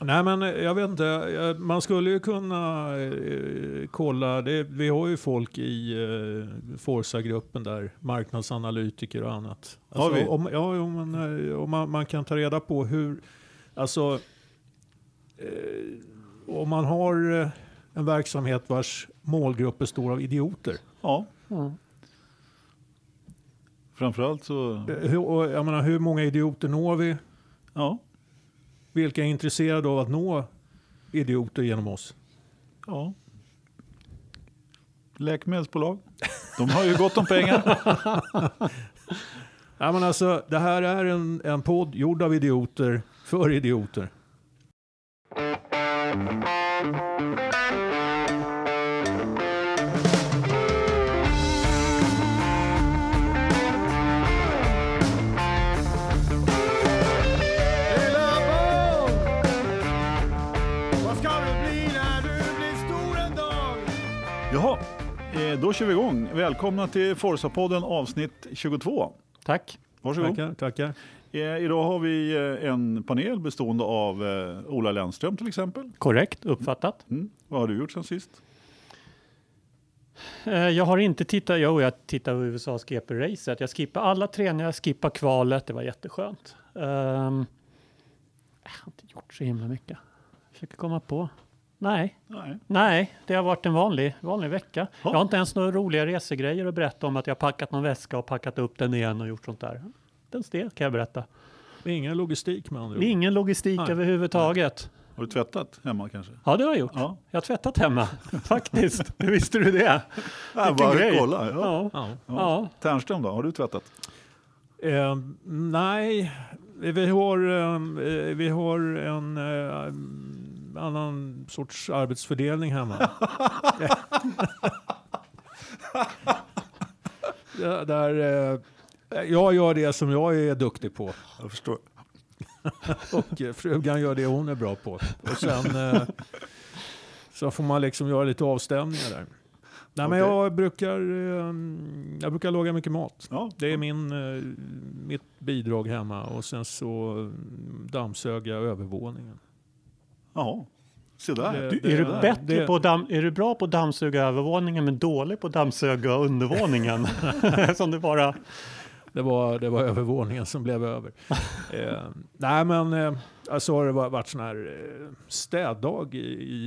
Nej men jag vet inte, man skulle ju kunna eh, kolla, det, vi har ju folk i eh, Forsa-gruppen där, marknadsanalytiker och annat. Har vi? Om, ja, jo, men, eh, om man, man kan ta reda på hur, alltså eh, om man har en verksamhet vars målgrupp består av idioter. Ja, Mm. framförallt så... Hur, jag menar, hur många idioter når vi? Ja, Vilka är intresserade av att nå idioter genom oss? ja. Läkemedelsbolag. De har ju gott om pengar. Ja, men alltså, det här är en, en podd gjord av idioter för idioter. Då kör vi igång. Välkomna till Forza-podden avsnitt 22. Tack. Varsågod. Tackar, tackar. Eh, idag har vi eh, en panel bestående av eh, Ola Lennström till exempel. Korrekt uppfattat. Mm. Vad har du gjort sen sist? Eh, Jag har inte tittat, jo jag tittade på USAs GP-racet. Jag skippade alla träningar, jag skippade kvalet, det var jätteskönt. Ehm, jag har inte gjort så himla mycket. Försöker komma på. Nej, Nej. nej, det har varit en vanlig, vanlig vecka. Ja. Jag har inte ens några roliga resegrejer att berätta om att jag har packat någon väska och packat upp den igen och gjort sånt där. Ens det kan jag berätta. Ingen logistik med andra ord. Ingen logistik Nej. överhuvudtaget. Har du tvättat hemma kanske? Ja, det har jag gjort. Ja. Jag har tvättat hemma, faktiskt. Hur visste du det? Vilken bara grej. kolla. Ja. Ja. Ja. Ja. Ja. Tärnström då, har du tvättat? Eh, nej, vi har, eh, vi har en eh, annan sorts arbetsfördelning hemma. Ja, där, eh, jag gör det som jag är duktig på Jag förstår. och frugan gör det hon är bra på. Och sen eh, så får man liksom göra lite avstämningar där. Nej, men Okej. jag brukar, eh, jag brukar laga mycket mat. Ja. Det är min, eh, mitt bidrag hemma och sen så mm, dammsög jag övervåningen. Jaha, se där. Det- Du, det- är, du det- bättre det- på damm, är du bra på att dammsuga övervåningen men dålig på att dammsuga undervåningen? Som du bara... Det var, det var övervåningen som blev över. eh, nej men eh, alltså har det va- varit sån här eh, städdag i,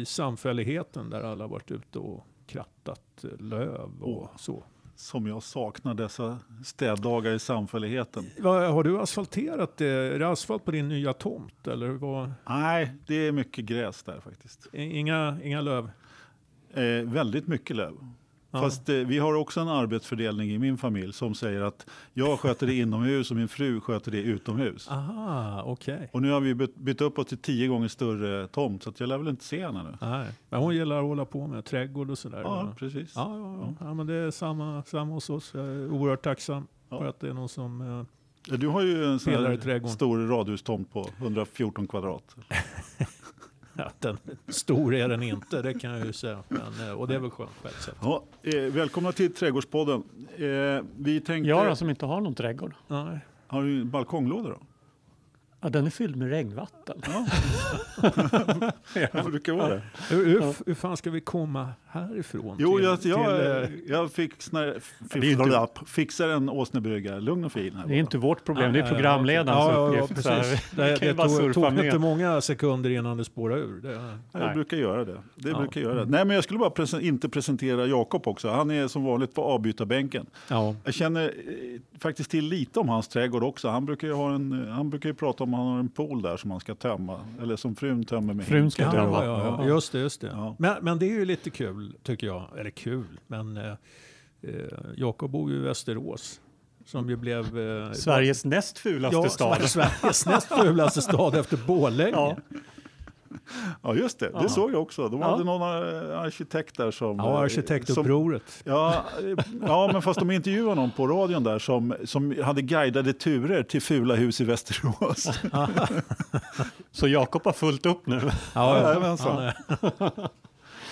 i samfälligheten där alla varit ute och krattat eh, löv och Åh. så. Som jag saknar dessa städdagar i samfälligheten. Har du asfalterat det? Är det asfalt på din nya tomt eller vad? Nej, det är mycket gräs där faktiskt. Inga, inga löv? Eh, väldigt mycket löv. Ja. Fast eh, vi har också en arbetsfördelning i min familj som säger att jag sköter det inomhus och min fru sköter det utomhus. Aha, okej. Och nu har vi bytt, bytt upp oss till tio gånger större tomt så jag lär väl inte se henne nu. Nej, men hon gillar att hålla på med trädgård och sådär. Ja, precis. Ja, ja, ja. ja, men det är samma, samma hos oss. Jag är oerhört tacksam för att det är någon som... Eh, Du har ju en sån stor radhustomt på 114 kvadrat. ja, den, stor är den inte, det kan jag ju säga. Men, eh, och det är väl skönt på ett sätt. Ja, eh, välkomna till Trädgårdspodden. Eh, vi tänkte... Jag då, som inte har någon trädgård. Nej. Har du en balkonglåda då? Ja, den är fylld med regnvatten. Det brukar vara det. Hur, hur, hur fan ska vi komma härifrån? Jo, till- jag, jag, till, eh, jag Det ju inte- fiff, fixar en åsnebrygga, lugn och fin. Här Det är bara. inte vårt problem, det Ja, är ja, programledarens ja, ja, ja, uppgift. Så här, precis. Det, det bara tog, med. inte många sekunder innan det spårade ur. Det, Ja. Jag brukar göra det. Det Ja. brukar jag göra. Nej, men jag skulle bara presen- inte presentera Jakob också. Han är som vanligt på avbytarbänken. ja. Jag känner eh, faktiskt till lite om hans trädgård också. Han brukar ju, ha en, han brukar ju prata om att han har en pool där som han ska tömma. Eller som frun tömmer med Frun ska Ja, tömma. ja, ja, ja. Just det, just det. Ja. Men, men det är ju lite kul, tycker jag. Eller kul, men eh, eh, Jakob bor ju i Västerås. Som ju blev... Eh, Sveriges näst fulaste ja, stad. Sveriges näst fulaste stad efter Borlänge. Ja. Ja, just det. Ja. Det såg jag också. De Ja. hade någon eh, arkitekt där som... Ja, eh, arkitektupproret. Ja, eh, ja, men fast de intervjuade någon på radion där som, som hade guidade turer till fula hus i Västerås. Så Jakob har fullt upp nu. Ja, ja. Han är-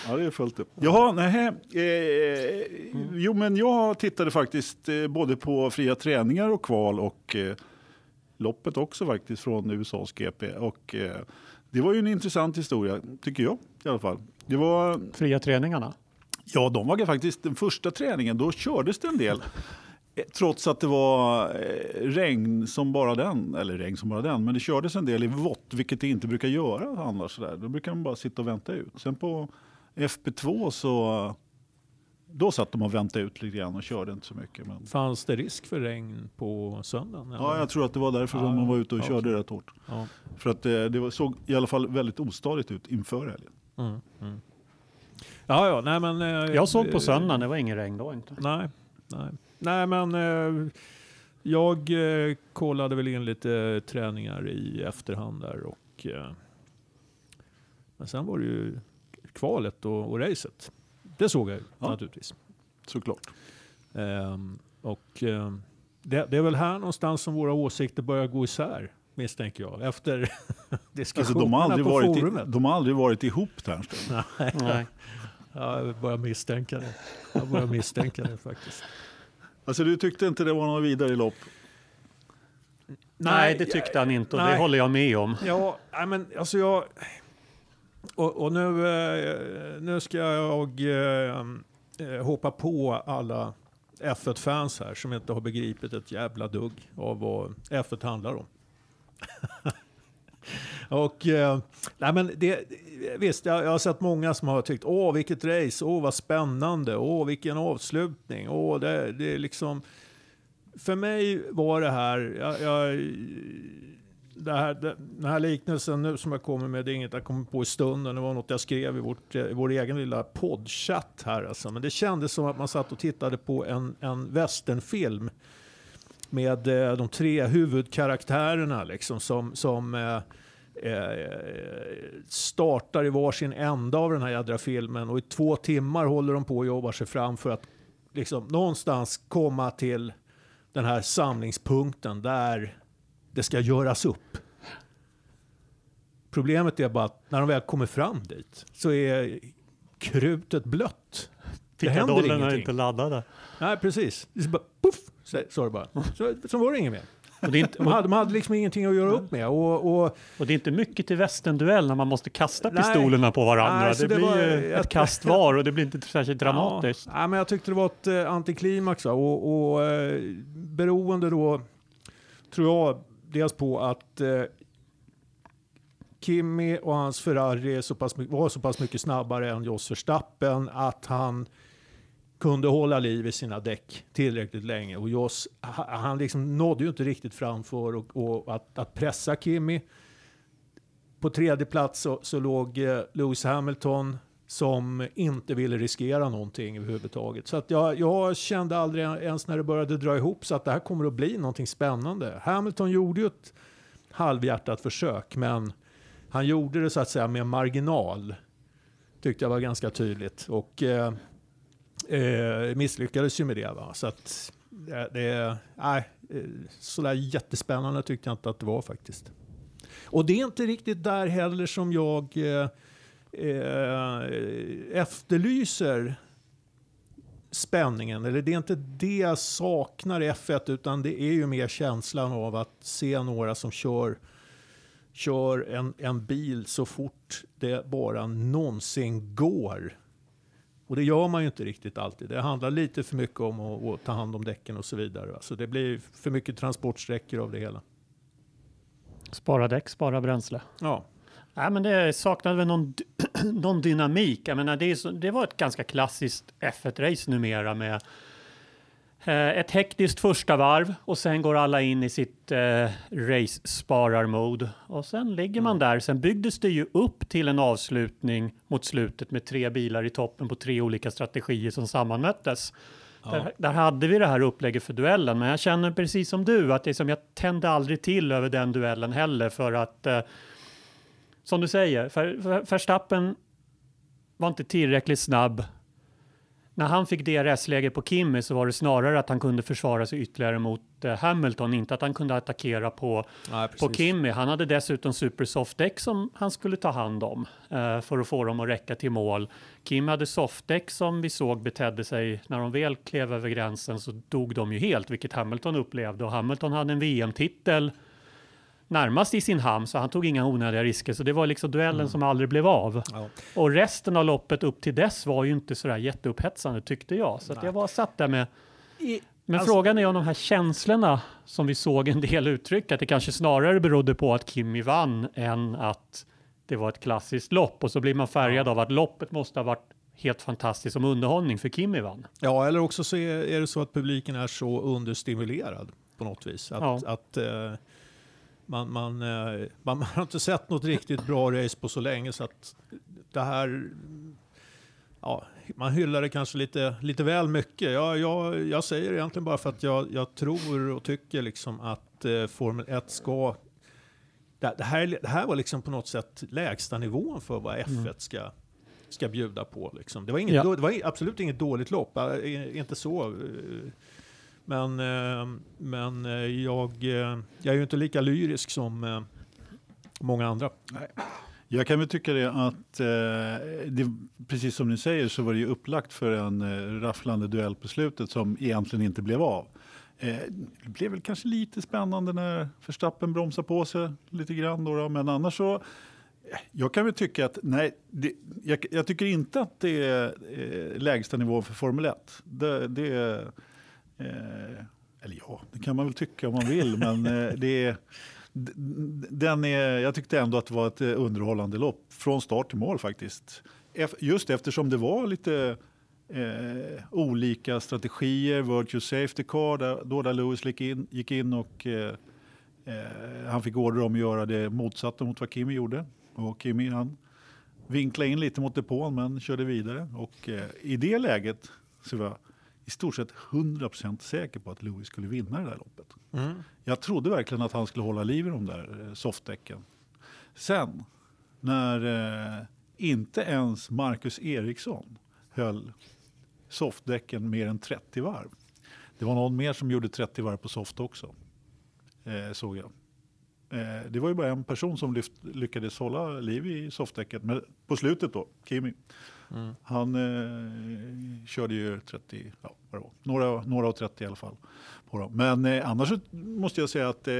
Ja, det är fullt upp. Jaha, nej. Eh, jo, men jag tittade faktiskt eh, både på fria träningar och kval och eh, loppet också faktiskt från USAs GP. Och, eh, det var ju en intressant historia, tycker jag i alla fall. Det var, Fria träningarna. ja, de var faktiskt den första träningen, då kördes det en del. Eh, Trots att det var eh, regn som bara den, eller regn som bara den, men det kördes en del i vått, vilket det inte brukar göra annars. Sådär. Då brukar man bara sitta och vänta ut. Sen på FP2 så, då satt de och väntade ut lite grann och körde inte så mycket. Men, Fanns det risk för regn på söndagen? eller? ja, jag tror att det var därför som de var ute och ja, körde rätt hårt. Ja. För att eh, det var, såg i alla fall väldigt ostadigt ut inför helgen. Mm, mm. Ja, ja, nej men... eh, Jag såg på eh, söndagen, det var ingen regn då inte. Nej, nej. nej men eh, jag eh, kollade väl in lite träningar i efterhand där och eh, men sen var det ju kvalet och, och racet. Det såg jag ju Ja. naturligtvis. Såklart. Ehm, och ehm, det, det är väl här någonstans som våra åsikter börjar gå isär misstänker jag efter Alltså, diskussionerna de, har aldrig på varit i, forumet. de har aldrig varit ihop Ternström. Nej. Ja, jag börjar misstänka det. Jag börjar misstänka det faktiskt. Alltså du tyckte inte det var något vidare lopp? Nej, det tyckte han inte och det nej. håller jag med om. Ja, nej, men alltså jag... Och, och nu, eh, nu ska jag eh, eh, hoppa på alla F1-fans här som inte har begripit ett jävla dugg av vad F1 handlar om. och eh, nej men det, visst, jag, jag har sett många som har tyckt åh vilket race, åh vad spännande, åh vilken avslutning, åh det, det är liksom... För mig var det här, jag, jag det här, det, den här liknelsen nu som jag kommer med, det är inget jag kommer på i stunden. Det var något jag skrev i, vårt, eh, i vår egen lilla poddchatt här. Alltså. Men det kändes som att man satt och tittade på en, en westernfilm med eh, de tre huvudkaraktärerna liksom, som, som eh, eh, startar i varsin ända av den här jädra filmen och i två timmar håller de på och jobbar sig fram för att liksom, någonstans komma till den här samlingspunkten där det ska göras upp. Problemet är bara att när de väl kommer fram dit så är krutet blött. Pickadollerna är inte laddade. Nej, precis. Det är bara, puff, så, det bara. Så, så var det inget mer. Och inte, De hade, de hade liksom ingenting att göra upp med. Och, och, och det är inte mycket till västenduell när man måste kasta Nej. pistolerna på varandra. Nej, det, det blir var- ju ett kast var och det blir inte särskilt dramatiskt. Ja, men jag tyckte det var ett eh, antiklimax. Och, och eh, beroende då, tror jag, dels på att eh, Kimi och hans Ferrari så pass, var så pass mycket snabbare än Jos Verstappen att han kunde hålla liv i sina däck tillräckligt länge. Och Jos, han liksom nådde ju inte riktigt framför och, och att, att pressa Kimi. På tredje plats så, så låg eh, Lewis Hamilton som inte ville riskera någonting överhuvudtaget. Så att jag, jag kände aldrig ens när det började dra ihop så att det här kommer att bli någonting spännande. Hamilton gjorde ju ett halvhjärtat försök, men han gjorde det så att säga med marginal. Tyckte jag var ganska tydligt. Och eh, eh, misslyckades ju med det. Va? Så att det, det nej, eh, sådär jättespännande tyckte jag inte att det var faktiskt. Och det är inte riktigt där heller som jag eh, eh, efterlyser spänningen. Eller det är inte det jag saknar i F1 utan det är ju mer känslan av att se några som kör, kör en, en bil så fort det bara någonsin går. Och det gör man ju inte riktigt alltid. Det handlar lite för mycket om att, att ta hand om däcken och så vidare. va. Så det blir för mycket transportsträckor av det hela. Spara däck, spara bränsle. Ja, Nej, men det saknade väl någon, någon dynamik. Jag menar, det, är så, det var ett ganska klassiskt F1-race numera med eh, ett hektiskt första varv och sen går alla in i sitt eh, race-sparar-mode. Och sen ligger man där. Sen byggdes det ju upp till en avslutning mot slutet med tre bilar i toppen på tre olika strategier som sammanmöttes. Där, där hade vi det här upplägget för duellen, men jag känner precis som du att det är som jag tände aldrig till över den duellen heller för att eh, som du säger, Ver- Ver- Verstappen var inte tillräckligt snabb. När han fick DRS-läge på Kimi så var det snarare att han kunde försvara sig ytterligare mot eh, Hamilton, inte att han kunde attackera på, Nej, på Kimi. Han hade dessutom supersoftdäck som han skulle ta hand om eh, för att få dem att räcka till mål. Kim hade softdäck som vi såg betedde sig när de väl klev över gränsen så dog de ju helt, vilket Hamilton upplevde och Hamilton hade en VM-titel närmast i sin hamn så han tog inga onödiga risker. Så det var liksom duellen Mm. som aldrig blev av. Ja. Och resten av loppet upp till dess var ju inte sådär jätteupphetsande tyckte jag. Så att jag var satt där med men Alltså- frågan är om de här känslorna som vi såg en del uttryck, att det kanske snarare berodde på att Kimi vann än att det var ett klassiskt lopp. Och så blir man färgad av att loppet måste ha varit helt fantastiskt som underhållning för Kimi vann. Ja, eller också så är, är det så att publiken är så understimulerad på något vis. Att, Ja. att eh, man, man, eh, man, man har inte sett något riktigt bra race på så länge så att det här... Ja, man hyllar det kanske lite, lite väl mycket. Jag, jag, jag säger det egentligen bara för att jag, jag tror och tycker liksom att eh, Formel 1 ska... Det, det, här, det här var liksom på något sätt lägsta nivån för vad F1 ska, ska bjuda på. Liksom. Det, var inget, Ja. det var absolut inget dåligt lopp, äh, inte så. Men, eh, men eh, jag, eh, jag är ju inte lika lyrisk som många andra. Jag kan väl tycka det att, eh, det, precis som ni säger, så var det ju upplagt för en eh, rafflande duell på slutet som egentligen inte blev av. Eh, det blev väl kanske lite spännande när Verstappen bromsade på sig lite grann. Då, då, men annars så, eh, jag kan väl tycka att, nej, det, jag, jag tycker inte att det är eh, lägsta nivån för Formel 1. Det, det eh, eller ja, det kan man väl tycka om man vill, men eh, det är den är, jag tyckte ändå att det var ett eh, underhållande lopp från start till mål faktiskt. Ef- Just eftersom det var lite eh, olika strategier, Virtue Safety Car, där, då där Lewis gick in, gick in och eh, han fick order om att göra det motsatta mot vad Kimi gjorde. Och Kimi han vinklade in lite mot depån men körde vidare. Och eh, i det läget så var i stort sett 100% säker på att Lewis skulle vinna det där loppet. Jag trodde verkligen att han skulle hålla liv i de där eh, softdäcken. Sen, när eh, inte ens Marcus Eriksson höll softdäcken mer än 30 varv. Det var någon mer som gjorde 30 varv på soft också, eh, såg jag. Eh, det var ju bara en person som lyft, lyckades hålla liv i softdäcket. Men på slutet då, Kimi. Han eh, körde ju 30, ja, vad det var, några, några och 30 i alla fall. På dem. Men eh, annars måste jag säga att eh,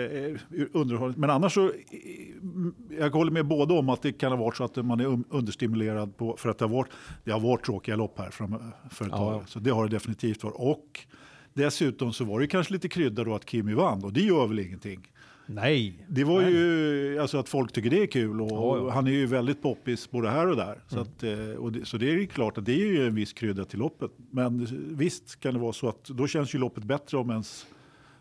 underhållning, men annars så, eh, jag håller med båda om att det kan ha varit så att man är understimulerad på, för att det har varit, det har varit tråkiga lopp här fram, för ett Ja, tag. Så det har det definitivt varit. Och dessutom så var det kanske lite krydda då att Kimi vann och det gör väl ingenting. Nej. Det var ju alltså att folk tycker det är kul och Ja, ja. han är ju väldigt poppis både här och där. Så, att, eh, och det, så det är ju klart att det är ju en viss krydda till loppet. Men visst kan det vara så att då känns ju loppet bättre om ens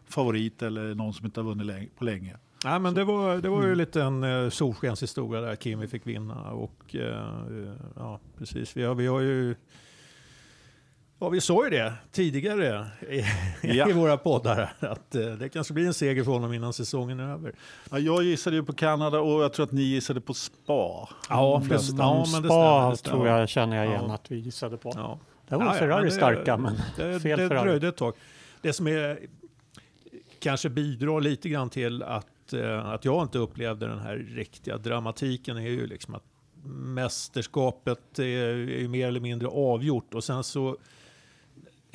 favorit eller någon som inte har vunnit på länge. Nej, men det var, det var ju lite en uh, solskenshistoria där Kimi fick vinna. Och, eh, ja, precis. Vi har, vi har ju... Ja, vi sa ju det tidigare i, Ja. i våra poddar att eh, det kanske blir en seger för honom innan säsongen är över. Ja, jag gissade ju på Kanada och jag tror att ni gissade på Spa. Ja, De det- flesta. ja, men det Spa stämmer, det stämmer. tror jag känner jag igen Ja. att vi gissade på. Ja. Där var Ja, Ferrari men det- starka, men Det, fel det Ferrari. dröjde ett tag. Det som är, kanske bidrar lite grann till att, eh, att jag inte upplevde den här riktiga dramatiken är ju liksom att mästerskapet är, är ju mer eller mindre avgjort och sen så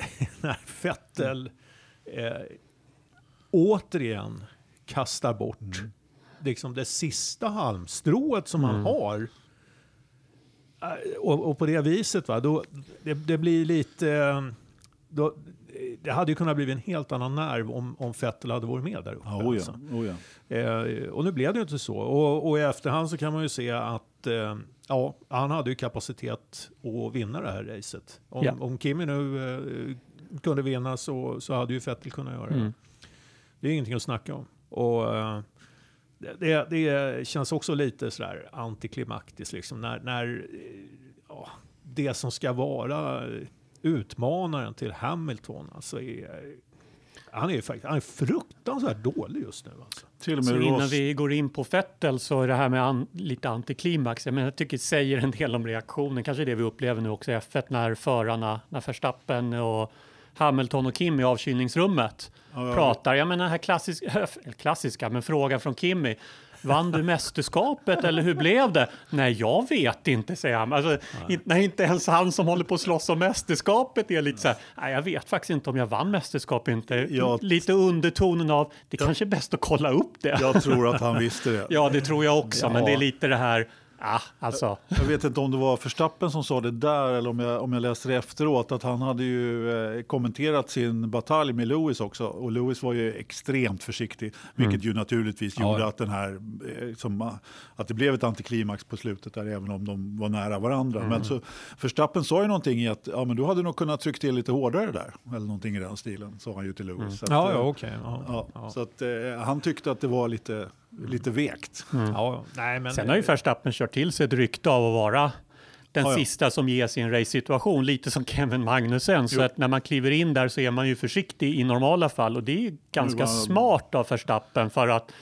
när Vettel eh, återigen kastar bort liksom det sista halmstrået som han har Eh, och, och på det viset, va, då, det, det blir lite... eh, Då, det hade ju kunnat bli en helt annan nerv om, om Vettel hade varit med där uppe. Ja, oh ja, alltså. oh ja. Eh, och nu blev det ju inte så. Och, och i efterhand så kan man ju se att eh, ja, han hade ju kapacitet att vinna det här racet. Om, Ja. om Kimi nu eh, kunde vinna så, så hade ju Vettel kunnat göra det. Mm. Det är ingenting att snacka om. Och, eh, det, det, det känns också lite sådär antiklimaktiskt liksom när, när eh, ja, det som ska vara utmanaren till Hamilton alltså är, han är faktiskt han är fruktansvärt dålig just nu alltså. Till och Så med innan Ross. vi går in på Fettel så är det här med an, lite antiklimax. Jag, menar, jag tycker det säger en del om reaktionen. Kanske det vi upplever nu också i F1 när förarna, när Verstappen och Hamilton och Kim i avkylningsrummet Ja, ja. pratar. Jag menar den här klassiska, klassiska, men frågan från Kimmy. Vann du mästerskapet eller hur blev det? Nej, jag vet inte, säger han. Alltså, inte, nej, inte ens han som håller på att slåss om mästerskapet är lite så här, nej, jag vet faktiskt inte om jag vann mästerskapet inte. Ja. Lite undertonen av, det kanske är bäst att kolla upp det. Jag tror att han visste det. Ja, det tror jag också, men Ja. det är lite det här, ah, alltså. Jag vet inte om det var Verstappen som sa det där eller om jag, om jag läste det efteråt. Att han hade ju eh, kommenterat sin batalj med Lewis också. Och Lewis var ju extremt försiktig. Vilket ju naturligtvis Ja. gjorde att, den här, eh, som, att det blev ett antiklimax på slutet där även om de var nära varandra. Men så Verstappen sa ju någonting i att ja, men du hade nog kunnat trycka till lite hårdare där. Eller någonting i den stilen sa han ju till Lewis. Så att, Ja, ja eh. Ja. Ja, Ja. Så att, eh, han tyckte att det var lite, lite vekt. Ja, nej, men, Sen har ju Verstappen kört till sig ett rykte av att vara den Ja, ja. sista som ges i en race-situation, lite som Kevin Magnussen. Så Jo. att när man kliver in där så är man ju försiktig i normala fall och det är ju ganska var- smart av Verstappen för att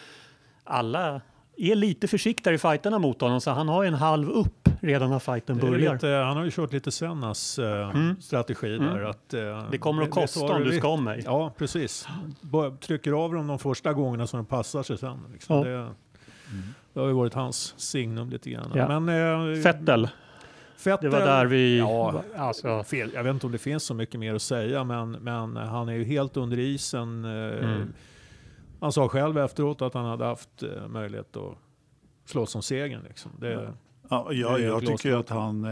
alla är lite försiktigare i fighterna mot honom så han har en halv upp redan när fighten börjar. lite, han har ju kört lite Sennas eh, strategi där. Att, eh, Mm. Det kommer att kosta om du ska om mig. Ja, precis. Bara trycker av dem de första gångerna så de passar sig sen. Liksom. Ja. Det, det har ju varit hans signum lite grann. Ja. Men, eh, Fettel, Vettel, det var där vi... Ja, alltså, fel. Jag vet inte om det finns så mycket mer att säga, men, men han är ju helt under isen. eh, Mm. Han sa själv efteråt att han hade haft eh, möjlighet att slåss om segern. Liksom. Det, ja. Ja, ja, Det är jag tycker att han, eh,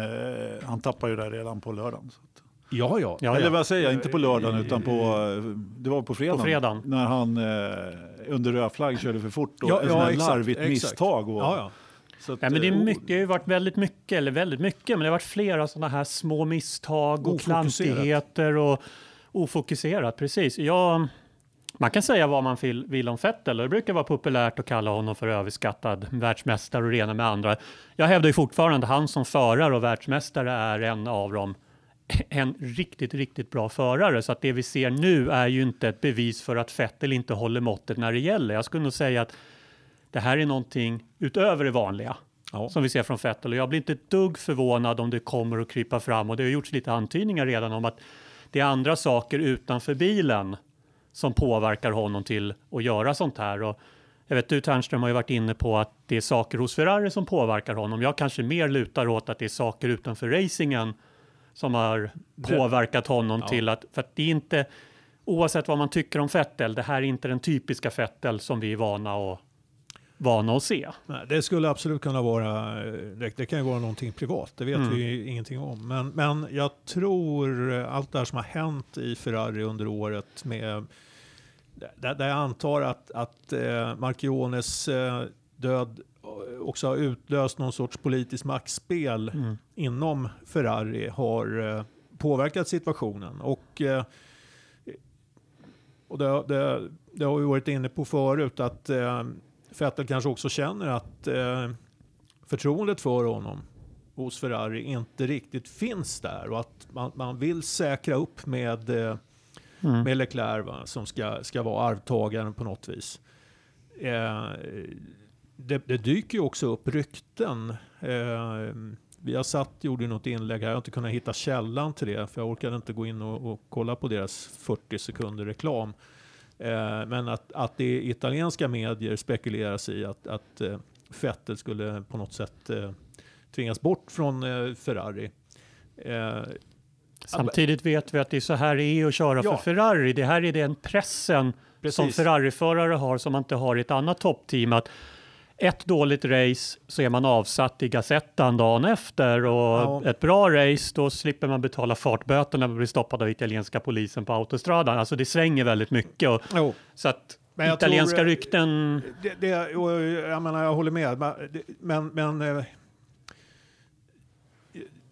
han tappar ju där redan på lördagen. Ja, ja. Ja, Eller ja. vad säger jag, inte på lördagen utan på, eh, det var på fredagen. På fredagen. När han eh, under röd flagg körde för fort och Ja, ett ja, exakt, larvigt exakt. misstag. Och, ja, ja. Så att, Nej, men det, är eh, mycket, det har ju varit väldigt mycket, eller väldigt mycket, men det har varit flera sådana här små misstag och klantigheter och ofokuserat. Precis. Jag, man kan säga vad man vill, vill om Vettel och det brukar vara populärt att kalla honom för överskattad världsmästare och rena med andra. Jag hävdar ju fortfarande att han som förare och världsmästare är en av dem en riktigt, riktigt bra förare. Så att det vi ser nu är ju inte ett bevis för att Vettel inte håller måttet när det gäller. Jag skulle nog säga att det här är någonting utöver det vanliga Ja. som vi ser från Vettel. Och jag blir inte ett dugg förvånad om det kommer att krypa fram. Och det har gjorts lite antydningar redan om att det är andra saker utanför bilen som påverkar honom till att göra sånt här. Och jag vet du Ternström har ju varit inne på att det är saker hos Ferrari som påverkar honom. Jag kanske mer lutar åt att det är saker utanför racingen som har påverkat honom Ja. till att, för att det är inte, oavsett vad man tycker om Vettel, det här är inte den typiska Vettel som vi är vana att, vana att se. Nej, det skulle absolut kunna vara, eh, det, det kan ju vara någonting privat, det vet Mm. vi ju ingenting om. Men, men jag tror eh, allt det här som har hänt i Ferrari under året med, där, där jag antar att, att eh, Marchiones eh, död också har utlöst någon sorts politiskt maktspel Mm. inom Ferrari har eh, påverkat situationen. Och, eh, och det, det, det har vi varit inne på förut att eh, Vettel kanske också känner att eh, förtroendet för honom hos Ferrari inte riktigt finns där och att man, man vill säkra upp med, eh, Mm. med Leclerc va, som ska, ska vara arvtagaren på något vis. Eh, det, det dyker ju också upp rykten. Eh, vi har satt, gjorde något inlägg här, jag har inte kunnat hitta källan till det för jag orkade inte gå in och, och kolla på deras 40 sekunder reklam. Eh, men att, att det italienska medier spekuleras i att, att eh, Vettel skulle på något sätt eh, tvingas bort från Ferrari. Samtidigt vet vi att det är så här det är att köra Ja. för Ferrari. Det här är den pressen Precis. som Ferrari-förare har som man inte har i ett annat toppteam. Att ett dåligt race så är man avsatt i Gazettan dagen efter och Ja. ett bra race då slipper man betala fartböter när man blir stoppad av italienska polisen på autostradan. Alltså det svänger väldigt mycket. Och, jo, så att Men italienska tror, eh, rykten... Det, det, jag menar, jag håller med. Men- Men, eh,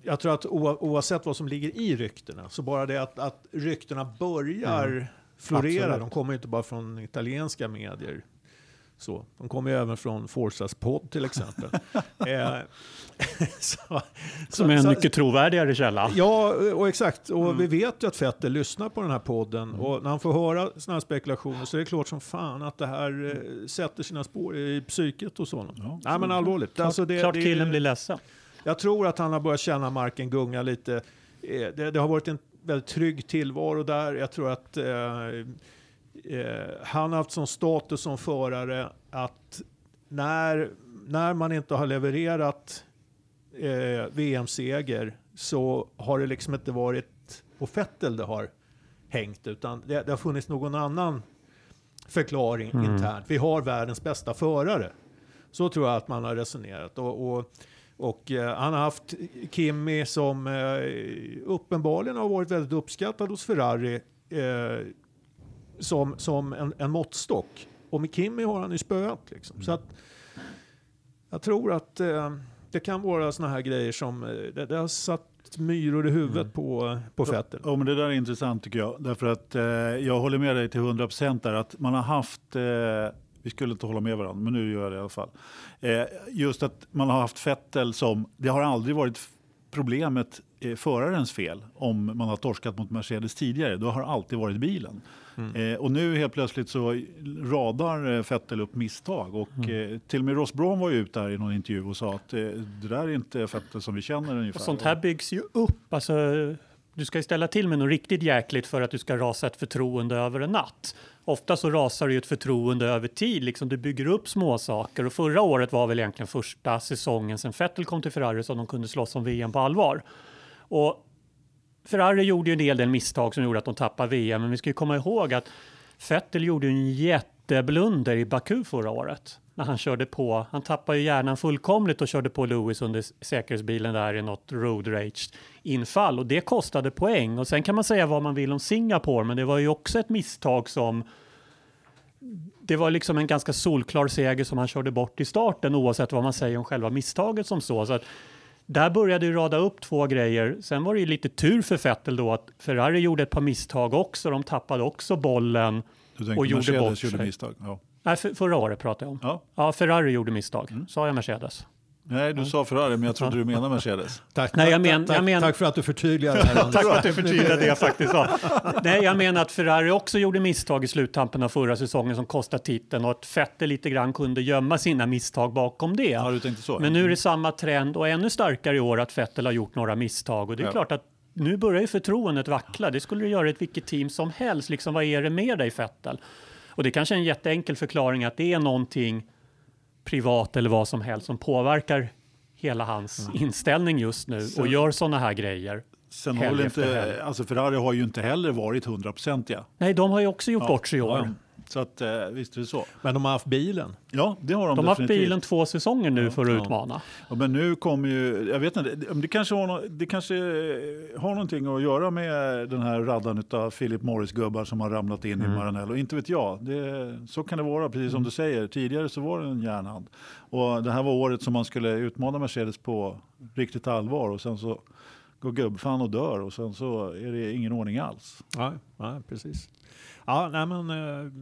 jag tror att oa- oavsett vad som ligger i ryktena, så bara det att, att ryktena börjar florera, Absolut. de kommer inte bara från italienska medier. Så, de kommer ju även från Forsas podd till exempel. eh, så, Som är en mycket trovärdigare källa. Ja, och exakt. Och vi vet ju att Fetter lyssnar på den här podden. Och när han får höra sådana här spekulationer så är det klart som fan att det här eh, sätter sina spår i psyket hos honom. Ja, Nej men allvarligt. Klart, Alltså det, klart det- killen blir ledsen. Jag tror att han har börjat känna marken gunga lite. Eh, Det, det har varit en väldigt trygg tillvaro där. Jag tror att eh, eh, han har haft sån status som förare att när, när man inte har levererat eh, VM-seger så har det liksom inte varit på Vettel det har hängt utan det, det har funnits någon annan förklaring internt. Vi har världens bästa förare. Så tror jag att man har resonerat. Och, och, och eh, han har haft Kimi som eh, uppenbarligen har varit väldigt uppskattad hos Ferrari eh, som, som en, en måttstock. Och med Kimi har han ju spöat. Liksom. Så att, jag tror att eh, det kan vara såna här grejer som eh, det, det har satt myror i huvudet på, på Vettel. Ja, men det där är intressant tycker jag. Därför att eh, jag håller med dig till 100 procent där. Att man har haft, eh, vi skulle inte hålla med varandra, men nu gör jag det i alla fall. Eh, just att man har haft Vettel som, det har aldrig varit problemet eh, förarens fel om man har torskat mot Mercedes tidigare. Då har det alltid varit bilen. Eh, och nu helt plötsligt så radar eh, Vettel upp misstag. Och eh, till och med Ross Braun var ju ute där i någon intervju och sa att eh, det där är inte Vettel som vi känner ungefär. Och sånt här byggs ju upp. Alltså, du ska ju ställa till med något riktigt jäkligt för att du ska rasa ett förtroende över en natt. Ofta så rasar ju ett förtroende över tid. Liksom du bygger upp små saker. Och förra året var väl egentligen första säsongen sen Vettel kom till Ferrari som de kunde slåss om VM på allvar. Och Ferrari gjorde ju en hel del misstag som gjorde att de tappade VM. Men vi ska ju komma ihåg att Vettel gjorde en jätteblunder i Baku förra året. När han körde på, han tappade ju hjärnan fullkomligt och körde på Lewis under säkerhetsbilen där i något road rage infall och det kostade poäng. Och sen kan man säga vad man vill om Singapore, men det var ju också ett misstag som det var liksom en ganska solklar seger som han körde bort i starten oavsett vad man säger om själva misstaget som så. så att där började ju rada upp två grejer. Sen var det ju lite tur för Vettel då att Ferrari gjorde ett par misstag också. De tappade också bollen. Och gjorde Mercedes bort gjorde sig. misstag? Ja. Nej, för, förra året pratade jag om. Ja. Ja, Ferrari gjorde misstag. Sa jag Mercedes? Nej, du sa Ferrari, men jag trodde du menade Mercedes. Tack, Nej, jag men- tack, jag men- tack för att du förtydligade det här. Tack för att du förtydligade det jag faktiskt sa. Nej, jag menar att Ferrari också gjorde misstag i sluttampen av förra säsongen som kostade titeln och att Vettel lite grann kunde gömma sina misstag bakom det. Ja, du tänkte så. Men nu är det samma trend och ännu starkare i år att Vettel har gjort några misstag och det är Ja. klart att nu börjar ju förtroendet vackla. Det skulle det göra i ett vilket team som helst. Liksom, vad är det med dig Vettel? Och det kanske är en jätteenkel förklaring att det är någonting privat eller vad som helst som påverkar hela hans inställning just nu och Sen- gör sådana här grejer. Sen har inte, alltså Ferrari har ju inte heller varit hundraprocentiga. Nej, de har ju också gjort bort sig i år. Ja, så att, eh, visst är det så. Men de har haft bilen. Ja, det har de, De har haft bilen två säsonger nu för att ja. utmana. Ja, men nu kommer ju, jag vet inte, det- kanske, har, det kanske eh, har någonting att göra med den här raddan av Philip Morris-gubbar som har ramlat in i Maranello. Inte vet jag, det, så kan det vara, precis som du säger. Tidigare så var det en järnhand. Och det här var året som man skulle utmana Mercedes på riktigt allvar och sen så går gubbfan och dör och sen så är det ingen ordning alls. Nej, nej precis. Ja, nej men eh,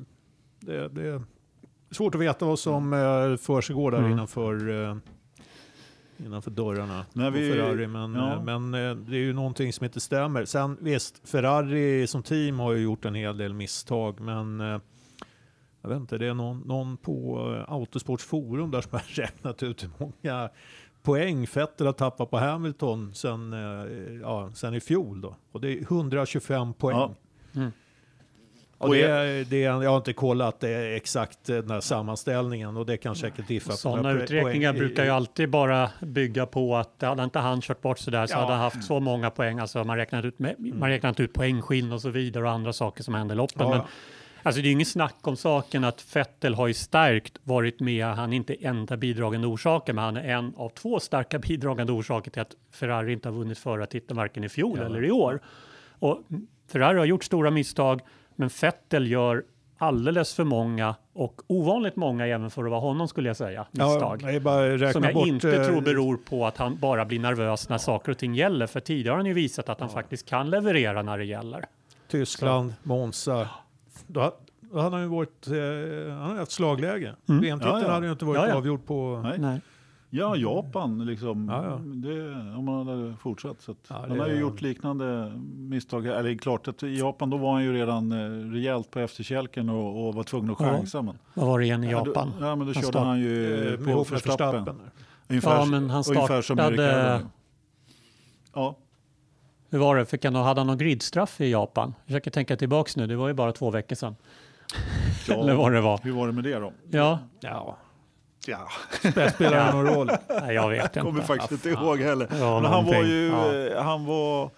det, det är svårt att veta vad som eh, försiggår där Mm. innanför, eh, innanför dörrarna När på vi- Ferrari. Men, ja. eh, men det är ju någonting som inte stämmer. Sen visst, Ferrari som team har ju gjort en hel del misstag, men jag vet inte, det är någon, någon på Autosports forum där som har räknat ut hur många poäng Vettel har tappat på Hamilton sen, ja, sen i fjol. Då. Och det är 125 poäng. Ja. Mm. Och det, det, jag har inte kollat det är exakt eh, den här sammanställningen och det kan säkert diffa. Sådana uträkningar brukar ju alltid bara bygga på att hade inte han kört bort sådär så Ja. hade han haft så många poäng. Alltså man räknat ut, man räknat ut poängskinn och så vidare och andra saker som händer i loppen. Ja, Men. Alltså det är ju inget snack om saken att Vettel har ju stärkt varit med. Han är inte enda bidragande orsaken, men han är en av två starka bidragande orsaker till att Ferrari inte har vunnit förra titeln varken i fjol Ja. eller i år. Och Ferrari har gjort stora misstag, men Vettel gör alldeles för många och ovanligt många även för att vara honom skulle jag säga, misstag. Ja, räkna som jag bort, inte eh, tror beror på att han bara blir nervös när saker och ting gäller. För tidigare har han ju visat att han faktiskt kan leverera när det gäller. Tyskland, Monza. Då, då hade han ju varit, eh, han hade haft slagläge. Mm. VM-titeln Ja, ja. hade ju inte varit Ja, ja. avgjord på... Nej. Nej. Ja, Japan liksom. Ja, ja. Det, om man hade fortsatt. Så att Ja, han har ju gjort liknande misstag. Eller det är klart att i Japan då var han ju redan eh, rejält på efterkälken och, och var tvungen att chansa. Men, Vad var det igen i Japan? Ja, då, ja, men då Han körde start- han ju Eh, på Verstappen. Ungefär, Ja, men han ungefär som Erik startade-. Ja, Hur var det? Fick han, hade han någon gridstraff i Japan? Jag försöker tänka tillbaks nu, det var ju bara två veckor sedan. ja. Eller vad det var. Hur var det med det då? Ja, Ja. Ja, Spelar det någon roll? Nej, jag vet kommer inte. faktiskt inte ihåg heller. Ja, Men han var ju... Ja. eh, Han var,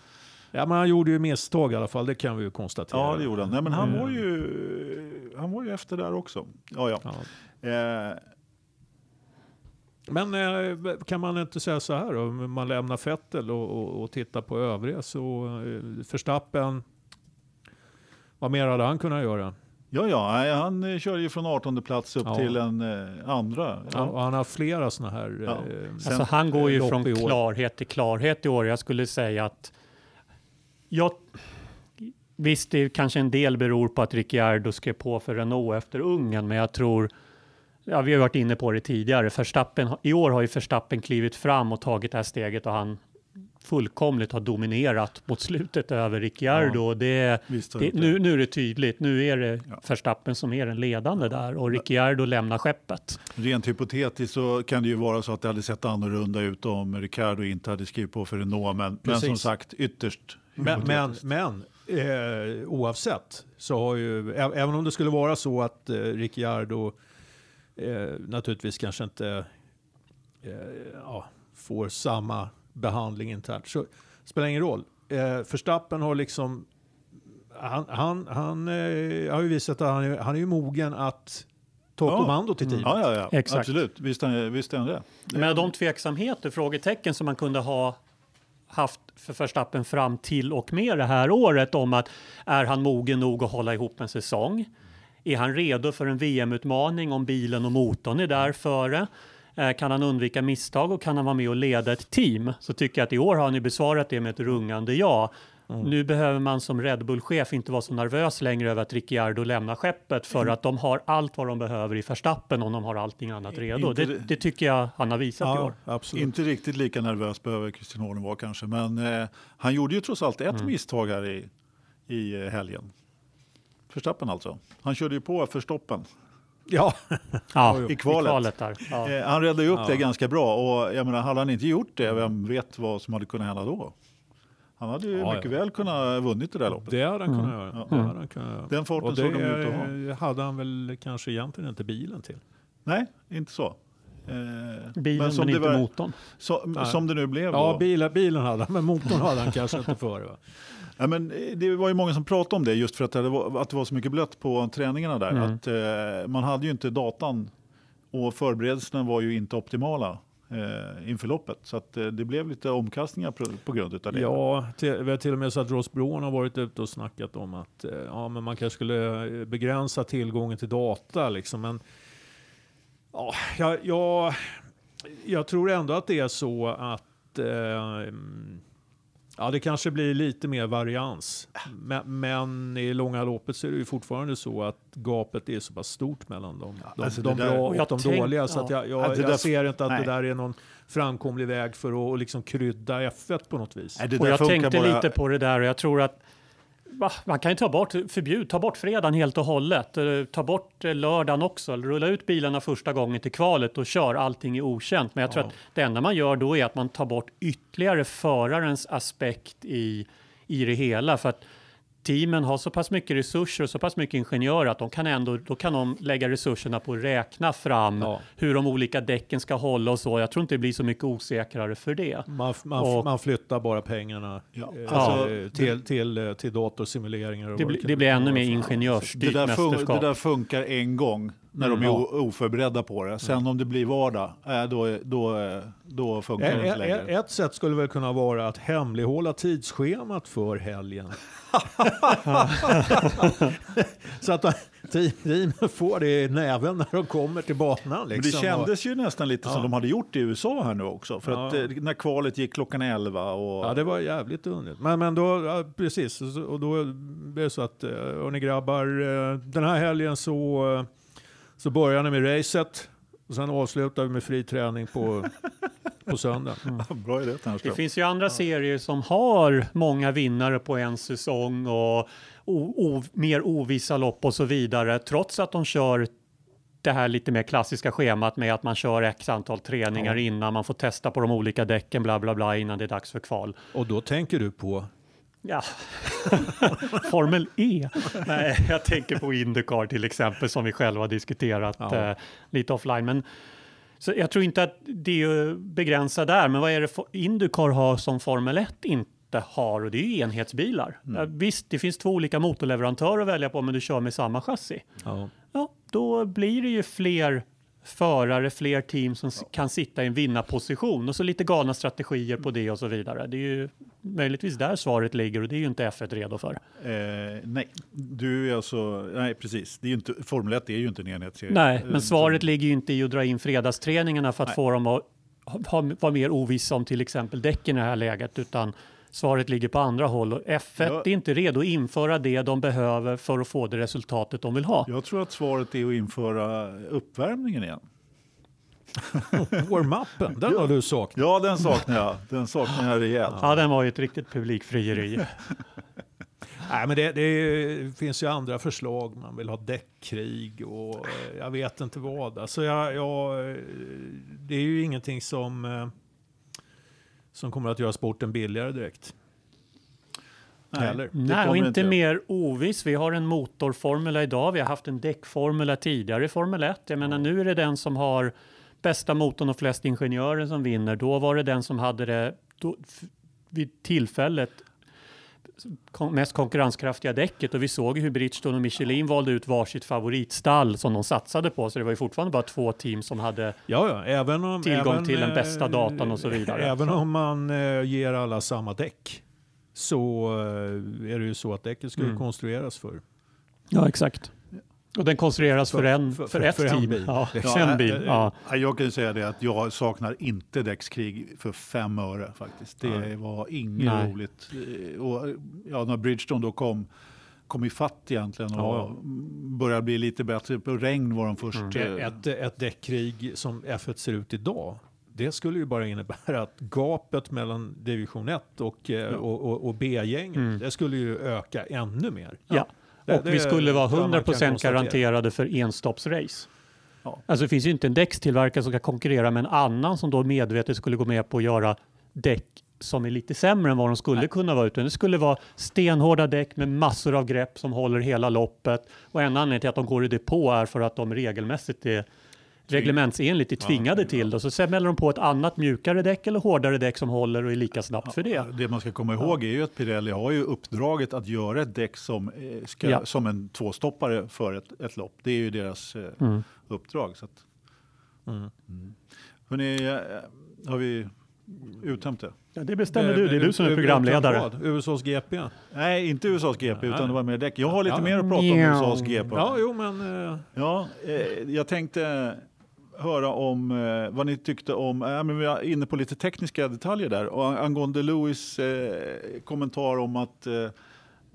Ja, men han gjorde ju misstag i alla fall, det kan vi ju konstatera. ja, det gjorde han. Nej, men han Mm. var ju... Han var ju efter där också. Ja, ja. Ja. Eh, Men eh, kan man inte säga så här om man lämnar Vettel och, och, och tittar på övriga så eh, Verstappen, vad mer hade han kunnat göra? Ja, ja. Han eh, körde ju från 18 plats upp Ja. till en eh, andra. Ja. Och han har flera sådana här Ja. eh, Alltså, han går ju lopp från klarhet till klarhet i år. Jag skulle säga att jag, visst, det kanske en del beror på att Ricciardo skrev på för Renault efter Ungern, men jag tror Ja, vi har varit inne på det tidigare. Verstappen, I år har ju Verstappen klivit fram och tagit det här steget och han fullkomligt har dominerat mot slutet över Ricciardo. Och Det, det, det. nu, nu är det tydligt. Nu är det Ja. Verstappen som är den ledande där och Ricciardo lämnar skeppet. Rent hypotetiskt så kan det ju vara så att det hade sett annorlunda ut om Ricardo inte hade skrivit på för Renault. Men, men som sagt, ytterst Men, men, men eh, oavsett så har ju, även om det skulle vara så att eh, Ricciardo eh, naturligtvis kanske inte eh, ja, får samma behandling internt så spelar ingen roll. Eh, Verstappen har liksom, han, han, han eh, har ju visat att han är, han är ju mogen att ta Ja. kommandot i teamet. Ja, ja, ja. Exakt. absolut. Visst är, visst är han det. det. Med de tveksamheter, frågetecken som man kunde ha haft för Verstappen fram till och med det här året om att är han mogen nog att hålla ihop en säsong? Är han redo för en VM-utmaning om bilen och motorn är där före? Eh, Kan han undvika misstag och kan han vara med och leda ett team? Så tycker jag att i år har han ju besvarat det med ett rungande ja. Nu behöver man som Red Bull-chef inte vara så nervös längre över att Ricciardo lämnar skeppet för att de har allt vad de behöver i Verstappen om de har allting annat redo. Det, det- tycker jag han har visat i år. Ja, absolut. Inte riktigt lika nervös behöver Christian Horner vara kanske. Men eh, han gjorde ju trots allt ett Mm. misstag här i, i eh, helgen. Förstappen alltså. Han körde ju på förstoppen. Ja, Ja, I kvalet. där. Ja. Eh, han räddade ju upp Ja. det ganska bra. Och jag menar, hade han inte gjort det, vem vet vad som hade kunnat hända då? Han hade ju Ja, mycket ja. väl kunnat vunnit det där loppet. det hade han kunnat Mm. göra. Ja. Det hade han kunnat göra. Den farten Och såg de ut att det ha. hade han väl kanske egentligen inte bilen till. Nej, inte så. Eh, Bilen men, som, det inte var, motorn. så, som det nu blev Ja, då. bilen, bilen hade han, men motorn hade han kanske inte före. Ja, men eh, det var ju många som pratade om det just för att det var, att det var så mycket blött på träningarna där. Mm. Att, eh, man hade ju inte datan och förberedelserna var ju inte optimala eh, inför loppet. Så att, eh, det blev lite omkastningar på, på grund av det. Ja, till, vi har till och med så att Ross Braun har varit ute och snackat om att eh, ja, men man kanske skulle eh, begränsa tillgången till data. Liksom. Men ja, jag, jag, jag tror ändå att det är så att eh, Ja, det kanske blir lite mer varians. Men, men i långa loppet så är det ju fortfarande så att gapet är så pass stort mellan dem. De, alltså de där- bra Och och jag de tänk- dåliga. Så ja. att jag, jag, Ja, det där- jag ser inte att nej. det där är någon framkomlig väg för att liksom krydda F1 på något vis. Nej, Och jag tänkte bara- lite på det där och jag tror att man kan ju ta bort, förbjud, ta bort fredagen helt och hållet. Eh, Ta bort eh, lördagen också. Rulla ut bilarna första gången till kvalet och kör allting är okänt. Men jag tror Ja. att det enda man gör då är att man tar bort ytterligare förarens aspekt i, i det hela. För att teamen har så pass mycket resurser och så pass mycket ingenjörer att de kan ändå, då kan de lägga resurserna på att räkna fram Ja. hur de olika däcken ska hålla och så. Jag tror inte det blir så mycket osäkrare för det. Man, man, Och- man flyttar bara pengarna Ja, eh, alltså, till, till, eh, till datorsimuleringar. och Det, kan det blir ännu mer Det ingenjörsstyrt där, fun- mästerskap. det där funkar en gång när de är Mm. o- oförberedda på det. Sen om det blir vardag, eh, då, då, då funkar det inte Ett, längre. ett, ett sätt skulle väl kunna vara att hemlighålla tidsschemat för helgen. Så att te- teamen får det i näven när de kommer till banan. Men det Liksom. kändes ju nästan lite som Ja. de hade gjort i USA här nu också. För Ja. att eh, när kvalet gick klockan 11 och... Ja, det var jävligt underligt. Men, men då, ja, precis, och då blev det så att, eh, hörni grabbar, eh, den här helgen så, eh, så börjar ni med racet och sen avslutar vi med fri träning på, på söndag. Bra idé Det Ternström. finns ju andra serier som har många vinnare på en säsong och o, o, mer ovissa lopp och så vidare, trots att de kör det här lite mer klassiska schemat med att man kör x antal träningar Ja. innan man får testa på de olika däcken, bla bla bla, innan det är dags för kval. Och då tänker du på, Ja, Formel E. Nej, jag tänker på Indycar till exempel som vi själva har diskuterat Ja. eh, lite offline. Men Så jag tror inte att det är begränsat där, men vad är det Indycar har som Formel 1 inte har? Och det är ju enhetsbilar. Ja, visst, det finns två olika motorleverantörer att välja på, men du kör med samma chassi. Ja. Ja, då blir det ju fler förare, fler team som s- kan sitta i en vinnarposition och så lite galna strategier på det och så vidare. Det är ju möjligtvis där svaret ligger och det är ju inte F1 redo för. Eh, nej, du är alltså, nej precis. Det är ju inte, Formel 1 är ju inte en enhetsserie. Nej, Eh, men svaret ligger ju inte i att dra in fredagsträningarna för att Nej. få dem att vara mer ovissa om till exempel däcken i det här läget, utan svaret ligger på andra håll. Och F1 Ja. är inte redo att införa det de behöver för att få det resultatet de vill ha. Jag tror att svaret är att införa uppvärmningen igen. Warm-upen, den har du saknat. Ja, den saknar jag. Den saknar jag rejält. Ja, den var ju ett riktigt publikfrieri. Nej, men det, det finns ju andra förslag. Man vill ha däckkrig och eh, jag vet inte vad. Alltså jag, jag, eh, det är ju ingenting som, eh, som kommer att göra sporten billigare direkt. Heller. det Nej, och inte inte. mer oviss. Vi har en motorformula idag. Vi har haft en däckformula tidigare i Formel 1. Jag menar, nu är det den som har bästa motorn och flest ingenjörer som vinner. Då var det den som hade det då, vid tillfället mest konkurrenskraftiga däcket och vi såg hur Bridgestone och Michelin valde ut varsitt favoritstall som de satsade på. Så det var ju fortfarande bara två team som hade Ja, ja, även om, Tillgång även, till den eh, bästa datan och så vidare. Även Så. om man eh, ger alla samma däck så eh, är det ju så att däcket ju Mm. konstrueras för. Ja, exakt. Och den konstrueras för, För- en, för- för, ett för team. bil. Ja, Ja, för en äh, bil. Ja. Ja, Jag kan ju säga det att jag saknar inte däckskrig för fem öre faktiskt. Det Nej. var inget Nej. roligt. Eh, Och, ja, när Bridgestone då kom, kom i fatt egentligen och Ja, ja. började bli lite bättre. På regn var de först. Mm. eh, Ett, ett däckkrig som F1 ser ut idag, det skulle ju bara innebära att gapet mellan division 1 och, eh, och, och, och B-gänget, Mm. det skulle ju öka ännu mer. Ja. Det- Och vi det skulle vara tror jag man kan 100% konstatera. garanterade för enstoppsrace. Ja. Alltså det finns ju inte en däckstillverkare som ska konkurrera med en annan som då medvetet skulle gå med på att göra däck som är lite sämre än vad de skulle kunna vara. Utan det skulle vara stenhårda däck med massor av grepp som håller hela loppet. Och en anledning till att de går i depå är för att de regelmässigt är reglementsenligt är tvingade Ja, till. Och så smäller de på ett annat mjukare däck eller hårdare däck som håller och är lika snabbt för det. Det man ska komma ihåg är ju att Pirelli har ju uppdraget att göra ett däck som, eh, ska, Ja. som en tvåstoppare för ett, ett lopp. Det är ju deras eh, Mm. uppdrag. Så att, Mm. hörni, eh, har vi uttömt det? Ja, det bestämmer du, det är du som är programledare. USAs GP? Nej, inte USAs GP, utan det var mer däck. Jag har lite Ja. mer att prata om. USAs GP. Ja, jo men... Eh, Ja, eh, jag tänkte höra om eh, vad ni tyckte om, eh, men vi är inne på lite tekniska detaljer där, och angående Lewis eh, kommentar om att eh,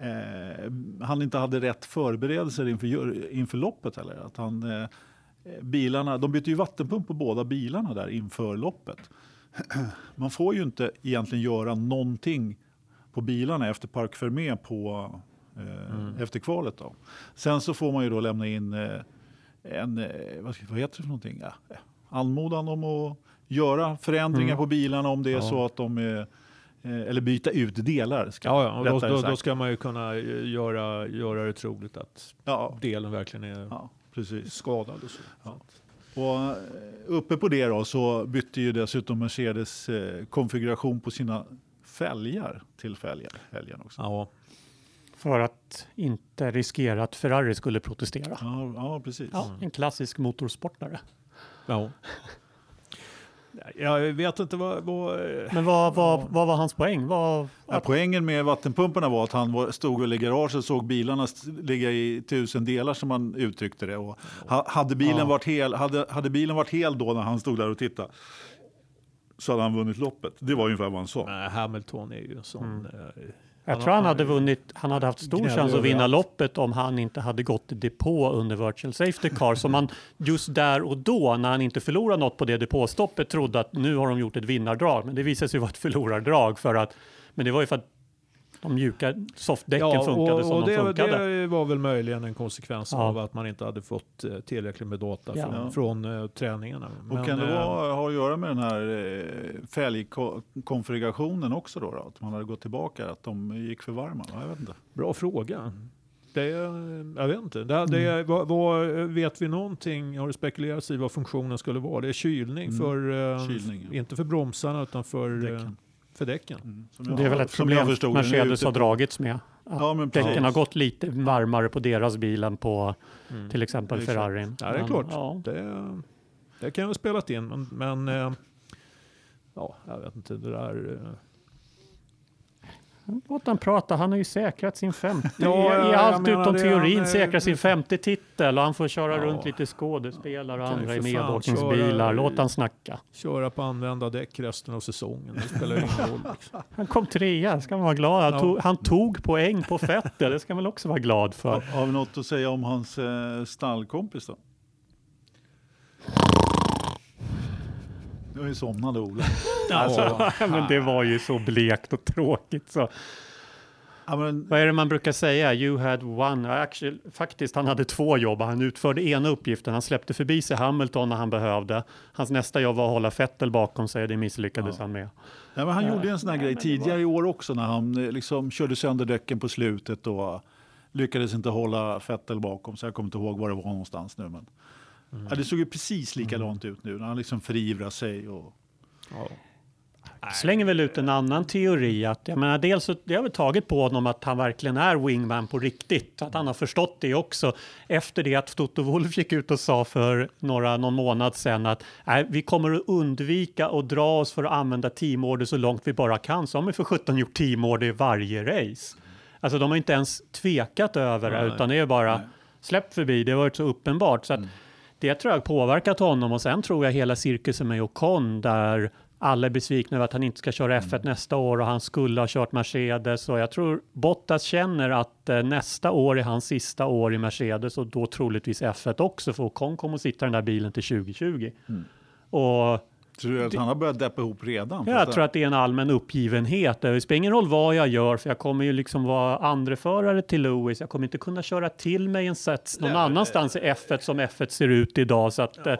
eh, han inte hade rätt förberedelser inför, inför loppet. Eller? Att han, eh, bilarna, de bytte ju vattenpump på båda bilarna där inför loppet. Man får ju inte egentligen göra någonting på bilarna efter Parc Fermé på, eh, efter kvalet. Då. Sen så får man ju då lämna in en, eh, vad, ska, vad heter det för någonting? Ja, eh, anmodan om att göra förändringar Mm. på bilarna om det är Ja. så att de är, eh, eller byta ut delar. Ska, ja, ja, då, då, då ska man ju kunna eh, göra, göra det troligt att ja, delen verkligen är ja, precis. skadad. Och så. Ja. Och eh, uppe på det då så bytte ju dessutom Mercedes eh, konfiguration på sina fälgar till fälgar, helgen också. Ja, För att inte riskera att Ferrari skulle protestera. Ja, ja precis. Ja, en klassisk motorsportare. ja. Jag vet inte vad... vad eh, Men vad, vad, vad var hans poäng? Vad, Ja, poängen med vattenpumparna var att han var, stod väl i garaget och såg bilarna ligga i tusen delar som han uttryckte det. Och ha, hade, bilen Ja. varit hel, hade, hade bilen varit hel då när han stod där och tittade så hade han vunnit loppet. Det var ungefär vad han sa. Hamilton är ju en sån... Mm. Jag tror han hade vunnit, han hade haft stor chans att vinna loppet om han inte hade gått i depå under virtual safety car. Så man just där och då, när han inte förlorade något på det depåstoppet, trodde att nu har de gjort ett vinnardrag. Men det visade sig vara ett förlorardrag för att, men det var ju för att de mjuka softdäcken funkade och, som och de det, funkade. det var väl möjligen en konsekvens Ja. av att man inte hade fått eh, tillräckligt med data Ja. från, Ja. från eh, träningarna. Och kan det eh, vara, ha att göra med den här eh, fälgkonfigurationen också då, då? Att man hade gått tillbaka, att de gick för varma? Ja, Jag vet inte. Bra fråga. Det, jag vet inte. Det, det, vad, vad, vet vi någonting? Har det spekulerats i vad funktionen skulle vara? Det är kylning Mm. för, eh, Kylning, ja. inte för bromsarna utan för däcken. För däcken. Mm. Jag- Det är väl ett som jag problem förstod Mercedes ute har dragits med. Ja, men precis. däcken har gått lite varmare på deras bil än på Mm. till exempel. Ferrarin. Ja, det är Men, klart. Ja. Det, det kan jag ha spelat in, men, men eh, ja, jag vet inte. Det där... Låt han prata, han har ju säkrat sin femte. Ja, I, allt utom det, teorin är- säkrar sin femte titel och han får köra Ja. runt lite skådespelare och andra i medåkningsbilar. Låt han snacka. köra på använda däck resten av säsongen. Det spelar ingen roll. Liksom. Han kom trea, ska man vara glad. Han, Ja. tog, han tog poäng på Vettel, det ska man väl också vara glad för. Har, har vi något att säga om hans eh, stallkompis då? Nu somnade Ola. Alltså, men det var ju så blekt och tråkigt. Så. Ja, men, Vad är det man brukar säga? You had one. Actually, faktiskt, han hade två jobb. Han utförde ena uppgiften. Han släppte förbi sig Hamilton när han behövde. Hans nästa jobb var att hålla Vettel bakom sig. Det misslyckades Ja. han med. ja, men han Ja. gjorde en sån här grej tidigare i år också när han eh, liksom körde sönder däcken på slutet och lyckades inte hålla Fettel bakom så jag kommer inte ihåg var det var någonstans nu. Men, ja, det såg ju precis likadant ut nu när han liksom förivrar sig. Och, Ja. Slänger väl ut en annan teori. Att, jag menar, dels så, det har väl tagit på honom att han verkligen är wingman på riktigt. Att han har förstått det också. Efter det att Toto Wolff gick ut och sa för några, någon månad sedan att nej, vi kommer att undvika att dra oss för att använda teamorder så långt vi bara kan. Så har vi för 17 gjort teamorder i varje race. Alltså de har inte ens tvekat över det utan det är bara Nej. släpp förbi. Det har varit så uppenbart. Så att det tror jag påverkat honom och sen tror jag hela cirkusen med Ocon där alla är besvikna över att han inte ska köra F1 nästa år och han skulle ha kört Mercedes. Och jag tror Bottas känner att eh, nästa år är hans sista år i Mercedes och då troligtvis F1 också för Ocon kommer att sitta i den där bilen till 2020. Och tror du att han har börjat deppa ihop redan? jag tror att det är en allmän uppgivenhet. Det spelar ingen roll vad jag gör, för jag kommer ju liksom vara andreförare till Lewis. Jag kommer inte kunna köra till mig en sets någon Nej, annanstans i F1 som F1 ser ut idag. Så att, eh,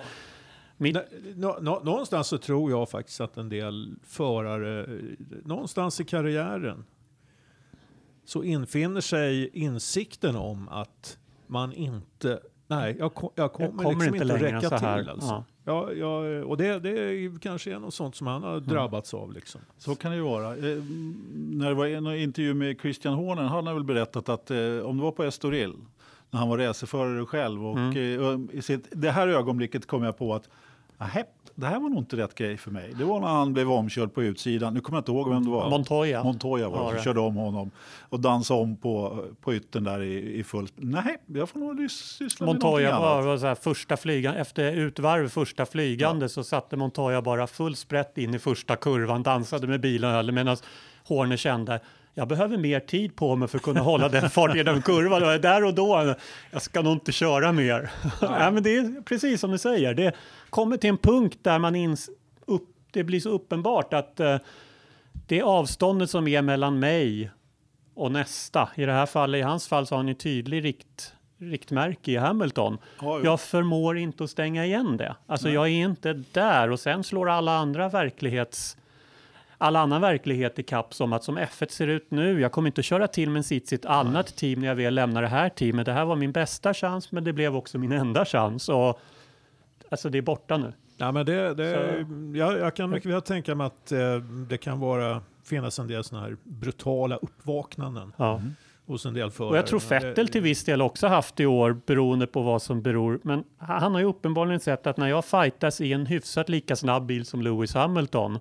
Nå- nå- nå- någonstans så tror jag faktiskt att en del förare, eh, någonstans i karriären, så infinner sig insikten om att man inte, nej, jag, jag kommer, kommer liksom inte inte räcka till. Alltså. Ja. Ja. Ja, och det, det är kanske är något sånt som han har drabbats av. Liksom. Så kan det ju vara. Eh, när det var en intervju med Christian Horner, han har väl berättat att eh, om det var på Estoril, när han var racerförare själv, och Mm. eh, i sitt, det här ögonblicket kom jag på att "Nähä, det här var nog inte rätt grej för mig. Det var när han blev omkörd på utsidan. Nu kommer jag inte ihåg vem det var. Montoya. Montoya var Ja, det, körde om honom och dansade om på, på yttern där i, i full... Nej, jag får nog syssla med Montoya någonting var, var så här, första flygan, efter utvarv första flygande så satte Montoya bara full sprätt in i första kurvan, dansade med bilen medan Horner kände jag behöver mer tid på mig för att kunna hålla den farten genom kurvan. Och där och då, jag ska nog inte köra mer. Nej, men det är precis som du säger, det kommer till en punkt där man ins, upp, det blir så uppenbart att eh, det avståndet som är mellan mig och nästa. I det här fallet, i hans fall så har han ju tydlig rikt, riktmärke i Hamilton. Ja, jo. Jag förmår inte att stänga igen det. Alltså jag är inte där och sen slår alla andra verklighets all annan verklighet i kapp som att som F1 ser ut nu, jag kommer inte att köra till med i ett annat team när jag väl lämnar det här teamet. Det här var min bästa chans, men det blev också min enda chans. Och, alltså det är borta nu. Ja, men det, det, Så- jag, jag kan mycket väl tänka mig att eh, det kan vara, finnas en del sådana här brutala uppvaknanden Ja. hos en del förare. Och jag tror Vettel till viss del också haft i år beroende på vad som beror. Men han har ju uppenbarligen sett att när jag fightas i en hyfsat lika snabb bil som Lewis Hamilton.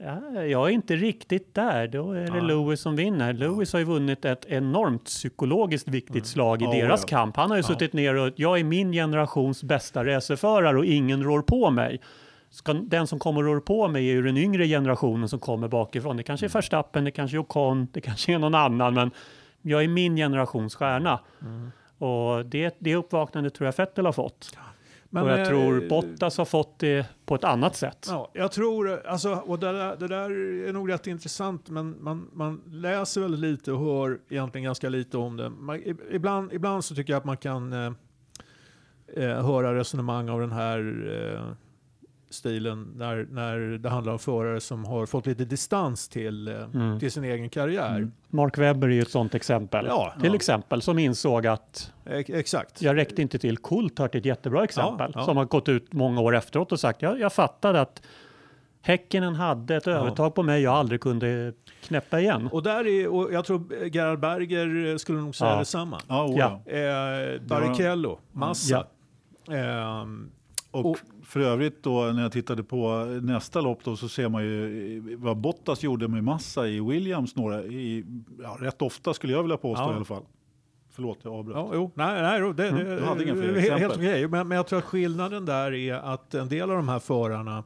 Ja, jag är inte riktigt där. Då är det Ja. Lewis som vinner. Lewis har ju vunnit ett enormt psykologiskt viktigt slag i Mm. Ja, deras ja. kamp. Han har ju suttit ner och jag är min generations bästa racerförare och ingen rår på mig. Ska, den som kommer och rår på mig är ju den yngre generationen som kommer bakifrån. Det kanske är Mm. Verstappen, det kanske är Ocon, det kanske är någon annan, men jag är min generations stjärna. Mm. Och det, det uppvaknandet tror jag Vettel har fått. Men, och jag eh, tror Bottas har fått det på ett annat sätt. Ja, jag tror, alltså, och det där, det där är nog rätt intressant, men man, man läser väldigt lite och hör egentligen ganska lite om det. Man, ibland, ibland så tycker jag att man kan eh, eh, höra resonemang av den här eh, stilen när, när det handlar om förare som har fått lite distans till, eh, Mm. till sin egen karriär. Mark Webber är ju ett sånt exempel. Ja, till ja. exempel, som insåg att Ex- Exakt. jag räckte inte till. Coulthard är ett jättebra exempel. Ja, ja. Som har gått ut många år efteråt och sagt jag, jag fattade att Häckenen hade ett övertag på mig jag aldrig kunde knäppa igen. Och, där är, och jag tror Gerhard Berger eh, skulle nog säga Ja. detsamma. Ja, oh, Ja. ja. Eh, Barrichello, Massa. Ehm, Och, Och- för övrigt då när jag tittade på nästa lopp då så ser man ju eh, vad Bottas gjorde med massa i Williams några, i, ja, rätt ofta skulle jag vilja påstå Ja. i alla fall. Förlåt, jag avbröt. Ja, jo, nej, nej, det, Mm, du hade inga fler är helt exempel. okej. Men, men jag tror att skillnaden där är att en del av de här förarna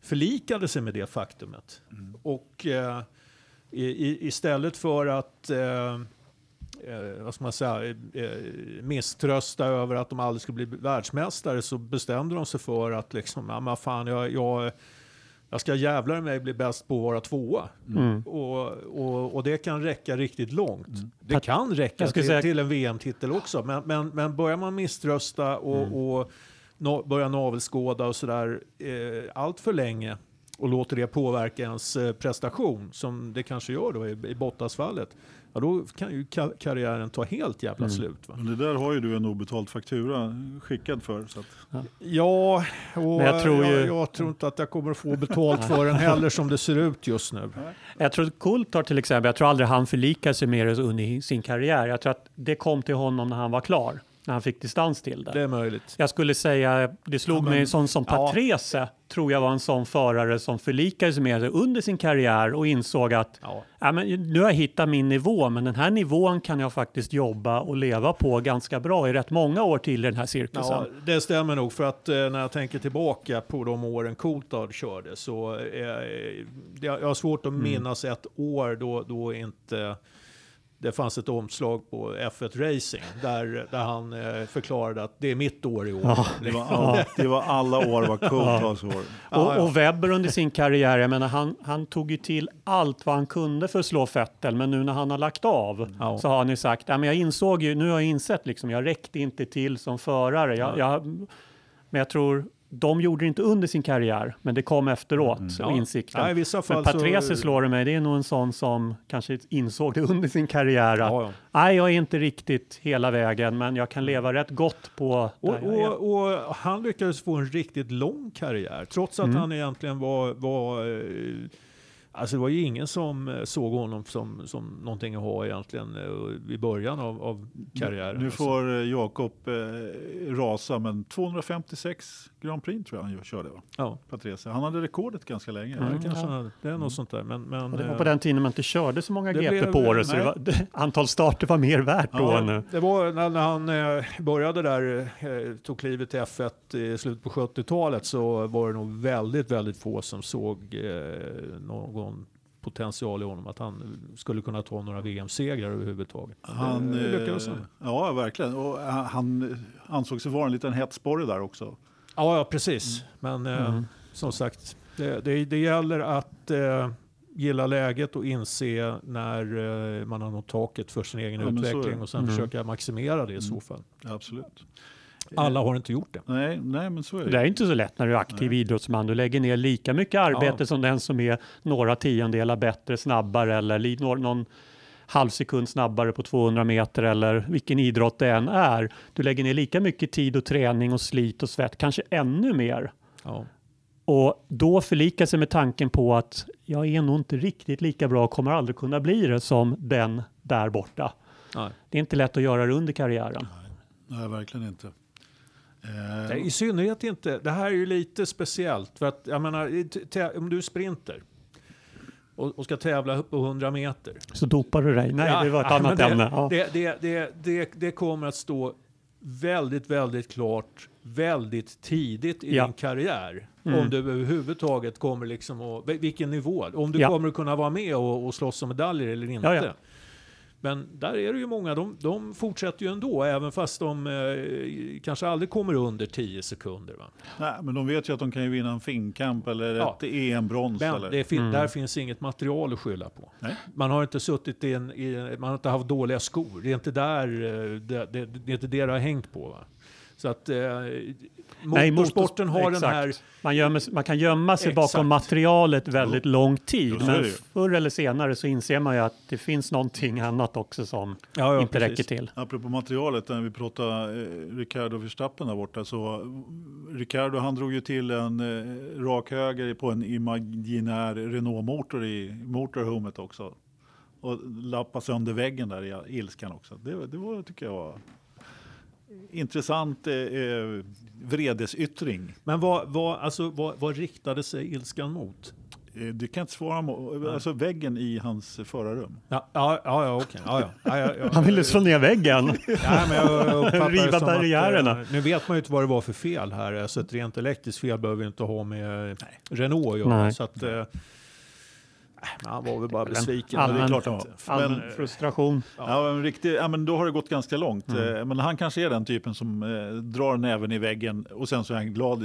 förlikade sig med det faktumet. Mm. Och eh, i, istället för att eh, eh, vad ska man säga, eh, misströsta över att de aldrig skulle bli världsmästare så bestämde de sig för att liksom, ja, men fan, jag, jag, jag ska jävlar mig bli bäst på att vara tvåa. Mm. Och, och, och det kan räcka riktigt långt. Det kan räcka till, säga- till en VM-titel också. Men, men, men börjar man misströsta och, Mm. och no, börjar navelskåda och sådär eh, allt för länge och låter det påverka ens eh, prestation, som det kanske gör då i, i Bottas-fallet, ja, då kan ju ka karriären ta helt jävla Mm. slut. Va? Men det där har ju du en obetald faktura skickad för. Så att, Ja, och Men jag tror ju- jag, jag tror inte att jag kommer få betalt för den heller som det ser ut just nu. Jag tror att Coulthard till exempel, jag tror aldrig han förlikade sig med det under sin karriär. Jag tror att det kom till honom när han var klar, när han fick distans till det. Det är möjligt. Jag skulle säga, det slog Ja, men- mig en sån som ja. Patrese, tror jag var en sån förare som förlikade sig med det under sin karriär och insåg att Ja. ja, men nu har jag hittat min nivå, men den här nivån kan jag faktiskt jobba och leva på ganska bra i rätt många år till i den här cirkusen. Ja, det stämmer nog. För att eh, när jag tänker tillbaka på de åren Coulthard körde så eh, det, jag har svårt att Mm. minnas ett år då, då inte det fanns ett omslag på F1 Racing där, där han eh, förklarade att det är mitt år i år. Ja. det, var alla, det var alla år var Coulthars år. Ja, Och, ja. och Webber under sin karriär, jag menar, han, han tog ju till allt vad han kunde för att slå Vettel, men nu när han har lagt av Ja. så har han ju sagt, ja, men jag insåg ju, nu har jag insett liksom, jag räckte inte till som förare. Jag, jag, men jag tror, de gjorde det inte under sin karriär, men det kom efteråt, Mm. Ja. insikten. Ja, i vissa men fall så- Patrese slår det mig, det är nog en sån som kanske insåg det under sin karriär. Att, Ja, ja. Nej, jag är inte riktigt hela vägen, men jag kan leva rätt gott på Och, och, och han lyckades få en riktigt lång karriär, trots att Mm. han egentligen var, var eh, Alltså det var ju ingen som eh, såg honom som, som någonting att ha egentligen eh, i början av, av karriären. Nu Alltså. får eh, Jakob eh, rasa, men 256 Grand Prix tror jag han körde. Va? Ja, Patrese. Han hade rekordet ganska länge. det, Mm. kanske ja. hade. det är något sånt där. Men, men, Och det var på den tiden man inte körde så många GP blev- på året, så var, det, antal starter var mer värt då Ja. nu. Det var när, när han eh, började där, eh, tog klivet till F1 i slutet på 70-talet så var det nog väldigt, väldigt få som såg eh, någon potential i honom att han skulle kunna ta några VM-segrar överhuvudtaget. Han, det eh, lyckades han. ja, verkligen. Och han, han ansåg sig vara en liten hetsborre där också. Ja, ja, precis. Men eh, Mm. som sagt, det, det, det gäller att eh, gilla läget och inse när eh, man har nått taket för sin egen Ja, utveckling och sen Mm. försöka maximera det i så Mm. fall. Absolut. Alla har inte gjort det. Nej, nej, men så är det. Det är inte så lätt när du är aktiv Nej. idrottsman. Du lägger ner lika mycket arbete Ja. som den som är några tiondelar bättre, snabbare eller någon halv sekund snabbare på 200 meter eller vilken idrott det än är. Du lägger ner lika mycket tid och träning och slit och svett, kanske ännu mer. Ja. Och då förlika sig med tanken på att jag är nog inte riktigt lika bra och kommer aldrig kunna bli det som den där borta. Nej. Det är inte lätt att göra det under karriären. Nej, verkligen inte. Eh, Nej, I synnerhet inte. Det här är ju lite speciellt. För att, jag menar, om du är sprinter och, och ska tävla på 100 meter. Så dopar du dig? Nej, Ja, det var ett ja, annat det, ämne. Ja. Det, det, det, det, det kommer att stå väldigt, väldigt klart väldigt tidigt i Ja. din karriär. Mm. Om du överhuvudtaget kommer liksom att, vilken nivå, om du Ja. kommer att kunna vara med och, och slåss om medaljer eller inte. Ja, ja. Men där är det ju många, de, de fortsätter ju ändå, även fast de eh, kanske aldrig kommer under 10 sekunder. Va? nej, men de vet ju att de kan ju vinna en finkamp eller Ja. ett EM-brons. Men Eller? det fin- Mm. där finns inget material att skylla på. Nej. Man har inte suttit i en, i, man har inte haft dåliga skor. Det är inte där, eh, det, det, det är inte det det har hängt på. Va? Så att eh, Nej, motorsporten har den exakt. här... Man, gömmer, man kan gömma sig Exakt. bakom materialet väldigt lång tid. Men förr eller senare så inser man ju att det finns någonting annat också som Ja, ja, inte precis. räcker till. Apropå materialet, när vi pratar eh, Ricardo Verstappen där borta, så eh, Ricardo han drog ju till en eh, rak höger på en imaginär Renault-motor i motorhomet också. Och lappade sönder väggen där i ilskan också. Det, det var, tycker jag var intressant eh, eh, vredesyttring. Men vad, vad, alltså, vad, vad riktade sig ilskan mot? Eh, Du kan inte svara på, alltså väggen i hans förarrum. Ja, ja, ja, ja okej. Ja, ja. Ja, ja, ja. Han ville slå ner väggen. Ja, men jag, jag uppfattar det Riva barriärerna. eh, nu vet man ju inte vad det var för fel här. Alltså ett rent elektriskt fel behöver ju inte ha med Renault att göra. Nej. Så att, eh, men han var väl bara besviken. allmän- Men det är klart att- Allmän Men- frustration. Ja, men riktigt, ja, men då har det gått ganska långt. Eh, Men han kanske är den typen som eh, drar näven i väggen och sen så är han glad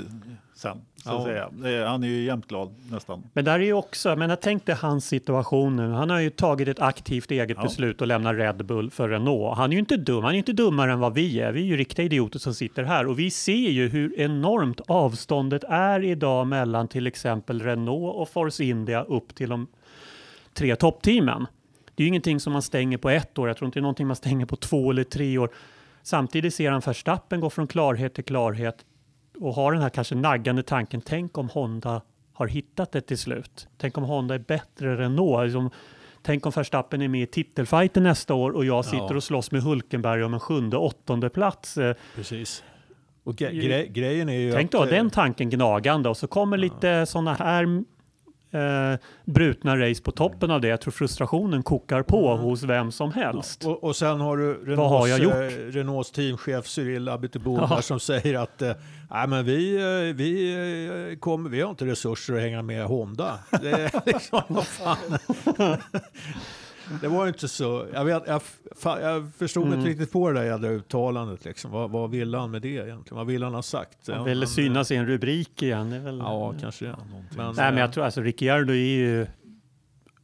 sen. Så Ja. säga. Han är ju jämt glad nästan. Men där är ju också, men jag tänkte hans situation nu. Han har ju tagit ett aktivt eget Ja. beslut att lämna Red Bull för Renault. Han är ju inte dum, han är inte dummare än vad vi är. Vi är ju riktiga idioter som sitter här och vi ser ju hur enormt avståndet är idag mellan till exempel Renault och Force India upp till de tre toppteamen. Det är ju ingenting som man stänger på ett år. Jag tror inte det är någonting man stänger på två eller tre år. Samtidigt ser han Verstappen gå från klarhet till klarhet och har den här kanske naggande tanken. Tänk om Honda har hittat det till slut. Tänk om Honda är bättre än Renault. Liksom, tänk om Verstappen är med i titelfighten nästa år och jag sitter Ja. och slåss med Hulkenberg om en sjunde, åttonde plats. Eh, Precis. Och gre gre grejen är ju Tänk att... då eh, den tanken gnagande och så kommer lite sådana här eh, brutna race på toppen av det. Jag tror frustrationen kokar på Mm. hos vem som helst. Och, och sen har du Renaults, har jag gjort? eh, Renaults teamchef Cyril Abiteboul Ja. som säger att eh, Nej, men vi, eh, vi, eh, kommer, vi har inte resurser att hänga med Honda. Det, är liksom, vad fan. Det var inte så. Jag, vet, jag, jag förstod Mm. inte riktigt på det där jädra uttalandet. Liksom. Vad, vad ville han med det egentligen? Vad ville han ha sagt? Han ville synas i en rubrik igen. Det är väl, Ja, kanske det. Men, Nej, men jag tror alltså Ricciardo är ju,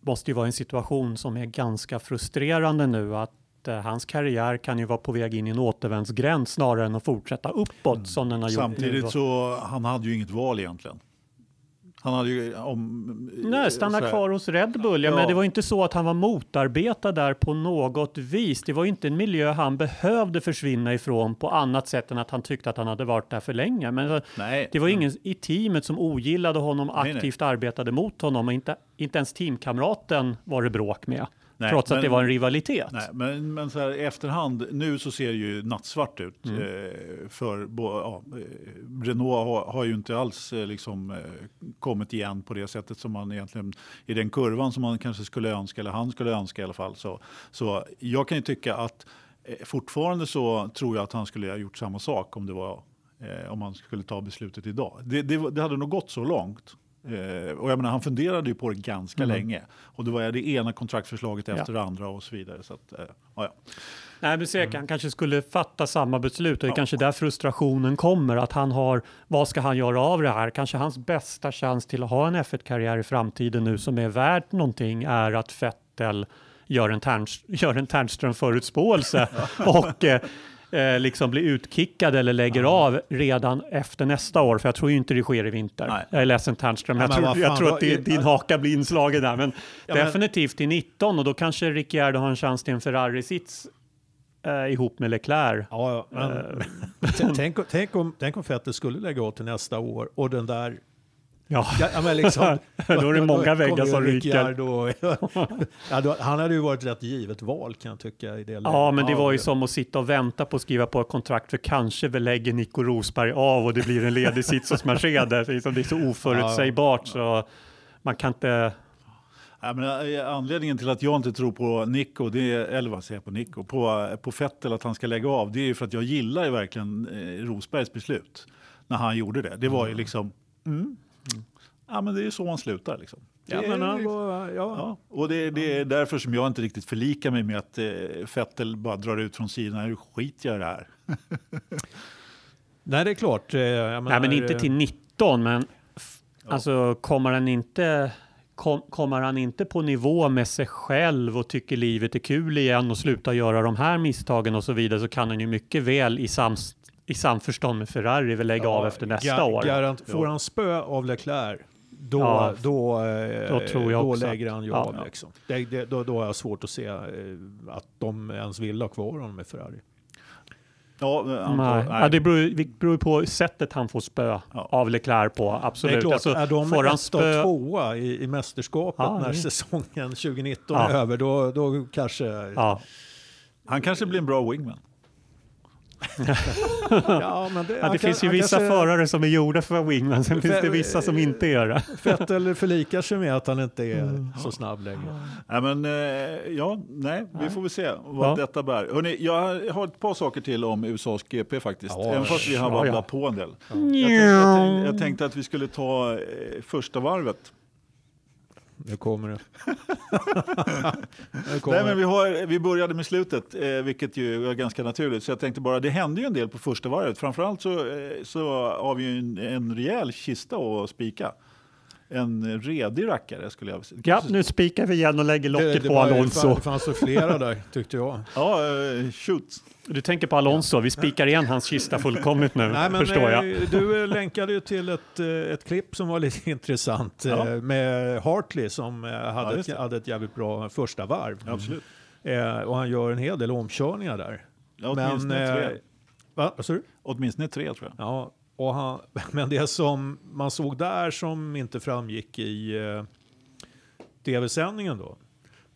måste ju vara i en situation som är ganska frustrerande nu. Att eh, hans karriär kan ju vara på väg in i en återvändsgränd snarare än att fortsätta uppåt som den har gjort. Samtidigt så han hade ju inget val egentligen. Han hade ju om... Nej, stanna så här- kvar hos Red Bull. Ja, Ja. Men det var inte så att han var motarbetad där på något vis. Det var ju inte en miljö han behövde försvinna ifrån på annat sätt än att han tyckte att han hade varit där för länge. Men eh, Nej. det var ingen i teamet som ogillade honom, Nej, nej. aktivt arbetade mot honom och inte, inte ens teamkamraten var det bråk med. Nej, trots att men- det var en rivalitet. Nej, men, men så här, i efterhand, nu så ser det ju nattsvart ut. Mm. Eh, för bo, ja, eh, Renault har, har ju inte alls eh, liksom, eh, kommit igen på det sättet som man egentligen, i den kurvan som man kanske skulle önska, eller han skulle önska i alla fall. Så, så jag kan ju tycka att eh, fortfarande så tror jag att han skulle ha gjort samma sak om det var eh, om man skulle ta beslutet idag. Det, det, det hade nog gått så långt. Eh, och jag menar, han funderade ju på det ganska länge. Och det var det ena kontraktförslaget efter det andra och så vidare. Så att, eh, ja, ja. Nej, men säkert, han kanske skulle fatta samma beslut och det är kanske där frustrationen kommer. Att han har, vad ska han göra av det här? Kanske hans bästa chans till att ha en F1-karriär i framtiden nu som är värt någonting är att Vettel gör en, Terns, gör en Ternström-förutspåelse och eh, eh, liksom blir utkickad eller lägger av redan efter nästa år. För jag tror ju inte det sker i vinter. Nej. Jag är ledsen Ternström, Ja, jag men tror, jag tror att det, din haka blir inslagen där. Men Ja, men- definitivt i 19 och då kanske Ricciardo har en chans till en Ferrari-sits eh, ihop med Leclerc. Ja, ja, men, Eh, t- tänk, tänk, om, tänk om Vettel skulle lägga av till nästa år och den där Ja, Ja, men liksom, Då är det många väggar som ryker. Och- ja, då, han hade ju varit rätt givet val kan jag tycka i det läget. ja, men det var ju som att sitta och vänta på att skriva på ett kontrakt för kanske väl lägger Nico Rosberg av och det blir en ledig sits hos Mercedes. Det är så- oförutsägbart så man kan inte... Ja, men eh, anledningen till att jag inte tror på Nico, det är, eller vad säger jag på Nico, på, på Vettel att han ska lägga av, det är ju för att jag gillar ju verkligen eh, Rosbergs beslut när han gjorde det. Det var ju liksom, mm. Ja men det är så man slutar liksom. Ja, Det men är- han var, ja. Ja, och det, det är därför som jag inte riktigt förlikar mig med att eh, Vettel bara drar ut från sidan. Nu skiter jag i det här. Nej, det är klart. eh, Jag Nej, men menar, inte eh, till 19, men f- alltså kommer han inte... Kom, kommer han inte på nivå med sig själv och tycker livet är kul igen och slutar göra de här misstagen och så vidare så kan han ju mycket väl i sam, i samförstånd med Ferrari vill lägga av efter nästa år. Garant, får Ja. han spö av Leclerc, då, Ja, då, eh, då tror jag då också lägger han ju ja. av. Liksom. Det, det, då, då har jag svårt att se eh, att de ens vill ha kvar honom med Ferrari. Ja, eh, Nej. nej. Ja, det beror, ju- det på sättet han får spö Ja. av Leclerc på. Det Absolut. är klart, Alltså, är de får han spö... tvåa i, i mästerskapet Ja, när det- säsongen 2019 Ja. är över, då, då kanske... Ja. Han kanske blir en bra wingman. Ja, men det, Ja, det kan- finns ju han vissa kanske- förare som är gjorda för att vara wingman, sen finns det vissa som inte gör det. Vettel förlikar sig med att han inte är Mm. så snabb längre. Nej, men, eh, ja, nej, vi får väl se vad Ja. detta bär. Hörrni, jag har ett par saker till om USAs GP faktiskt. Ja, Även fast vi har ja, babblat ja. på en del. Jag tänkte, jag, tänkte, jag tänkte att vi skulle ta eh, första varvet. Nu kommer det. nu kommer Nej, men vi, har, vi började med slutet, eh, vilket ju är ganska naturligt. Så jag tänkte bara, det hände ju en del på första varvet. Framförallt så, eh, så har vi ju en, en rejäl kista att spika. En redig rackare skulle jag säga. Ja, nu spikar vi igen och lägger locket på var ju- Alonso. Det fanns det flera där, tyckte jag. Ja, eh, shoot. Du tänker på Alonso, vi spikar igen hans kista fullkomligt nu, Nej, men, förstår jag. eh, Du eh, länkade ju till ett, ett klipp som var lite intressant Ja. med Hartley som hade, just ett, det. hade ett jävligt bra första varv. Absolut. Eh, och han gör en hel del omkörningar där. Ja, åtminstone tre. eh, va? Åtminstone tre tror jag. Ja, och han, men det som man såg där som inte framgick i eh, tv-sändningen då,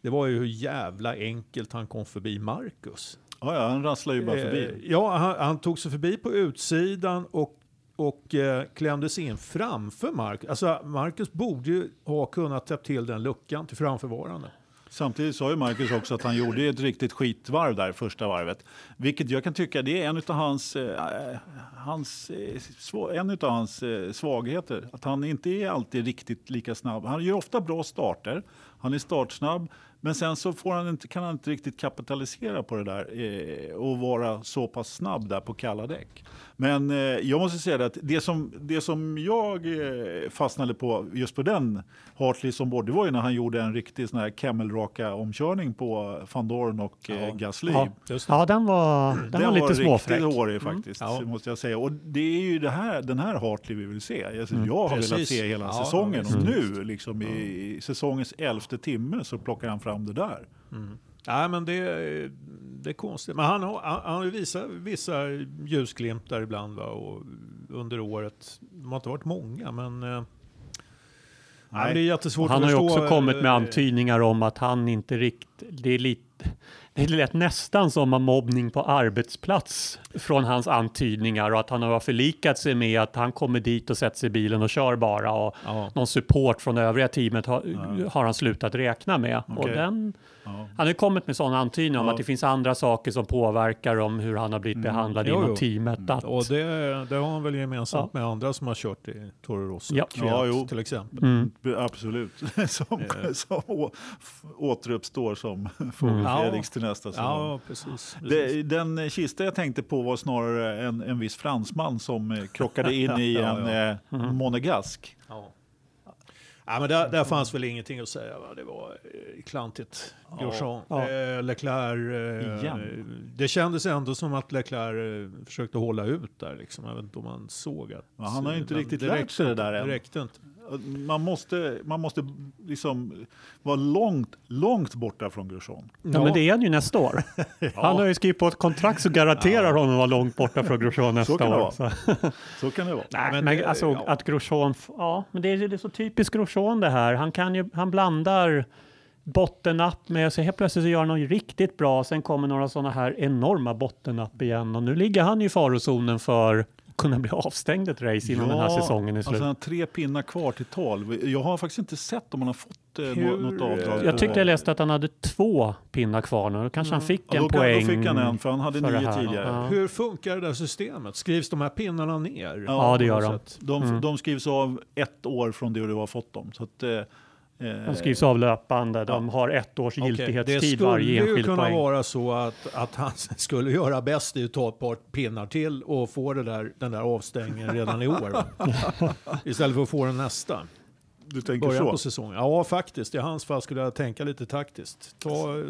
det var ju hur jävla enkelt han kom förbi Marcus. Ja, ja, han rasslar ju bara Eh, förbi. ja, han, han tog sig förbi på utsidan och, och eh, klämde sig in framför Marcus. Alltså, Marcus borde ju ha kunnat täppa till den luckan till framförvarande. Samtidigt sa ju Marcus också att han gjorde ett riktigt skitvarv där första varvet. Vilket jag kan tycka det är en av hans, eh, hans, eh, en utav hans eh, svagheter. Att han inte är alltid riktigt lika snabb. Han gör ofta bra starter. Han är startsnabb. Men sen så får han inte, kan han inte riktigt kapitalisera på det där eh, och vara så pass snabb där på kalla däck. Men eh, jag måste säga att det som, det som jag eh, fastnade på just på den Hartley som både var ju när han gjorde en riktig sån här camel-raka omkörning på van Dorn och eh, Gasly. Ja, Just det. ja den var, den var lite riktigt småfräck. hårig faktiskt, Ja. måste jag säga. Och det är ju det här, den här Hartley vi vill se. Alltså, Jag har velat Precis. se hela Ja, säsongen ja, och nu liksom, i, i säsongens elfte timme så plockar han fram det där. Nej, men det, det är konstigt. Men han har, han, han ju visat vissa ljusglimtar ibland va, och under året. De har inte varit många, men eh, nej. det är jättesvårt Han att har ju förstå. också kommit med eh, antydningar om att han inte riktigt... Det är lite... Det lät nästan som en mobbning på arbetsplats från hans antydningar och att han har förlikat sig med att han kommer dit och sätter sig i bilen och kör bara och Ja. någon support från övriga teamet har, har han slutat räkna med. Och Okej. den, Ja. han har ju kommit med sådana antydningar om Ja. att det finns andra saker som påverkar om hur han har blivit behandlad Jo, inom jo. teamet. Att, Och det, det har han väl gemensamt med andra som har kört i Toro Rosso. Ja. Kviat, Ja, till exempel. mm, Absolut. som, Eh. som å, återuppstår som Fågel Mm. Nästa säsong. Ja, precis. precis. Det, den kista jag tänkte på var snarare en, en viss fransman som eh, krockade in i Ja, en ja. eh, monegask. Ja. Ja, men där, där fanns väl ingenting att säga. Va? Det var eh, klantigt. Grosjean. Ja. Eh, Leclerc. Eh, Igen. det kändes ändå som att Leclerc försökte hålla ut där. Liksom. Jag vet inte om man såg att... Ja, han har ju inte riktigt lärt sig det där än. Det räckte inte. Man måste, man måste liksom vara långt, långt borta från Grosjean. ja, men det är han ju nästa år. Han har ju skrivit på ett kontrakt som garanterar honom att vara långt borta från Grosjean nästa kan det år. vara. Så. Så kan det vara. Nej, men men, det- alltså ja. att Grosjean, ja, men det är, det är så typiskt Grosjean det här. Han, kan ju, han blandar bottennapp med, så helt plötsligt så gör han något riktigt bra, sen kommer några sådana här enorma bottennapp igen och nu ligger han ju i farozonen för kunna bli avstängd ett race innan den här säsongen är alltså slut. han har tre pinnar kvar till tolv. Jag har faktiskt inte sett om han har fått eh, Hur, nå- något avdrag. jag tyckte jag läste att han hade två pinnar kvar nu. Då kanske han fick ja, en då, poäng. då fick han en, för han hade för nio tidigare. Ja. Hur funkar det där systemet? Skrivs de här pinnarna ner? Ja, det gör de. De, Mm. de skrivs av ett år från det du har fått dem. Så att, eh, De skrivs av löpande. De har ett års Okej, giltighetstid Det varje skulle ju enskild kunna poäng. vara så att, att han skulle göra bäst i att ta ett par pinnar till och få det där, den där avstängningen redan i år. Istället för att få den nästa. Du tänker början så? på säsongen. Ja, faktiskt. I hans fall skulle jag tänka lite taktiskt. Ta, eh,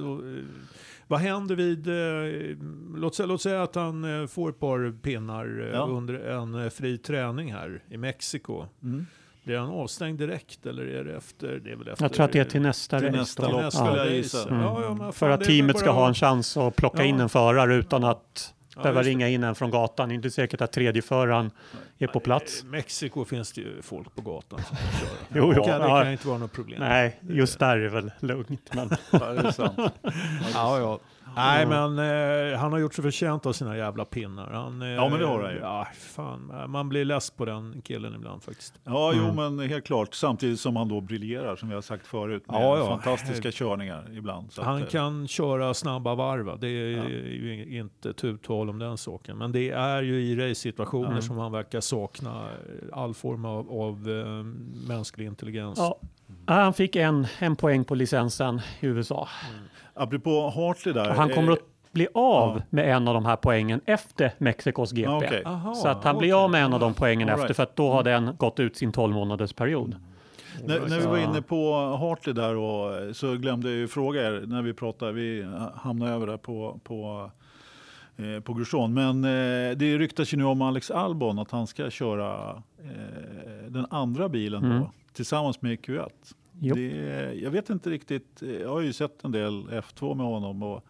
vad händer vid... Eh, låt, säga, låt säga att han eh, får ett par pinnar eh, Ja. under en eh, fri träning här i Mexiko. Mm. Blir han avstängd direkt eller är det efter? Det är väl efter Jag tror att det är till nästa Till race. nästa lopp nästa race. Mm. Ja, ja, men För fan, att teamet ska bara- ha en chans att plocka Ja. in en förare utan att Ja, behöva ringa in en från gatan. Det är inte säkert att tredje föraren är på plats. I Mexiko finns det ju folk på gatan som kan köra. Jo, jo, det, ja. kan inte vara något problem. Nej, just där är det väl lugnt. Men Ja, det är sant. Ja, ja. Nej, men eh, han har gjort sig förtjänt av sina jävla pinnar. Han, eh, Ja, men det har han ju. Ja, fan. Man blir less på den killen ibland faktiskt. Ja, jo, Mm. men helt klart. Samtidigt som han då briljerar, som vi har sagt förut, med Ja, ja. fantastiska körningar ibland. Så Han att, eh, kan köra snabba varv. va. Det är Ja. ju inte tu tal om den saken. Men det är ju i race-situationer Mm. som han verkar sakna eh, all form av, av eh, mänsklig intelligens. ja, han fick en, en poäng på licensen i USA. Apropå Hartley där. Och han kommer eh, att bli av ja. med en av de här poängen efter Mexikos GP. Ja, okej. Aha, Så att han blir okej. av med en av de poängen All efter right. för att då har den gått ut sin 12 månaders period. När, när vi var inne på Hartley där och, så glömde jag ju fråga er när vi pratade, vi hamnade över där på, på, eh, på Grosjean. Men eh, det ryktas ju nu om Alex Albon att han ska köra eh, den andra bilen Mm. då, tillsammans med Q1. Det, jag vet inte riktigt, eh, jag har ju sett en del F2 med honom och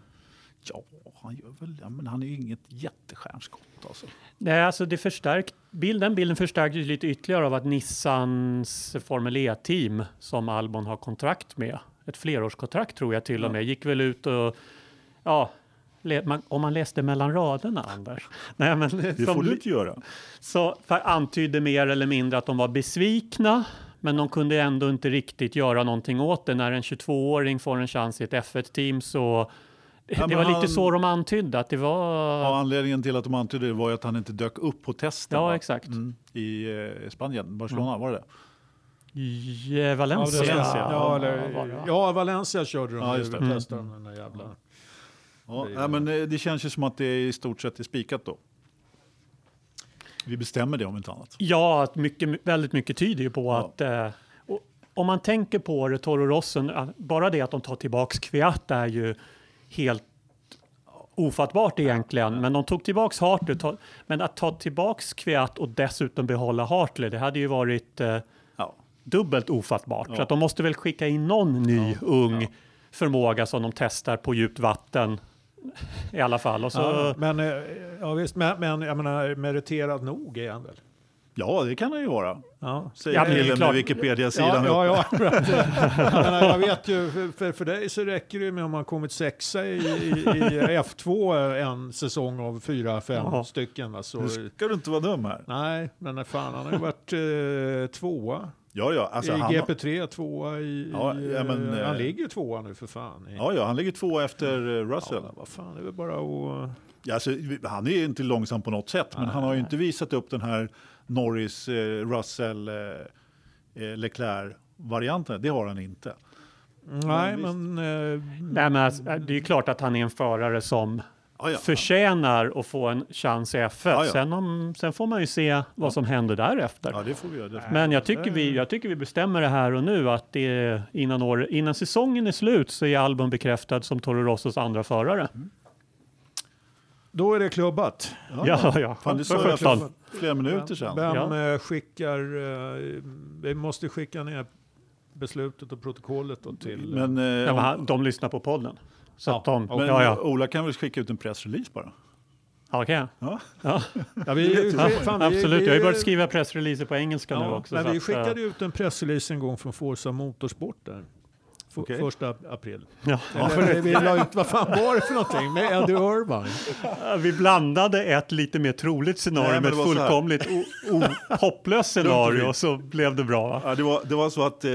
ja, han gör väl, ja, men han är ju inget jättestjärnskott alltså. Nej, alltså det förstärkt, bilden, bilden förstärktes lite ytterligare av att Nissans Formel E-team som Albon har kontrakt med, ett flerårskontrakt tror jag till och med, gick väl ut och ja, man, om man läste mellan raderna, Anders. Nej, men Det som får du li- inte göra. så för antydde mer eller mindre att de var besvikna, men de kunde ändå inte riktigt göra någonting åt det. När en 22-åring får en chans i ett F1-team så Ja, det var han- lite så de antydde att det var... Ja, anledningen till att de antydde det var ju att han inte dök upp på testen Ja, va? exakt. Mm, i eh, Spanien, Barcelona var det det? Ja, Valencia. Ja, Valencia. Ja, var eller, ja, Valencia körde de Ja, just det. testade de den där jävla... Ja, Det är- ja, men eh, det känns ju som att det i stort sett är spikat då. Vi bestämmer det om inte annat. Ja, att mycket, väldigt mycket tyder ju på Ja. att eh, om man tänker på det, Toro Rossen, bara det att de tar tillbaks Kviat är ju helt ofattbart egentligen. Men de tog tillbaks Hartley, men att ta tillbaks Kviat och dessutom behålla Hartley, det hade ju varit eh, Ja. dubbelt ofattbart. Ja. Så att de måste väl skicka in någon ny ung ja. förmåga som de testar på djupt vatten i alla fall. Och så, Ja, men, eh, ja, visst, men, men jag menar, meriterad nog är han väl? ja, det kan han ju vara. Ja. Säger Ja, killen med Wikipedia-sidan Ja, ja, ja. jag, menar, jag vet ju, för, för, dig så räcker det ju med om man kommit sexa i, i, i F2 en säsong av fyra, fem Ja. stycken. Va? Så, Nu ska du inte vara dum här. nej, men fan, han har ju varit eh, tvåa Ja, ja, alltså i han, GP3, tvåa i... Ja, ja, men, eh, han eh, ligger ju tvåa nu för fan. Ja, ja, han ligger två efter eh, Russell. ja, vad fan, det är väl bara att... Ja, alltså, han är ju inte långsam på något sätt, men han har ju inte visat upp den här Norris, eh, Russell, eh, eh, Leclerc-varianten. Det har han inte. Nej, visst. men... Eh, nej, men alltså, det är ju klart att han är en förare som Ja, ja. förtjänar att få en chans i F1. Ja, ja. Sen, om, sen får man ju se vad som händer därefter. ja, det får vi göra. Men jag tycker, vi, jag tycker vi bestämmer det här och nu att det är innan, år, innan säsongen är slut så är Albon bekräftad som Toro Rossos andra förare. då är det klubbat. Ja, ja. Fan, det För sa för flera minuter sedan. Vem Ja. eh, skickar... Eh, vi måste skicka ner beslutet och protokollet då till... Men, eh, Ja, men han, de lyssnar på podden. Så Ja, att de, men ja, ja. Ola kan väl skicka ut en pressrelease bara? ja, okej. Ja. Ja, ja, vi, ja, fan, vi- absolut, vi- jag har ju börjat skriva pressreleaser på engelska nu också. men så vi att, skickade eh, ut en pressrelease en gång från Forza Motorsport där. Okej. Första april. ja. Eller, vi la ut, vad fan var det för någonting? Med Eddie Urban. Vi blandade ett lite mer troligt scenario Nej, med ett fullkomligt hopplöst scenario och så blev det bra. Va? Ja, det, var, det var så att eh,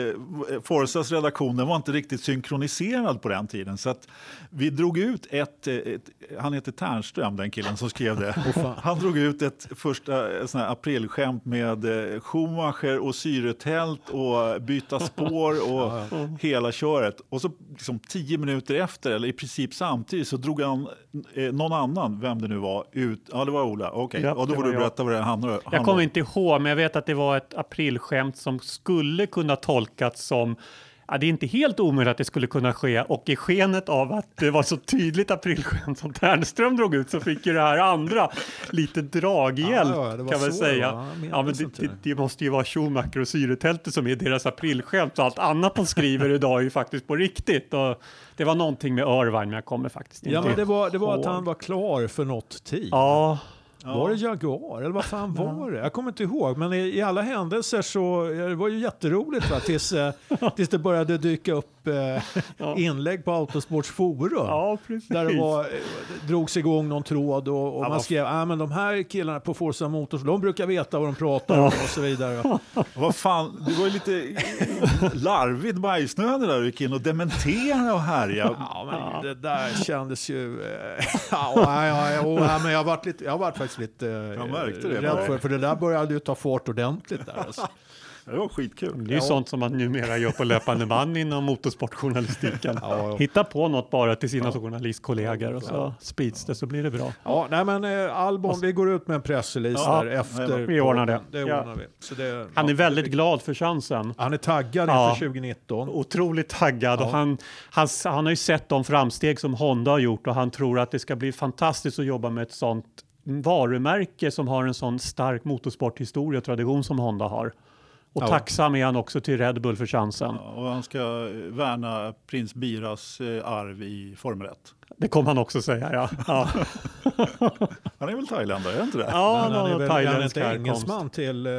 Forsas redaktion den var inte riktigt synkroniserad på den tiden. Så att vi drog ut ett, eh, ett han heter Ternström den killen som skrev det. fan. han drog ut ett första sån här aprilskämt med eh, Schumacher och syretält och byta spår och hela köret och så liksom tio minuter efter, eller i princip samtidigt, så drog han eh, någon annan, vem det nu var, ut. Ja, det var Ola. Okej, Ja, och då får du jag. berätta vad det handlar om. Jag kommer inte ihåg, men jag vet att det var ett aprilskämt som skulle kunna tolkas som Ja, det är inte helt omöjligt att det skulle kunna ske och i skenet av att det var så tydligt aprilskämt som Ternström drog ut så fick ju det här andra lite draghjälp Ja, kan man säga. Ja, men det, det, det. måste ju vara Schumacher och syretältet som är deras aprilskämt och allt annat de skriver idag är ju faktiskt på riktigt. Och det var någonting med Irvine men jag kommer faktiskt inte Ja, men det var, det var att han var klar för något tid. Ja, Var det Jaguar eller vad fan var det? Jag kommer inte ihåg. Men i, i alla händelser så ja, det var ju jätteroligt va? Tills, eh, tills det började dyka upp eh, inlägg på Autosports forum. ja. Där det, var, eh, drogs igång någon tråd och, och man skrev att men de här killarna på Forza Motors de brukar veta vad de pratar om och så vidare. Vad fan, det var ju lite larvigt bajsnödig där du gick in och dementerade och härjade. Ja, men det där kändes ju... Eh, ja, ja, ja, ja, men jag har varit, lite, jag varit faktiskt lite eh, rädd för, för det där började ju ta fart ordentligt där. Alltså. Det var skitkul. Det är ju sånt som man numera gör på löpande man inom motorsportjournalistiken. Ja. Hitta på något bara till sina journalistkollegor och så sprids det så blir det bra. Ja, nej men eh, Albon, vi går ut med en pressrelease Ja, där efter. Vi ordnar det. Det Ja. ordnar vi. Så det, Han ja, är väldigt glad för chansen. Han är taggad Ja. inför 2019. Otroligt taggad och han, han, han har ju sett de framsteg som Honda har gjort och han tror att det ska bli fantastiskt att jobba med ett sånt varumärke som har en sån stark motorsporthistoria och tradition som Honda har. Och Ja. tacksam är han också till Red Bull för chansen. Ja, Och han ska värna prins Biras eh, arv i Formel 1. Det kommer han också säga, ja. Ja, Han är väl thailändare, är inte det? ja Men han är väl han är thailändsk engelsman till, eh,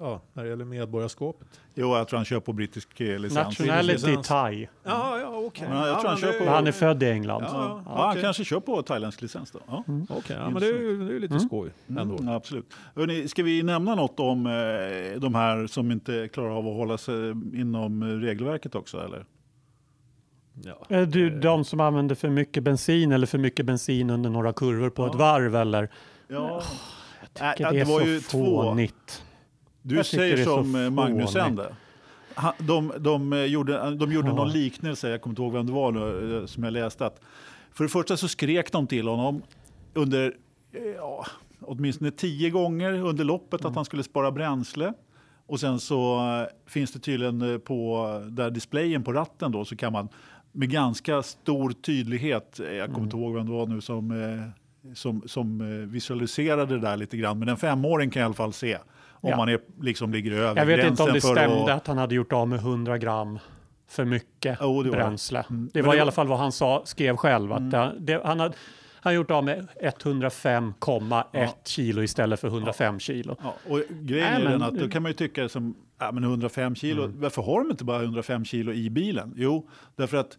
ja, när det gäller medborgarskapet. Jo, jag tror han kör på brittisk eh, licens. Nationality thai. Ja, ja, jag ja, tror han kör på- han är född i England. Ja, ja. Ja, han Okej. kanske kör på thailändsk licens då. Ja. Okej, ja, men det är ju det är ju lite skoj ändå. Mm, absolut. Hörrni, ska vi nämna något om eh, de här som inte klarar av att hålla sig inom regelverket också? Eller? Ja. Är du de som använder för mycket bensin eller för mycket bensin under några kurvor på ett varv eller? Ja, Jag tycker Äh, det är var så ju två. fånigt. Du Jag säger som eh, Magnus. Ende. De, de, eh, gjorde, de gjorde Ja. någon liknelse, jag kommer inte ihåg vem det var nu, eh, som jag läste. Att för det första så skrek de till honom under eh, ja, åtminstone tio gånger under loppet Mm. att han skulle spara bränsle. Och sen så eh, finns det tydligen eh, på där displayen på ratten då så kan man med ganska stor tydlighet, eh, jag kommer Mm. inte ihåg vem det var nu som, eh, som, som eh, visualiserade det där lite grann, men en femåring kan i alla fall se om Ja. man är, liksom ligger över Jag vet inte om det stämde Att, att han hade gjort av med 100 gram för mycket Jo, det var det. bränsle. Mm. Det var det i alla fall vad han sa, skrev själv. Att det, det, han hade han gjort av med 105,1 kilo istället för 105 kilo. ja, och grejen Nej, är den att då kan man ju tycka som, ja, men 105 kilo, Mm. varför har de inte bara 105 kilo i bilen? Jo, därför att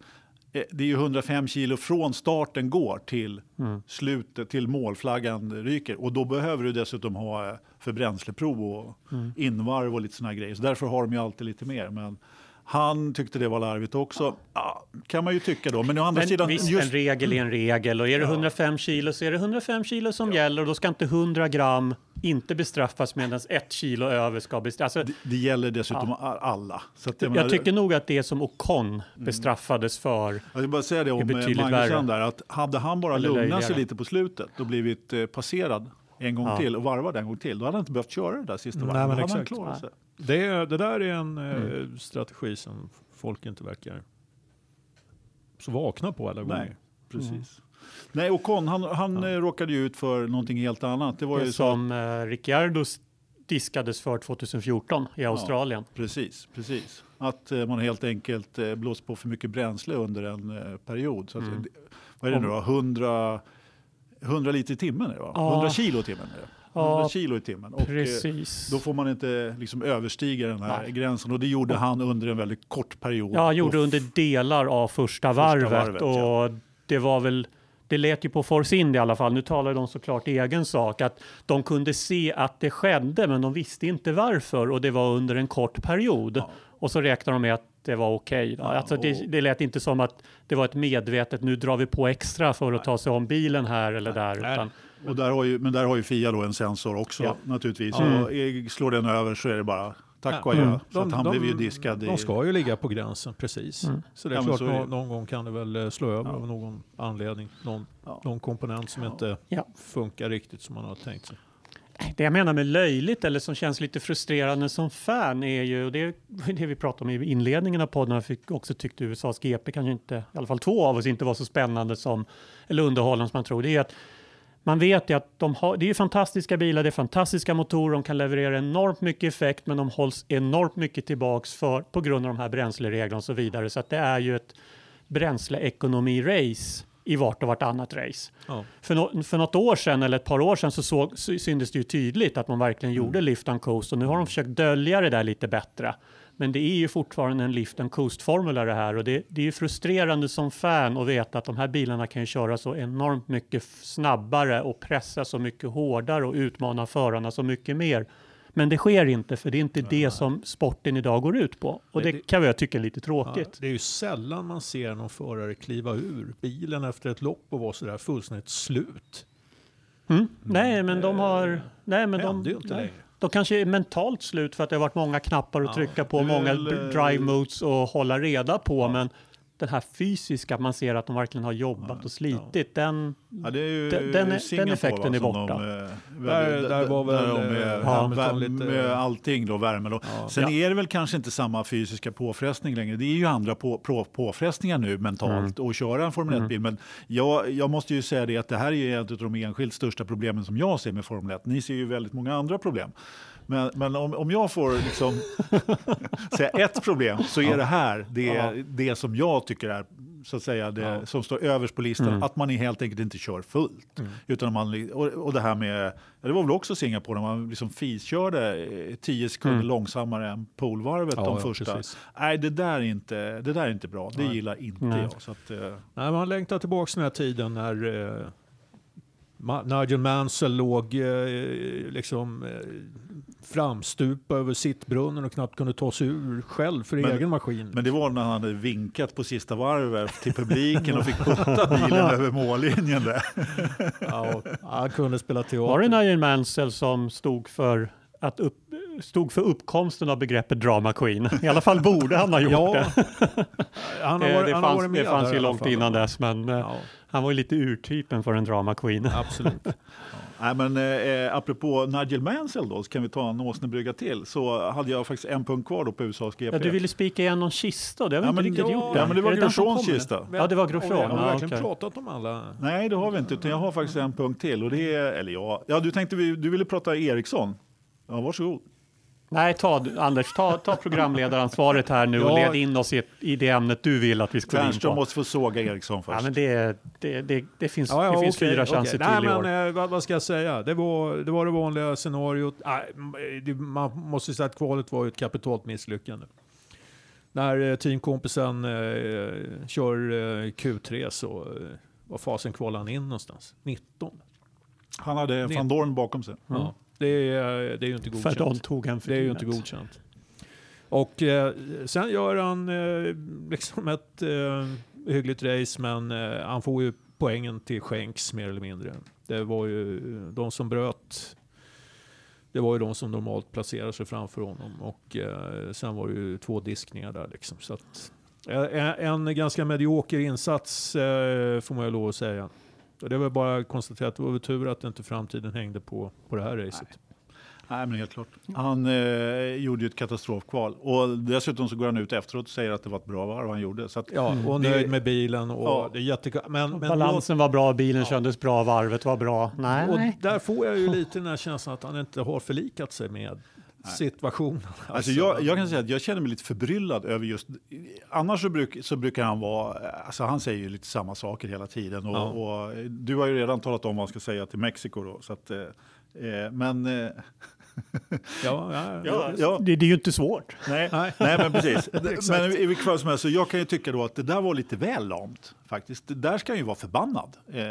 eh, det är ju 105 kilo från starten går till Mm. slutet, till målflaggan ryker. Och då behöver du dessutom ha eh, för bränsleprov och Mm. invarv och lite här grejer. Så därför har de ju alltid lite mer. Men han tyckte det var larvigt också. Ja, kan man ju tycka då. Men å andra Men sidan, visst, just en regel är en regel och är det 105 kilo så är det 105 kilo som gäller och då ska inte 100 gram inte bestraffas medan ett kilo över ska bestraffas. Alltså, Det gäller dessutom alla. Så att jag, menar, jag tycker nog att det som Ocon bestraffades för jag vill bara säga det om Magnusson där, att hade han bara lugnat sig lite på slutet och blivit eh, passerad en gång Ja. till och varvad en gång till, då hade han inte behövt köra det där sista Nej, varvet. hade han exakt. klarat sig. Det, det där är en eh, Mm. strategi som folk inte verkar så vakna på alla gånger. Nej, precis. Nej, Ocon, han, han eh, råkade ju ut för någonting helt annat. Det var det ju så, som eh, Ricciardo diskades för 2014 i Australien. precis, precis. Att eh, man helt enkelt eh, blåst på för mycket bränsle under en period. Så att, Mm. Vad är det nu då? 100, 100 liter i timmen är det va? Ja. 100 kilo i timmen är det. 100 Ja, kilo i timmen. Och, eh, Precis. Då får man inte liksom överstiga den här Nej. gränsen och det gjorde han under en väldigt kort period. Ja, han gjorde under delar av första varvet, varvet, och ja. det var väl det lät ju på Force Indy i alla fall, nu talar de såklart egen sak, att de kunde se att det skedde men de visste inte varför och det var under en kort period. Ja. Och så räknar de med att det var okej. då. Ja, alltså det, och- det lät inte som att det var ett medvetet, nu drar vi på extra för att ta sig om bilen här eller där. Nej. Utan, Och där har ju, men där har ju Fia då en sensor också Ja. naturligtvis. Mm. Och eh, slår den över så är det bara tack och adjö. Mm. Så han de- blev ju diskad. i- De ska ju ligga på gränsen, precis. Mm. Så det är Ja, klart, så är någon gång kan det väl eh, slå över Ja. av någon anledning. Någon, Ja. någon komponent som Ja. inte Ja. funkar riktigt som man har tänkt sig. Det jag menar med löjligt eller som känns lite frustrerande som fan är ju, och det är det vi pratade om i inledningen av podden, jag fick också tyckte USAs GP kanske inte, i alla fall två av oss, inte var så spännande som, eller underhållande som man tror. Det är att man vet ju att de har, det är ju fantastiska bilar, det är fantastiska motorer, de kan leverera enormt mycket effekt, men de hålls enormt mycket tillbaks för, på grund av de här bränslereglerna och så vidare. Så att det är ju ett bränsleekonomi-race i vart och vartannat race. Ja. För, nå- för något år sedan eller ett par år sedan så, såg, så syntes det ju tydligt att man verkligen Mm. gjorde lift and coast och nu har de försökt dölja det där lite bättre. Men det är ju fortfarande en lift and coast-formula det här och det, det är ju frustrerande som fan att veta att de här bilarna kan ju köra så enormt mycket snabbare och pressa så mycket hårdare och utmana förarna så mycket mer. Men det sker inte för det är inte det som sporten idag går ut på. Och det Det- kan jag tycka är lite Ja, tråkigt. det är ju sällan man ser någon förare kliva ur bilen efter ett lopp och vara sådär fullständigt slut. Mm. Nej, men de har... Nej, men de, ju inte nej. längre. De kanske är mentalt slut för att det har varit många knappar att Ja, trycka på, många väl, drive modes och hålla reda på. Men den här fysiska, man ser att de verkligen har jobbat och slitit, den... Ja, det är ju Den- den den effekten är borta. De, eh, Där- där var väl, de, eh, eh, med allting då. Och, Ja. Sen Ja. är det väl kanske inte samma fysiska påfrestning längre. Det är ju andra på, på, påfrestningar nu mentalt att köra en Formel 1-bil. Men jag, jag måste ju säga det att det här är ett av de enskilt största problemen som jag ser med Formel 1. Ni ser ju väldigt många andra problem. Men, men om, om jag får liksom säga ett problem så är det här det, Ja. det som jag tycker är så att säga, det Ja. som står överst på listan. Mm. Att man helt enkelt inte kör fullt. Utan man, och, och det här med, det var väl också Singapore när man liksom fiskörde eh, 10 sekunder Mm. långsammare än polvarvet Ja, de ja, första. precis. Nej, det där är inte, det där är inte bra. Det Nej. gillar inte Nej. jag. Så att, eh, Nej, man längtar tillbaka den här tiden när eh, Ma- Nigel Mansell låg eh, liksom eh, framstupa över sittbrunnen och knappt kunde ta sig ur själv för Men- egen maskin. men det var när han hade vinkat på sista varvet till publiken och fick putta bilen över mållinjen där. ja, han kunde spela teater. Var det Nigel Mansell som stod för att upp, stod för uppkomsten av begreppet drama queen? I alla fall borde han ha gjort Ja, det. han har Det, varit, det han har fanns, varit med det fanns ju långt fall. innan dess, men eh, Ja, han var ju lite urtypen för en drama queen. absolut. Nej, men eh, apropå Nigel Mansell då, så kan vi ta en åsnebrygga till. Så hade jag faktiskt en punkt kvar då på USAs GP. Ja, du ville spika igen någon kista, det har vi Ja, inte men riktigt det- gjort ja, men det var Grosjeans kommer? kista. Ja, det var Har vi, Grosjean. har vi Ja, verkligen okej. pratat om alla? Nej, det har vi inte. Utan jag har faktiskt en punkt till. Och det är, eller ja, ja, du tänkte vi, du ville prata Eriksson. Ja, varsågod. Nej, ta, Anders, ta, ta programledaransvaret här nu och Ja. led in oss i, i det ämnet du vill att vi ska in på. måste få såga Eriksson först. Ja, men det, det, det, det finns, Ja, ja, det finns okej, fyra okej. chanser Nej, till i år. men, eh, vad, vad ska jag säga? Det var det, var det vanliga scenariot. Nej, man måste säga att kvalet var ju ett kapitalt misslyckande. När eh, teamkompisen eh, kör eh, Q3 så var fasen kvalade han in någonstans? 19. Han hade van Dorn bakom sig. Ja, det, är, det är ju inte godkänt. För de tog en för Det är ju inte godkänt. Och eh, sen gör han eh, liksom ett eh, hyggligt race, men eh, han får ju poängen till skänks mer eller mindre. Det var ju de som bröt. Det var ju de som normalt placerar sig framför honom och eh, sen var det ju två diskningar där liksom. Så att, eh, en, en ganska medioker insats eh, får man ju lov att säga. Och det var bara att konstatera att det var väl tur att inte framtiden hängde på, på det här racet. Nej, men helt klart. Han eh, gjorde ju ett katastrofkval. Och dessutom så går han ut efteråt och säger att det var ett bra varv han gjorde. Så att, Ja, och Det- nöjd med bilen och Ja. det är jättekul. Men, men Balansen var bra, bilen kändes bra, varvet var bra. Nej, och nej. där får jag ju lite den här känslan att han inte har förlikat sig med situationen. Alltså jag, jag kan säga att jag känner mig lite förbryllad över just... Annars så, bruk, så brukar han vara... Alltså han säger ju lite samma saker hela tiden. Och, Ja. och du har ju redan talat om vad han ska säga till Mexiko. Då, så att, eh, eh, men... Eh, Ja, ja, ja, ja, Det, det är ju inte svårt. nej, Nej. men precis. Men i vilket fall som helst, så jag kan ju tycka då att det där var lite väl lamt. Faktiskt. Det där ska han ju vara förbannad. Eh,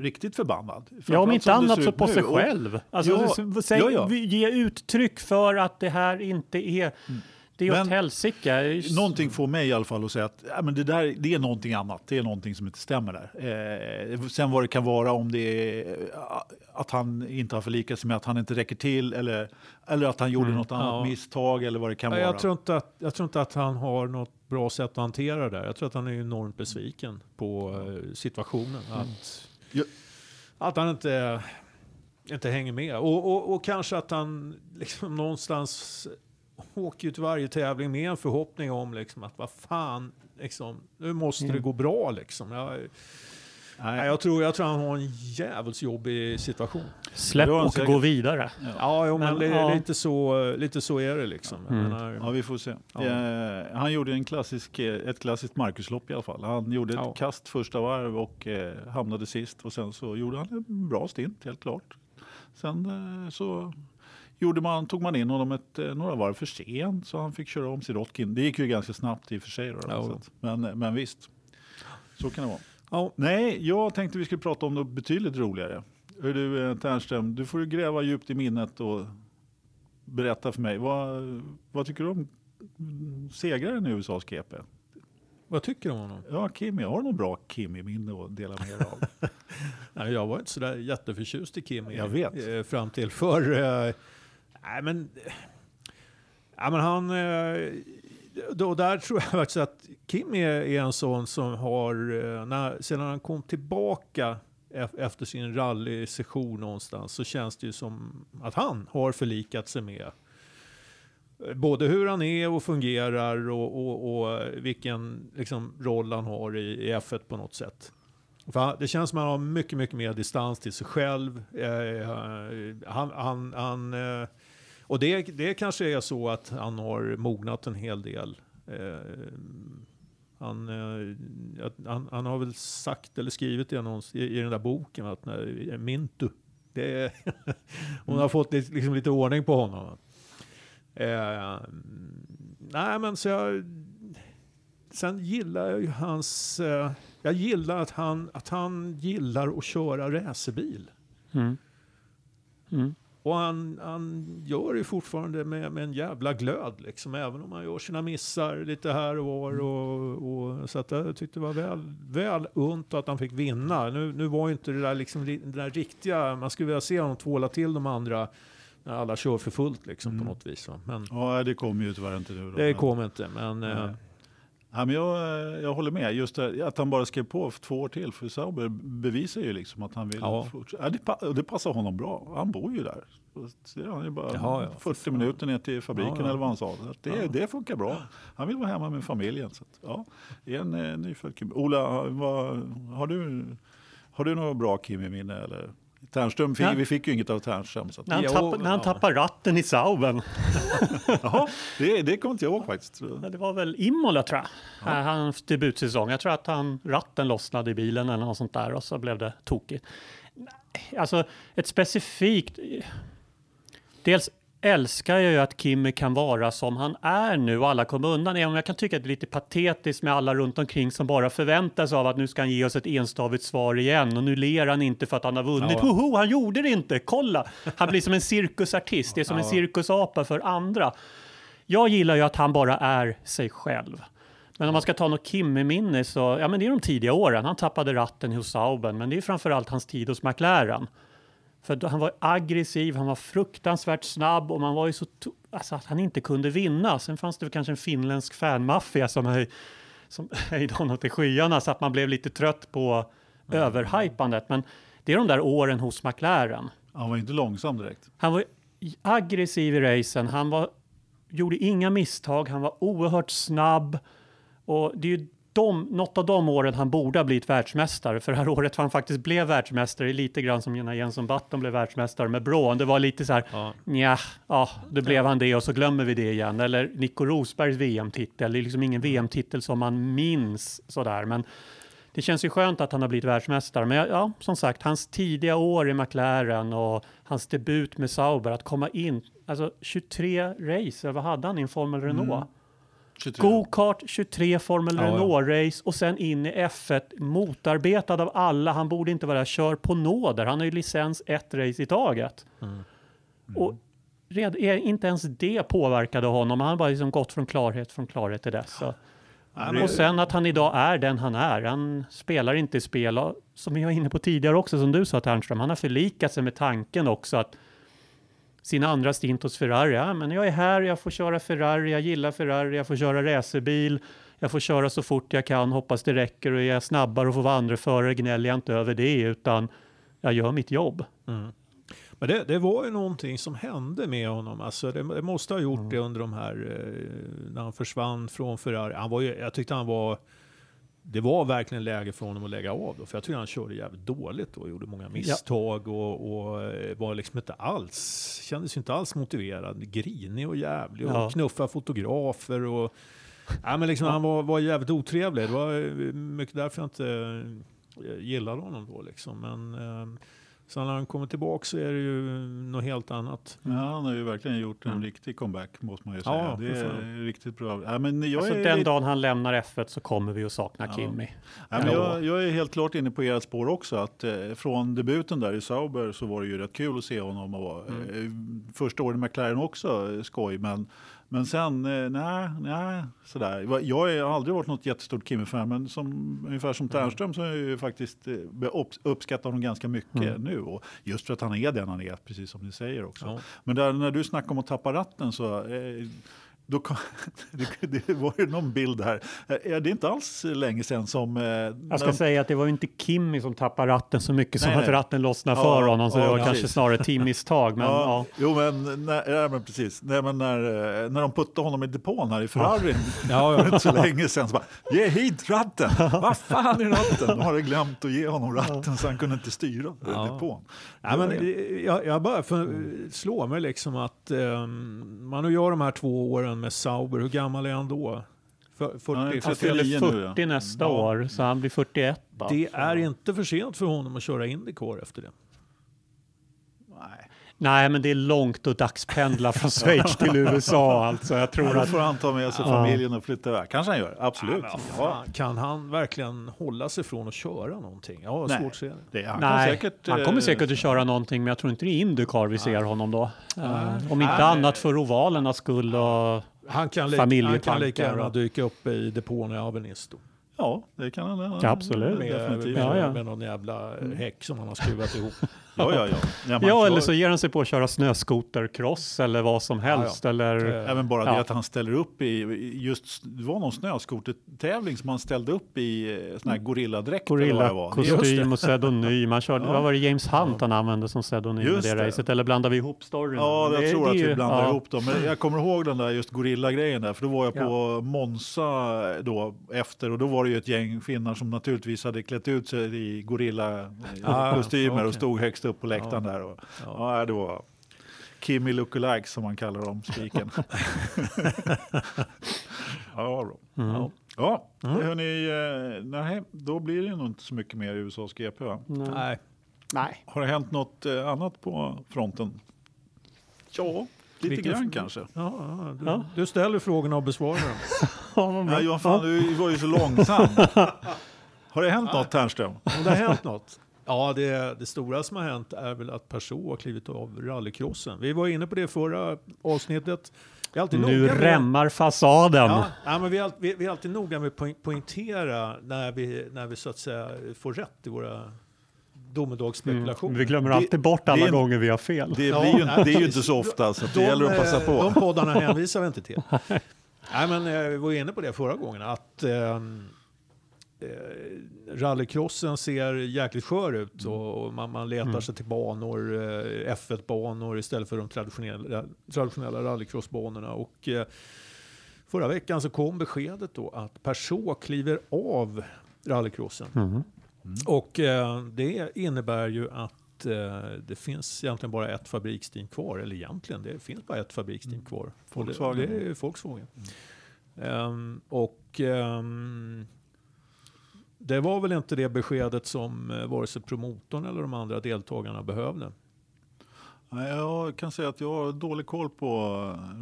riktigt förbannad. Ja, om inte annat så på nu. sig själv. Alltså, Ja, säg, ja, ja. Ge uttryck för att det här inte är... Mm. Det är åt helsike. Någonting får mig i alla fall att säga att ja, men det, där, det är någonting annat. Det är någonting som inte stämmer där. Eh, sen vad det kan vara om det är att han inte har förlikat sig med att han inte räcker till eller, eller att han gjorde något annat ja. misstag eller vad det kan Ja, vara. jag, tror inte att, jag tror inte att han har något bra sätt att hantera det. Jag tror att han är enormt besviken på eh, situationen. Att, Ja. att han inte, inte hänger med. Och, och, och kanske att han liksom någonstans åker ju till varje tävling med en förhoppning om liksom att vad fan, liksom, nu måste det gå bra. Liksom. Jag, nej, jag, tror, jag tror han har en jävligt jobbig situation. Släpp och säkert. gå vidare. Ja, jo, men, Men, ja. lite, så, lite så är det liksom. Mm. menar, Ja, vi får se. Ja. Eh, han gjorde en klassisk, eh, ett klassiskt Marcuslopp i alla fall. Han gjorde ett Ja. kast första varv och eh, hamnade sist. Och sen så gjorde han en bra stint, helt klart. Sen eh, så gjorde man, tog man in honom ett, eh, några varv för sent så han fick köra om sin Rotkin. Det gick ju ganska snabbt i och för sig. Då, Ja. men, men visst, så kan det vara. ja, Nej, jag tänkte vi skulle prata om något betydligt roligare. Hör du eh, Ternström, du får ju gräva djupt i minnet och berätta för mig. Vad, vad tycker du om segraren i USAs GP? vad tycker du om honom? Ja, Kimi. Har du någon bra Kimi-minne att dela med er av? Nej, jag var inte sådär jätteförtjust i Kim. Jag vet. eh, Fram till för... Nej, men... Ja, men han... Eh, då, där tror jag faktiskt att Kim är, är en sån som har... Eh, när, sedan han kom tillbaka efter sin rallysession någonstans så känns det ju som att han har förlikat sig med eh, både hur han är och fungerar och, och, och vilken liksom, roll han har i, i F1 på något sätt. För det känns som att han har mycket, mycket mer distans till sig själv. Eh, han, han, han, eh, och det, det kanske är så att han har mognat en hel del. Eh, han, eh, han, han har väl sagt eller skrivit det någonstans i, i den där boken att när, Mintu, det är, hon har fått lite, liksom lite ordning på honom. Eh, nej men så jag, sen gillar jag ju hans, eh, jag gillar att han, att han gillar att köra racerbil. Mm. Mm. Och han, han gör det fortfarande med, med en jävla glöd, liksom, även om han gör sina missar lite här och var. Och, och, så att jag tyckte det var väl, väl unt att han fick vinna. Nu, nu var ju inte det där, liksom, det där riktiga, man skulle vilja se honom tvåla till de andra när alla kör för fullt liksom, på något vis. Va? Men ja, det kommer ju tyvärr inte nu. Då. det Men- kom inte. Men, eh, Ja, men jag, eh, jag håller med. Just det, att han bara skrev på för två år till. För Sauber bevisar ju liksom att han vill Ja. fortsätta. Ja, det, det passar honom bra. Han bor ju där. Det- Han är bara Jaha, ja. 40 minuter ner till fabriken Ja, eller vad han sa. Det, det funkar bra. Han vill vara hemma med familjen. Så att, ja, det är en eh, nyfödd Kim. Ola, vad, har, du, har du något bra Kimi-minne? Ternström, fick, Ja. vi fick ju inget av Ternström. Att, När han, när han ja. tappar ratten i Sauben. jaha, det, det kommer inte jag ihåg faktiskt. Det var väl Imola tror jag. Ja. Hans debutsäsong. Jag tror att han, ratten lossnade i bilen eller något sånt där och så blev det tokigt. Alltså ett specifikt... Dels älskar jag ju att Kimmy kan vara som han är nu och alla kommer undan. Även om jag kan tycka att det är lite patetiskt med alla runt omkring som bara förväntar sig av att nu ska han ge oss ett enstavigt svar igen och nu ler han inte för att han har vunnit. Ja. Hoho, han gjorde det inte! Kolla! Han blir som en cirkusartist. Det är som en cirkusapa för andra. Jag gillar ju att han bara är sig själv. Men om man ska ta något Kimme-minne så, ja men det är de tidiga åren. Han tappade ratten hos Sauben, men det är framförallt hans tid hos McLaren. För han var aggressiv, han var fruktansvärt snabb och man var ju så alltså att han inte kunde vinna. Sen fanns det kanske en finländsk fanmaffia som, höj, som höjde honom till skyarna så att man blev lite trött på överhypandet. Men det är de där åren hos McLaren. Han var inte långsam direkt. Han var aggressiv i racen, han var, gjorde inga misstag, han var oerhört snabb. Och det är ju de, något av de åren han borde ha blivit världsmästare. För det här året han faktiskt blev världsmästare är lite grann som när Jenson Button blev världsmästare med Braun. Det var lite så här, Ja. nja, ja, då blev han det och så glömmer vi det igen. Eller Nico Rosbergs VM-titel, det är liksom ingen VM-titel som man minns sådär. Men det känns ju skönt att han har blivit världsmästare. Men ja, som sagt, hans tidiga år i McLaren och hans debut med Sauber, att komma in, alltså 23 race, vad hade han i en Formel Renault? 23. Go-kart, 23 Formel Ja, ja. Renault-race och sen in i F1, motarbetad av alla. Han borde inte vara där, kör på nåder. Han har ju licens ett race i taget. Mm. Och red, inte ens det påverkade honom. Han har bara liksom gått från klarhet från klarhet till dess. Så. Och sen att han idag är den han är. Han spelar inte i spel, som vi var inne på tidigare också, som du sa Ternström, han har förlikat sig med tanken också att sin andra stint hos Ferrari, ja men jag är här, jag får köra Ferrari, jag gillar Ferrari, jag får köra racerbil, jag får köra så fort jag kan, hoppas det räcker och är jag snabbare och får vara andra förare gnäller jag inte över det utan jag gör mitt jobb. Men det, det var ju någonting som hände med honom. Alltså det, det måste ha gjort det under de här, eh, när han försvann från Ferrari. Han var ju, jag tyckte han var, det var verkligen läge för honom att lägga av då. För jag tyckte han körde jävligt dåligt och gjorde många misstag och, och eh, var liksom inte alls, kändes inte alls motiverad. Grinig och jävlig och Ja. knuffa fotografer och Ja, men liksom, Han var, var jävligt otrevlig. Det var eh, mycket därför jag inte eh, gillade honom då. Liksom. Men eh, sen när han kommer tillbaka så är det ju något helt annat. Ja, han har ju verkligen gjort en Mm. riktig comeback måste man ju Ja, säga. det för är fan. riktigt bra. Ja, men jag, Alltså är den lite- dagen han lämnar F1 så kommer vi att sakna Ja. Kimmy. Ja, men Ja. jag, jag är helt klart inne på ert spår också. Att, eh, från debuten där i Sauber så var det ju rätt kul att se honom. Och, eh, första året i McLaren också eh, skoj. Men, men sen, eh, nej, nej, sådär. Jag har aldrig varit något jättestort Kimi-fan. Men som, ungefär som Ternström så har jag ju faktiskt eh, be- upp- uppskattat honom ganska mycket nu. Och just för att han är den han är, precis som ni säger också. Ja. Men där, när du snackar om att tappa ratten så eh, då kom, det, var ju någon bild här. Eh, Det är inte alls länge sedan som... eh, Jag ska när- säga att det var inte Kimmy som tappade ratten så mycket som Nej, att nej. ratten lossnade Ja, för honom. Så ja, det var precis. kanske snarare ett teammisstag. Men, ja. ja, Jo, men, när, ja, men precis. Nej, men när, eh, när de puttade honom i depån här i Ferrari Ja, för inte så länge sedan så bara, ge hit ratten! Vad fan är ratten? De hade glömt att ge honom ratten så han kunde inte styra Ja. depån. Ja, men, jag, jag bara för, slår mig liksom att um, man nu gör de här två åren med Sauber. Hur gammal är han då? För, 40, Han Han 40. fyller 39 nu, 40 ja. nästa Ja. år, så han blir 41. Då. Det är inte för sent för honom att köra Indycar efter det. Nej. Men det är långt att dagspendla från Schweiz till USA. Alltså, jag Ja, tror då att får han ta med sig Ja. familjen och flytta iväg. Kanske han gör, absolut. Ja, Fan, Kan han verkligen hålla sig från att köra någonting? Jag har Nej. svårt att se det. det, han, Nej, säkert, han kommer eh, säkert att köra någonting, men jag tror inte det är Indycar vi ser honom då. Eh, om inte Nej. annat för ovalernas skull. Och, Han kan, li- han kan lika gärna dyka upp i depån i Avenisto. Ja, det kan han. Ja, absolut. Med, med, Ja, ja. med någon jävla häck som han har skruvat ihop. Ja, ja, ja. ja, ja, eller så ger han sig på att köra snöskotercross eller vad som helst. Eller, Eh, Även bara Ja. det att han ställer upp i, i just, det var någon snöskotertävling som han ställde upp i eh, sån här gorilladräkt. Gorilla-kostym och pseudonym. Han körde, Ja. Vad var det James Hunt han använde som pseudonym i Just det det. racet? Eller blandar vi ihop storyn? Ja, jag Det- tror det att vi ju- blandar ja. ihop dem. Men jag kommer ihåg den där just gorilla-grejen där, för då var jag Ja. på Monza då efter och då var det ju ett gäng finnar som naturligtvis hade klätt ut sig i Ah, gorilla-kostymer okej. och stod högst upp på läktaren där. Och, ja. det var Kimmy lookalike som man kallar dem, spiken. ja, bra. Mm. Ja, hörni, eh, nej, då blir det nog inte så mycket mer USAs GP. Va? Nej. Nej. Nej. Har det hänt något eh, annat på fronten? Ja, lite Vilken- grann kanske. Ja, ja, du, Ja. du ställer frågorna och besvarar dem. Ja. Ja, Johan, fan, du var ju så långsam. Har det hänt något, Ternström? Om det har hänt något? Ja, det, det stora som har hänt är väl att Peugeot har klivit av rallycrossen. Vi var inne på det förra avsnittet. Vi är alltid Nu rämmar fasaden. Ja, ja, men vi, är, vi, vi är alltid noga med att poäng, poängtera när vi, när vi så att säga får rätt i våra domedagsspekulationer. Mm. Vi glömmer Det- alltid bort alla det gånger vi har fel. Det, Ja, blir ju, nej, det är ju inte så ofta, så det gäller att passa på. De poddarna hänvisar vi inte till. Nej, men eh, vi var inne på det förra gången, att eh, rallycrossen ser jäkligt skör ut och, och man, man letar Mm. sig till banor, eh, F1-banor istället för de traditionella, traditionella rallycrossbanorna. Och, eh, förra veckan så kom beskedet då att Peugeot kliver av rallycrossen. Mm. Och eh, det innebär ju att eh, det finns egentligen bara ett fabriksteam kvar. Eller egentligen, det finns bara ett fabriksteam kvar. Och Volkswagen. Det, det är Volkswagen. Ehm, och ehm, det var väl inte det beskedet som eh, vare sig promotorn eller de andra deltagarna behövde. Jag kan säga att jag har dålig koll på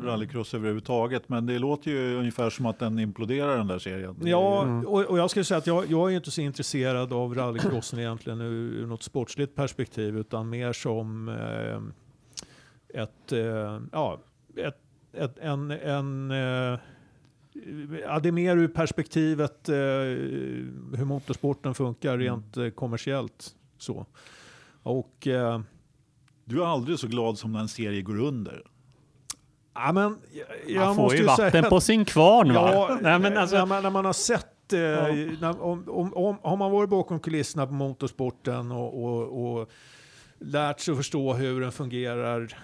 rallycross överhuvudtaget, men det låter ju ungefär som att den imploderar den där serien. Ja, Mm. och, och jag skulle säga att jag, jag är inte så intresserad av rallycrossen egentligen ur, ur något sportsligt perspektiv utan mer som eh, ett, eh, ja, ett, ett, en, en eh, ja, det är mer ur perspektivet eh, hur motorsporten funkar rent eh, kommersiellt. Så. Och eh, Du är aldrig så glad som när en serie går under. ja, men, jag, jag Man får ju vatten säga på sin kvarn va? Ja, Nej, men alltså, när, man, när man har sett, eh, när, om, om, om, har man varit bakom kulisserna på motorsporten och, och, och lärt sig att förstå hur den fungerar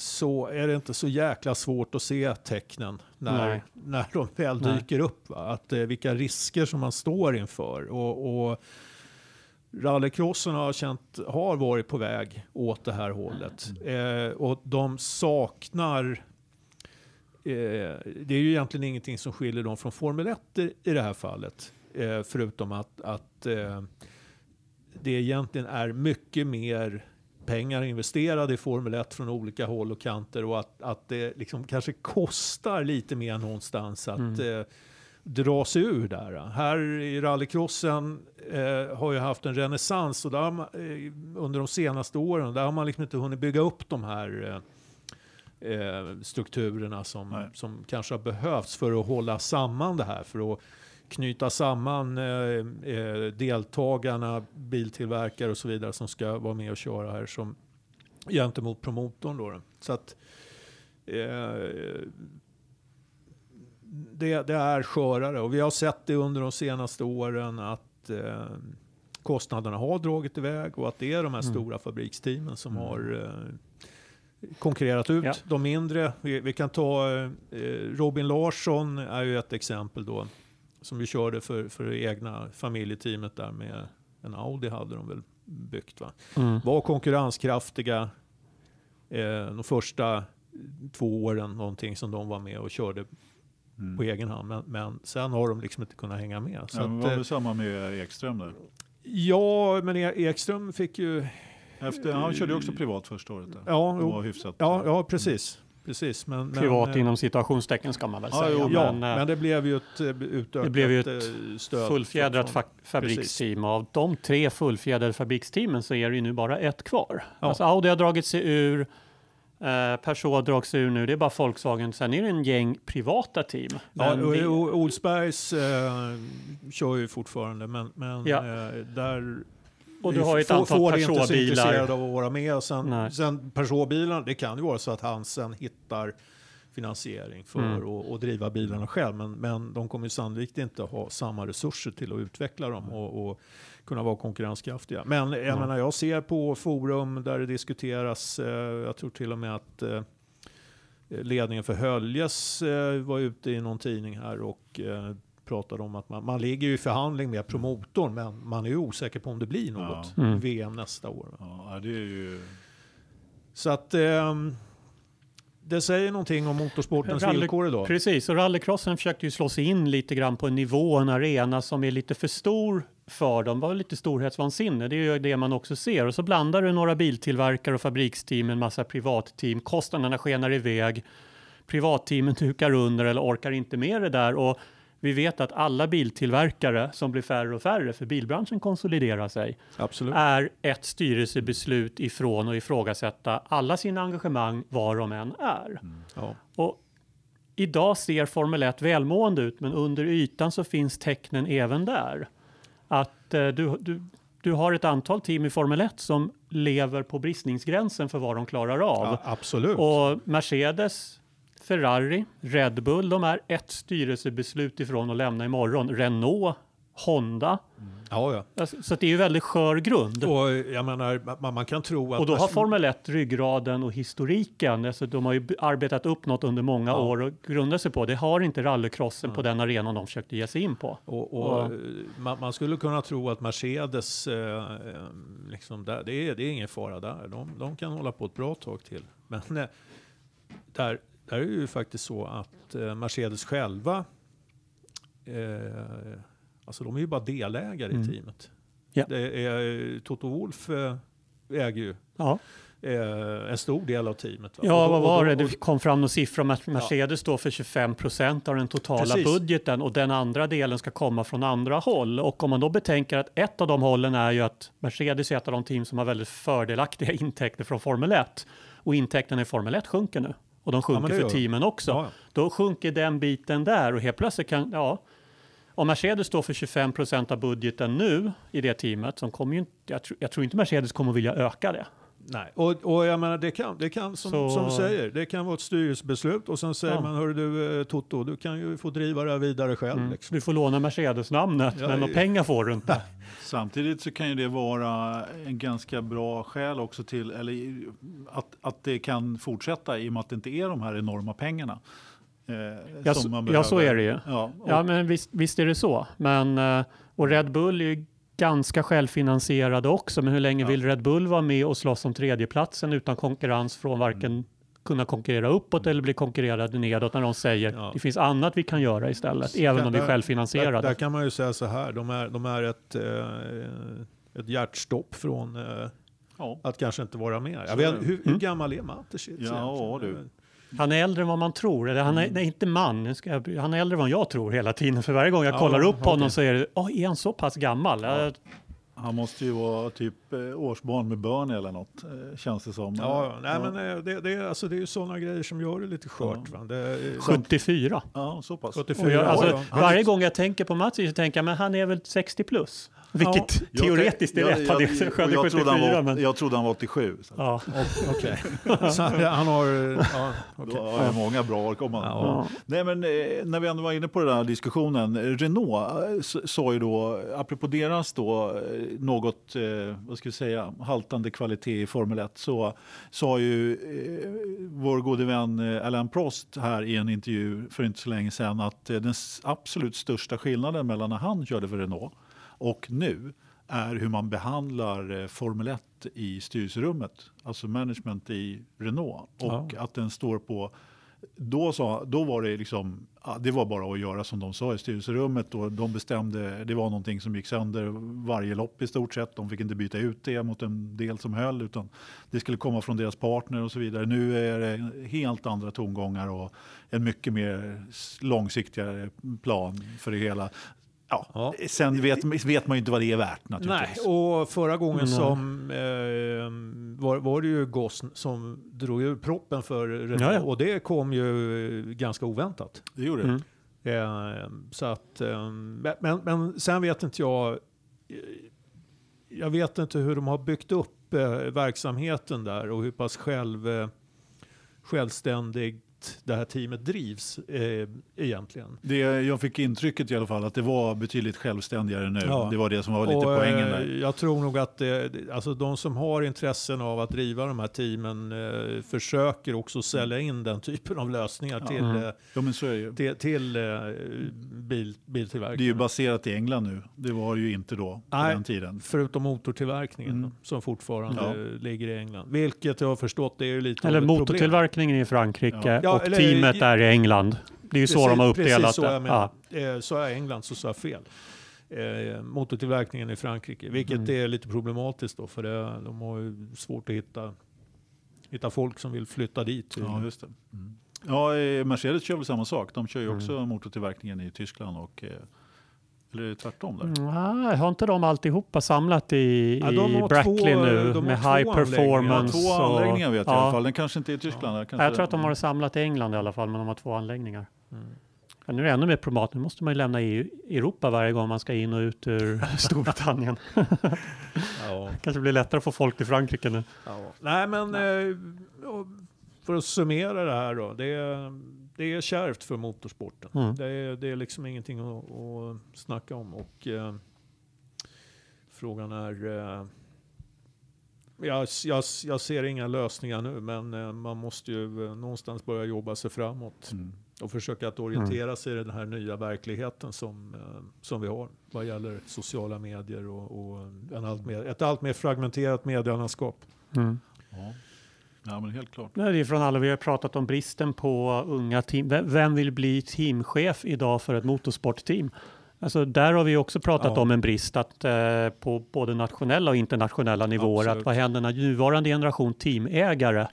så är det inte så jäkla svårt att se tecknen när, Nej. när de väl Nej. dyker upp. Va? Att, eh, vilka risker som man står inför. Och, och rallycrossen har, känt, har varit på väg åt det här hållet. Eh, och de saknar Eh, det är ju egentligen ingenting som skiljer dem från Formel 1 i i det här fallet. Eh, förutom att, att eh, det egentligen är mycket mer pengar investerade i Formel 1 från olika håll och kanter och att, att det liksom kanske kostar lite mer någonstans att eh, dra sig ur där. Här i rallycrossen eh, har ju haft en renässans och där har man, eh, under de senaste åren där har man liksom inte hunnit bygga upp de här eh, eh, strukturerna som, Nej. som kanske har behövts för att hålla samman det här. För att knyta samman eh, eh, deltagarna, biltillverkare och så vidare som ska vara med och köra här som gentemot promotorn. Då. Så att eh, det, det är skörare och vi har sett det under de senaste åren att eh, kostnaderna har dragit iväg och att det är de här Mm. stora fabriksteamen som har eh, konkurrerat ut Ja. de mindre. Vi, vi kan ta eh, Robin Larsson är ju ett exempel då som vi körde för, för det egna familjeteamet där med en Audi hade de väl byggt va? mm. Var konkurrenskraftiga eh, de första två åren någonting som de var med och körde Mm. på egen hand. Men, men sen har de liksom inte kunnat hänga med. Så Ja, det att, var eh, väl samma med Ekström där. ja, men E- Ekström fick ju... Efter, han körde ju också privat första året. Där. Ja, Det var hyfsat. ja, ja precis. Precis men, men, Privat eh, inom citationstecken ska man väl Ja, säga. jo, Ja, men, men, eh, det blev ju ett eh, utökat det blev ju ett stöd. fullfjädrat fa- fabriksteam. Av de tre fullfjädrade fabriksteamen så är det ju nu bara ett kvar. Ja. Alltså Audi har dragit sig ur, eh, Peugeot har dragit sig ur nu, det är bara Volkswagen. Sen är det en gäng privata team. Ja, Men det- Olsbergs eh, kör ju fortfarande, men, men Ja. eh, där och du har ju ett antal får inte så Peugeot-bilar. intresserade av att vara med. Och sen, Nej. sen Peugeot-bilarna, det kan ju vara så att han sen hittar finansiering för Mm. att, att driva bilarna själv. Men, men de kommer ju sannolikt inte ha samma resurser till att utveckla dem och, och kunna vara konkurrenskraftiga. Men jag Mm. menar, jag ser på forum där det diskuteras, eh, jag tror till och med att eh, ledningen för Höljes eh, var ute i någon tidning här och eh, pratade om att man, man ligger ju i förhandling med promotorn men man är ju osäker på om det blir något Ja. Mm. VM nästa år. Ja, det är ju... Så att ehm, det säger någonting om motorsportens Rally- villkor idag. Precis, och rallycrossen försökte ju slå sig in lite grann på en nivå, en arena som är lite för stor för dem. var lite storhetsvansinne, det är ju det man också ser. Och så blandar du några biltillverkare och fabriksteam, en massa privatteam, kostnaderna skenar iväg, privatteamen dukar under eller orkar inte med det där. Och vi vet att alla biltillverkare som blir färre och färre, för bilbranschen konsoliderar sig, Absolut. är ett styrelsebeslut ifrån att ifrågasätta alla sina engagemang var de än är. Ja. Och idag ser Formel 1 välmående ut, men under ytan så finns tecknen även där. Att eh, du, du, du har ett antal team i Formel 1 som lever på bristningsgränsen för vad de klarar av. Ja, absolut. Och Mercedes, Ferrari, Red Bull, de är ett styrelsebeslut ifrån att lämna imorgon. Renault, Honda. ja, ja. Alltså, Så det är ju väldigt skör grund. Och jag menar, man, man kan tro att... Och då har Formel 1 ryggraden och historiken. Alltså de har ju arbetat upp något under många Ja. år och grundar sig på. Det har inte rallycrossen på den arenan de försökte ge sig in på. Och, och, Ja. eh, man, man skulle kunna tro att Mercedes, eh, eh, liksom där, det, är, det är ingen fara där. De, de kan hålla på ett bra tag till. Men eh, där, där är det ju faktiskt så att eh, Mercedes själva, eh, alltså de är ju bara delägare Mm. i teamet. Ja. Det är, Toto Wolf eh, äger ju Ja, eh, en stor del av teamet. va? ja då- vad var och det? då- Det kom fram någon siffra om att Mercedes står för 25 procent av den totala Precis. budgeten och den andra delen ska komma från andra håll. Och om man då betänker att ett av de hållen är ju att Mercedes är ett av de team som har väldigt fördelaktiga intäkter från Formel 1. och intäkterna i Formel 1 sjunker nu. Och de sjunker det för teamen också. Ja, ja. Då sjunker den biten där och helt plötsligt kan, ja, om Mercedes står för 25 procent av budgeten nu i det teamet, som kommer ju inte, jag, tror, jag tror inte Mercedes kommer vilja öka det. Nej, och, och jag menar det kan, det kan som, Så- som du säger, det kan vara ett styrelsebeslut och sen säger Ja. man, hör du eh, Toto, du kan ju få driva det här vidare själv. Mm. Liksom. Du får låna Mercedes-namnet, Ja, men några pengar får du inte. Samtidigt så kan ju det vara en ganska bra skäl också till eller, att, att det kan fortsätta i och med att det inte är de här enorma pengarna. Eh, Ja, som så- man ja, så är det ju. Ja, och, Ja, men visst, visst är det så. Men, eh, och Red Bull är ju ganska självfinansierade också. Men hur länge Ja. vill Red Bull vara med och slåss om tredjeplatsen utan konkurrens från varken Mm. kunna konkurrera uppåt eller bli konkurrerade nedåt när de säger Ja. det finns annat vi kan göra istället, även om vi är där, självfinansierade. där kan man ju säga så här, de är, de är ett, eh, ett hjärtstopp från eh, ja. att kanske inte vara med. Jag Så vet, hur, hur Mm. gammal är Mateschitz Ja, egentligen? du. Han är äldre än vad man tror. Eller han är, nej, inte man. Jag, han är äldre än vad jag tror hela tiden. För varje gång jag Ja, kollar upp okej. honom så är det, oh, är han så pass gammal? Ja. Han måste ju vara typ eh, årsbarn med Bernie eller något, eh, känns det som. Ja, ja. Nej, men eh, det, det, är- alltså, det är ju sådana grejer som gör det lite skört. Ja. Va? Det, är- 74. ja, så pass. 74 Och jag, alltså, ja. varje gång jag tänker på Mats så tänker jag, men han är väl 60 plus? Vilket Jag- teoretiskt är jag- rätt. Jag- skötte jag trodde han 74 var- men... Jag trodde han var 87. Så. Ja. Okej. Så han, har... Ja, okej. Då har jag många bra år. Ja. Ja. Nej, men, eh, när vi ändå var inne på den här diskussionen. eh, Renault eh, sa ju då, apropå deras då, något vad ska vi säga, haltande kvalitet i Formel 1 så sa ju vår gode vän Alain Prost här i en intervju för inte så länge sedan att den absolut största skillnaden mellan när han körde för Renault och nu är hur man behandlar eh, Formel 1 i styrelserummet, alltså management i Renault. Och att den står på då, sa, då var det liksom, ja, det var bara att göra som de sa i styrelserummet. Och de bestämde, det var någonting som gick sönder varje lopp i stort sett. De fick inte byta ut det mot en del som höll utan det skulle komma från deras partner och så vidare. Nu är det helt andra tongångar och en mycket mer långsiktigare plan för det hela. Ja, Ja. Sen vet, vet man ju inte vad det är värt Nej, naturligtvis. och förra gången Nej. som eh, var, var det ju Goss som drog ur proppen för Renault Ja, ja. och det kom ju ganska oväntat. Det gjorde det. Mm. Eh, så att, eh, men, men- sen vet inte jag, eh, jag vet inte hur de har byggt upp eh, verksamheten där och hur pass själv, eh, det här teamet drivs eh, egentligen. Det, jag fick intrycket i alla fall att det var betydligt självständigare nu. Ja. Det var det som var lite Och, poängen eh, där. Jag tror nog att det, alltså de som har intressen av att driva de här teamen eh, försöker också sälja in den typen av lösningar Ja. till, Mm. eh, Ja, till, till eh, bil, Det är ju baserat i England nu. Det var det ju inte då på Nej. den tiden. Förutom motortillverkningen Mm. som fortfarande Ja. ligger i England. Vilket jag har förstått det är ju lite Eller av ett problem. motortillverkningen i Frankrike Ja. Och eller- teamet är i England. Det är ju så Precis- de har Precis uppdelat så jag det. menar. Ja. Eh, Så är England så sa jag fel. Eh, motortillverkningen i Frankrike, vilket Mm. är lite problematiskt då för det, de har ju svårt att hitta, hitta folk som vill flytta dit. Ja, just det. Ja, eh, Mercedes kör väl samma sak. De kör ju Mm. också motortillverkningen i Tyskland. Och, eh, eller är det tvärtom där? Nej, har inte de alltihopa samlat i, Ja, de i har Brackley två- nu de har med high anläggningar. Ja, performance? två och- anläggningar vet jag i ja. alla fall. Den kanske inte är i Tyskland. Kanske, Jag tror att de har det samlat i England i alla fall, men de har två anläggningar. Ja, nu är det ännu mer problematiskt. Nu måste man ju lämna EU, Europa varje gång man ska in och ut ur Storbritannien. Ja. kanske blir lättare att få folk till Frankrike nu. Ja. Nej men eh, och för att summera det här då. Det är, det är kärvt för motorsporten. Mm. Det, är, det är liksom ingenting att, att snacka om. Och eh, frågan är... Eh, jag, jag, jag ser inga lösningar nu men eh, man måste ju eh, någonstans börja jobba sig framåt. Mm. Och försöka att orientera sig i den här nya verkligheten som, eh, som vi har. Vad gäller sociala medier och, och en allt mer, ett allt mer fragmenterat medielandskap. Mm. Ja. Ja, men helt klart. Nej, det är från alla, vi har pratat om bristen på unga team. Vem- vill bli teamchef idag för ett motorsportteam? Alltså där har vi också pratat Ja. om en brist att, eh, på både nationella och internationella nivåer. Absolut. Att vad händer när nuvarande generation teamägare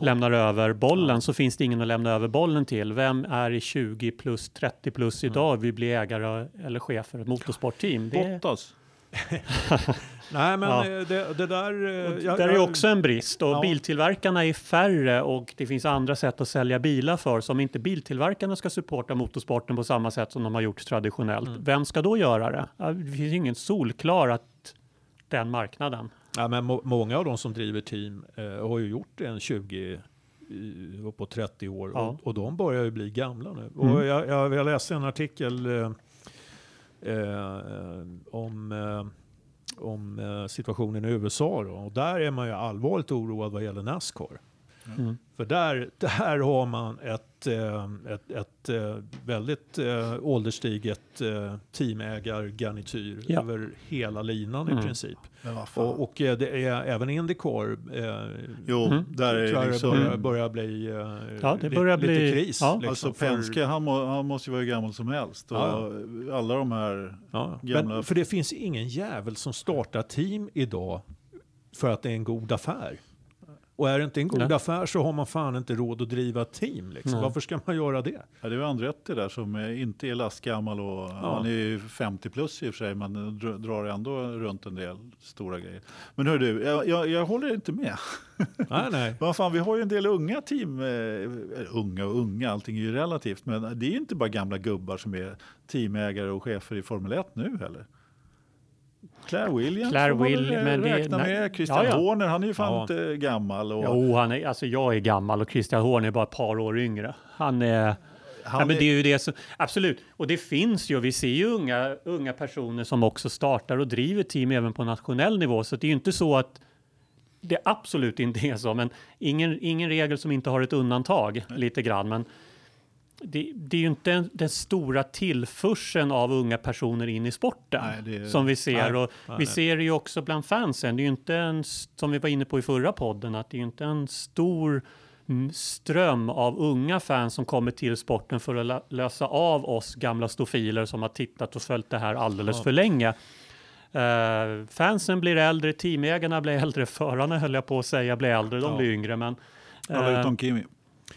lämnar över bollen så finns det ingen att lämna över bollen till. Vem är i 20 plus 30 plus Mm. idag vill bli ägare eller chef för ett motorsportteam? Det Bottas. Nej, men Ja. eh, det, det där... eh, jag- där är också en brist och Ja. biltillverkarna är färre och det finns andra sätt att sälja bilar för. Så om inte biltillverkarna ska supporta motorsporten på samma sätt som de har gjort traditionellt, Mm. vem ska då göra det? Det finns ju ingen solklar att den marknaden. Ja, men må, många av de som driver team eh, har ju gjort det en 20 i- uppåt 30 år Ja. och, och de börjar ju bli gamla nu. Mm. Och jag, jag, jag läste en artikel eh, eh, om, eh, om eh, situationen i USA då, och där är man ju allvarligt oroad vad gäller Nascar. Mm. För där, där har man ett, eh, ett, ett eh, väldigt eh, ålderstiget teamägargarnityr Ja. över hela linan Mm. i princip. Och, och det är även Indycar eh, jo, Mm. där är det liksom... det börjar, börjar bli eh, Ja, det li- börjar lite bli- kris. ja. liksom, Alltså för- Penske, han, må, han måste ju vara hur gammal som helst. Och Ja. Alla de här... Ja, gamla- men, för det finns ingen jävel som startar team idag för att det är en god affär. Och är det inte en god Nej. affär så har man fan inte råd att driva team. Liksom. Varför ska man göra det? Ja, det är Andretti där som inte är lastgammal och han är ju 50 plus i och för sig men dr- drar ändå runt en del stora grejer. Men hör du, jag, jag, jag håller inte med. nej, nej. Vad fan, vi har ju en del unga team, eh, unga och unga, allting är ju relativt, men det är ju inte bara gamla gubbar som är teamägare och chefer i Formel 1 nu heller. Claire Williams Claire får man väl, Will- eh, men det- räkna nej. med. Christian Ja, ja. Horner, han är ju fan Ja. inte gammal. Och Jo, han är, alltså jag är gammal och Christian Horn är bara ett par år yngre. Han är... han ja, men det är ju det som, absolut, och det finns ju. Vi ser ju unga, unga personer som också startar och driver team även på nationell nivå. Så det är ju inte så att det absolut inte är så, men ingen, ingen regel som inte har ett undantag lite grann. Men det, det är ju inte den, den stora tillförseln av unga personer in i sporten Nej, är- som vi ser. nej, och nej, vi ser det ju också bland fansen. Det är ju inte en, som vi var inne på i förra podden, att det är ju inte en stor ström av unga fans som kommer till sporten för att lö- lösa av oss gamla stofiler som har tittat och följt det här alldeles Ja. för länge. Eh, fansen blir äldre, teamägarna blir äldre, förarna höll jag på att säga blir äldre, de Ja. blir yngre. Men, alla eh, utom Kimi.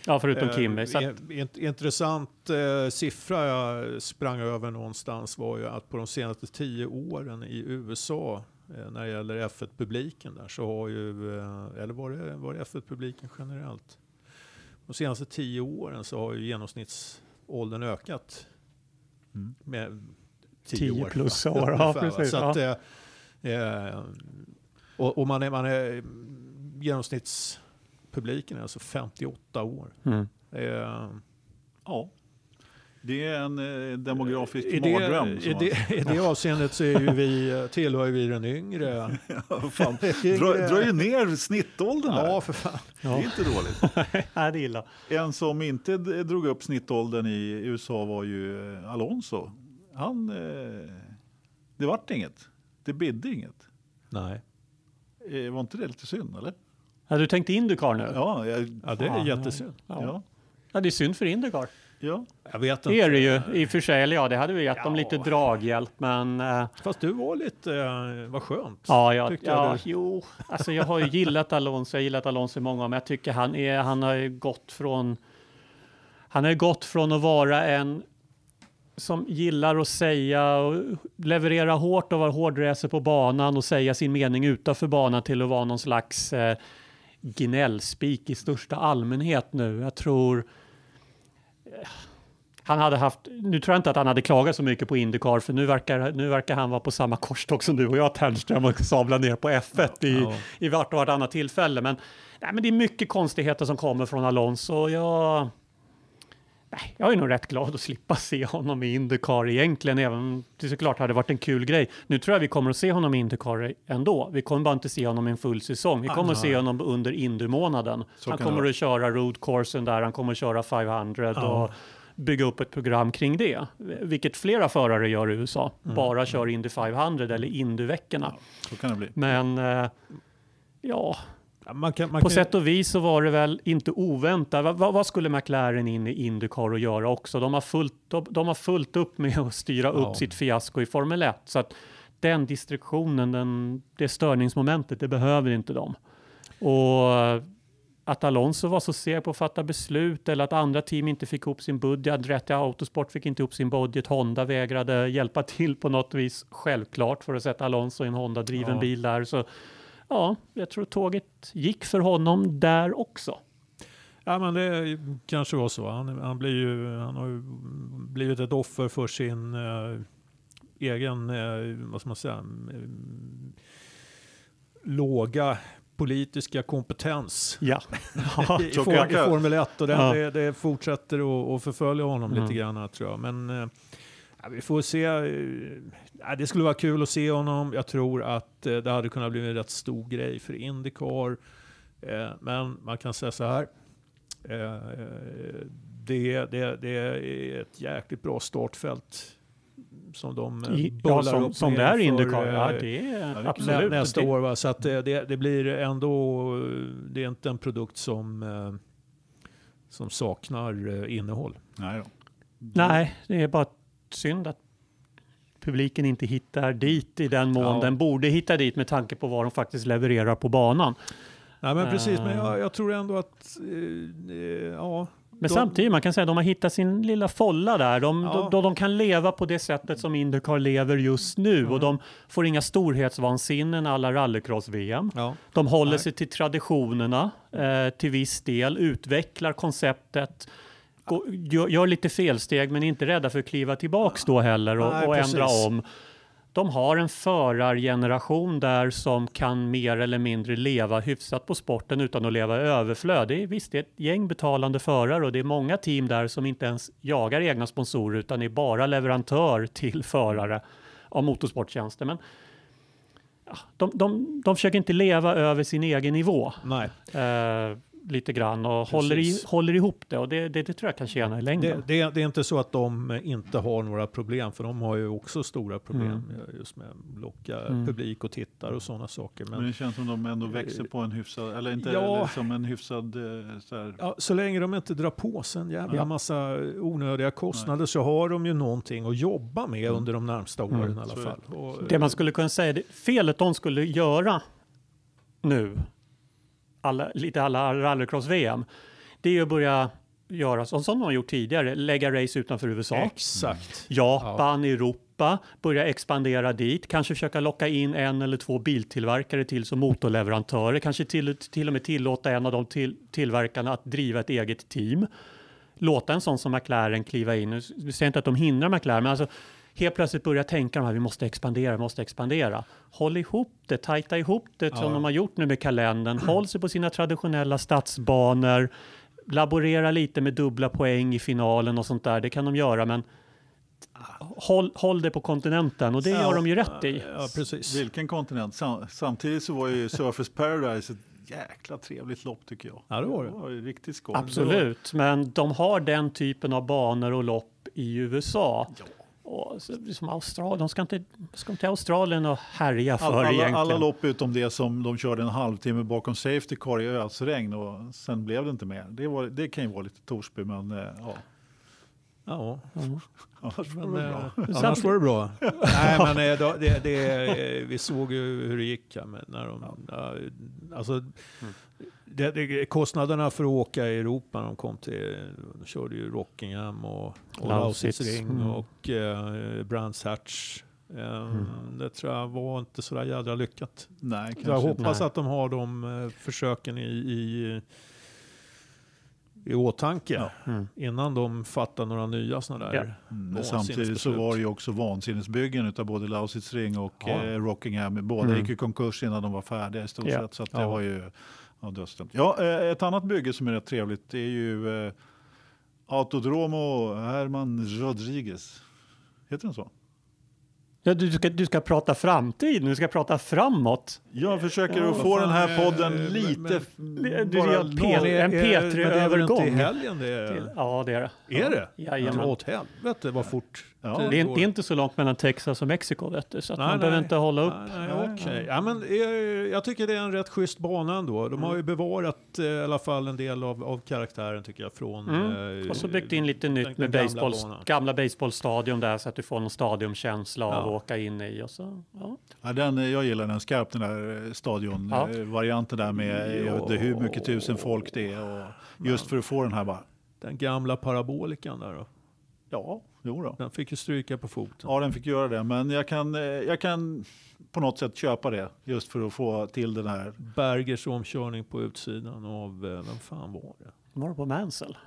Ja, förutom Eh. Så att, in- int- intressant eh, siffra jag sprang över någonstans var ju att på de senaste tio åren i USA eh, när det gäller F1-publiken där så har ju, eh, eller var det, var det F1-publiken generellt? De senaste tio åren så har ju genomsnittsåldern ökat Mm. med 10 år. plus va? år, ja, precis, Så att, eh, eh, och, och man är, man är genomsnittspubliken är alltså 58 år. mm. Eh, Ja. Det är en eh, demografisk I det, mardröm. i, det, I det avseendet så är ju vi, tillhör ju vi den yngre. Ja, fan. Dra, drar ju ner snittåldern Ja, här. för fan. Det är inte dåligt. Nej, det är illa. En som inte drog upp snittåldern i USA var ju eh, Alonso. Han, eh, det vart inget. Det bidde inget. Nej. Eh, Var inte det lite synd eller? Ja, du tänkte Indycar nu? Ja, jag, Ja, det är jättesynd. Ja. ja, Ja, det är synd för Indycar. ja. Jag vet Det är det ju. inte. I och för sig, eller ja, det hade vi gett dem Ja. lite draghjälp, men... eh, Fast du var lite, eh, vad skönt. ja, jag, Tyckte jag ja du- jo, alltså jag har ju gillat Alonso, jag har gillat Alonso i många år, men jag tycker han är, han har ju gått från... Han har ju gått från att vara en som gillar att säga och leverera hårt och vara hårdracer på banan och säga sin mening utanför banan till att vara någon slags eh, gnällspik i största allmänhet nu. Jag tror eh, han hade haft, nu tror jag inte att han hade klagat så mycket på Indycar för nu verkar, nu verkar han vara på samma korståg som du och jag Ternström och sabla ner på F1 i, Ja. i vart och vartannat tillfälle. Men, nej, men det är mycket konstigheter som kommer från Alonso jag, nej, jag är nog rätt glad att slippa se honom i Indycar egentligen, även om det såklart hade varit en kul grej. Nu tror jag vi kommer att se honom i Indycar ändå. Vi kommer bara inte se honom i en full säsong. Vi kommer att se honom under Indy-månaden. Han kommer att köra roadcoursen där, han kommer att köra 500 Ja. och bygga upp ett program kring det. Vilket flera förare gör i USA. Mm. Bara kör Indy 500 eller Indy-veckorna. Bli. Men eh, ja, Ja, Man kan, man på kan, sätt och vis så var det väl inte oväntat. Va, va, vad skulle McLaren in i Indycar att göra också? De har fullt, de, de har fullt upp med att styra Ja. upp sitt fiasko i Formel 1. Så att den distraktionen, den, det störningsmomentet, det behöver inte de. Och att Alonso var så seg på att fatta beslut eller att andra team inte fick ihop sin budget. Andretti Autosport fick inte ihop sin budget. Honda vägrade hjälpa till på något vis, självklart, för att sätta Alonso i en Honda-driven Ja. bil där. Så ja, jag tror tåget gick för honom där också. Ja, men det kanske var så. Han, han, blir ju, han har ju blivit ett offer för sin eh, egen, eh, vad ska man säga, mm, låga politiska kompetens Ja, ja i, for, i jag- Formel 1 och det, Ja. det, det fortsätter att, förfölja honom Mm. lite grann tror jag. Men eh, vi får se. Ja, det skulle vara kul att se honom. Jag tror att eh, det hade kunnat bli en rätt stor grej för Indycar. Eh, men man kan säga så här. Eh, det, det, det är ett jäkligt bra startfält som de I, bullar ja som, upp som det är Indycar. Ja, det är absolut. nä, nästa Det- år. Va? Så att det, det, blir ändå, det är inte en produkt som, som saknar eh, innehåll. Nej, då. Nej, det är bara synd att publiken inte hittar dit i den mån Ja. den borde hitta dit med tanke på vad de faktiskt levererar på banan. Nej men precis, men Eh. jag, jag tror ändå att, eh, ja. Men De- samtidigt, man kan säga att de har hittat sin lilla folla där. De, Ja. de, de, de kan leva på det sättet som Indycar lever just nu Mm. och de får inga storhetsvansinnen alla rallycross-VM. ja. De håller Nej. sig till traditionerna eh, till viss del, utvecklar konceptet, gå, gör, lite felsteg men är inte rädda för att kliva tillbaks då heller och, Nej, och ändra om. De har en förargeneration där som kan mer eller mindre leva hyfsat på sporten utan att leva i överflöd. Det är, visst, det är ett gäng betalande förare och det är många team där som inte ens jagar egna sponsorer utan är bara leverantör till förare av motorsporttjänster. Men de, de, de försöker inte leva över sin egen nivå Nej, eh, lite grann och håller, i, håller ihop det och det, det, det tror jag kan tjäna i längden. det, det är inte så att de inte har några problem, för de har ju också stora problem eh, just med att locka Mm. publik och tittare och sådana saker. Men Men det känns som de ändå växer på en hyfsad, eller inte Ja. eller som en hyfsad eh, så här, ja, så länge de inte drar på sig en jävla Ja. massa onödiga kostnader så har de ju någonting att jobba med under de närmsta åren Mm. i alla Så fall. Och, Det man skulle kunna säga, det, felet de skulle göra nu, alla, lite alla rallycross-VM, det är att börja göra som, som de har gjort tidigare, lägga race utanför USA. Exakt. Japan, Europa, börja expandera dit, kanske försöka locka in en eller två biltillverkare till som motorleverantörer, kanske till, till och med tillåta en av de till, tillverkarna att driva ett eget team. Låta en sån som McLaren kliva in. Nu säger inte att de hindrar McLaren, men alltså helt plötsligt börja tänka de här, vi måste expandera, vi måste expandera. Håll ihop det, tajta ihop det som Ja. de har gjort nu med kalendern. Håll sig på sina traditionella stadsbanor. Laborera lite med dubbla poäng i finalen och sånt där, det kan de göra, men håll, håll det på kontinenten och det gör de ju rätt i. Ja, precis. vilken kontinent. Sam, samtidigt så var ju Surface Paradise ett jäkla trevligt lopp tycker jag. Ja, det var det. Det var riktigt skoj. Absolut, men de har den typen av banor och lopp i USA. Och som Australien, de ska inte, ska inte till Australien och härja för All, alla, egentligen. alla lopp utom det som de körde en halvtimme bakom Safety Car i ösregn och sen blev det inte mer. Det, var, det kan ju vara lite Torsby men eh, ja, Ja, annars var men, det bra. annars var det bra. Nej, men det, det, vi såg ju hur det gick här med när de, ja, alltså, det, det, kostnaderna för att åka i Europa när de kom till, de körde ju Rockingham och, och Lausitz. Ring Mm. och eh, Brands Hatch. Eh, Det tror jag var inte så där jädra lyckat. Nej, jag inte. hoppas Nej. att de har de eh, försöken i, i, i åtanke Ja. Mm. innan de fattar några nya sådana där. Ja. Mm, men samtidigt så var det ju också vansinnesbyggen utav både Lausitz Ring och Ja. eh, Rockingham. Båda Mm. gick i konkurs innan de var färdiga i stort Ja. sett. Så att det Ja. var ju ja, dödsdömt. Ja, eh, ett annat bygge som är rätt trevligt är ju eh, Autodromo Herman Rodriguez. Heter den så? Ja, du, ska, du ska prata framtid, nu ska prata framåt. Jag försöker Ja, att få fan, den här podden men- lite... men- du bara. P- en Men det är väl P3-övergång. inte i helgen det är? Till, ja, det är det. Är det? Jajamän. Åt helvete vad fort Ja. Det är, det är inte så långt mellan Texas och Mexiko, vet du, så att man behöver inte hålla upp. Nej, nej, Nej, nej. Ja, men, eh, jag tycker det är en rätt schysst bana ändå. De har ju bevarat eh, i alla fall en del av, av karaktären tycker jag från... Mm. eh, Och så byggt in lite nytt med gamla baseball, banan. gamla baseballstadion där så att du får någon stadiumkänsla av Ja. åka in i. Och så, ja. Ja, den, jag gillar den skarpt, den där Ja. stadionvarianten där med jag vet inte hur mycket tusen folk det är. Och just för att få den här bara, Den gamla parabolikan där då. ja, jo då. Den fick ju stryka på foten. Ja, den fick göra det. Men jag kan, eh, jag kan på något sätt köpa det just för att få till den här. Bergers omkörning på utsidan av, eh, vem fan var det? Var det på Mansell?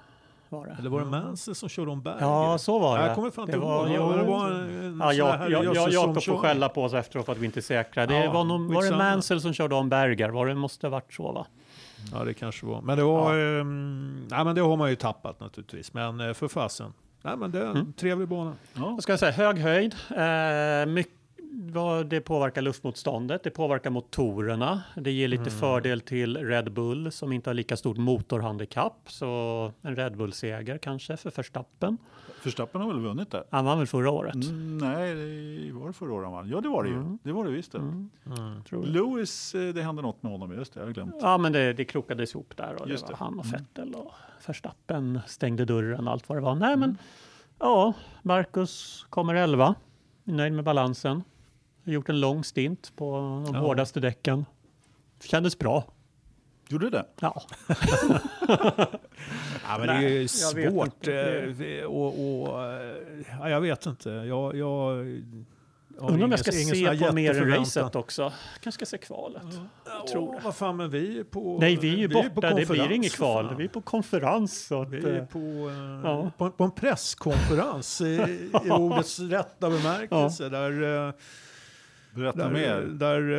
Var det? Eller var det Mansell som körde om Berger? Ja, så var det. Jag kommer fan det inte var, ihåg. jo, Det var en, en Ja, jag, jag, jag, Jakob får skälla på oss efteråt för att vi inte är säkra. Det Ja, var, nog, var det. Mansell som körde om Berger? Var det måste ha varit så va? Ja, det kanske var. Men det var... ehm, nej, men det har man ju tappat naturligtvis. Men eh, för fasen. Nej, men det är en Mm. trevlig bana. Ja, Jag ska säga hög höjd. Eh, mycket, vad det påverkar luftmotståndet, det påverkar motorerna. Det ger lite fördel till Red Bull som inte har lika stort motorhandikapp. Så en Red Bull-seger kanske för Verstappen. Förstappen har väl vunnit där? Han vann väl förra året? Mm, nej, det var det förra året han vann? Ja, det var det ju. Mm. Det var det visst det. Mm. Jag. Lewis, eh, det hände något med honom, just det, jag har glömt. Ja, men det, det krokades ihop där och Just det var det. han och Mm. Vettel och Verstappen stängde dörren och allt vad det var. Nej, men ja, Marcus kommer 11. Är Nöjd med balansen. Har gjort en lång stint på de Ja. hårdaste däcken. Kändes bra. Gjorde det? Ja, Ja, men Nej, det är ju jag vet svårt. inte. eh, vi- Och, och, eh, ja, jag vet inte. Jag, jag, undrar om jag ska se på mer än racet också. Kanske ska se kvalet. Ja, tror det. Vad fan, men vi är på... Nej, vi är ju på borta. det blir inget kval. fan. Vi är på konferens. Så att, Vi är eh, på, eh, Ja. på, på en presskonferens i, i ordets rätta bemärkelse. Där, eh, Berätta där, mer. där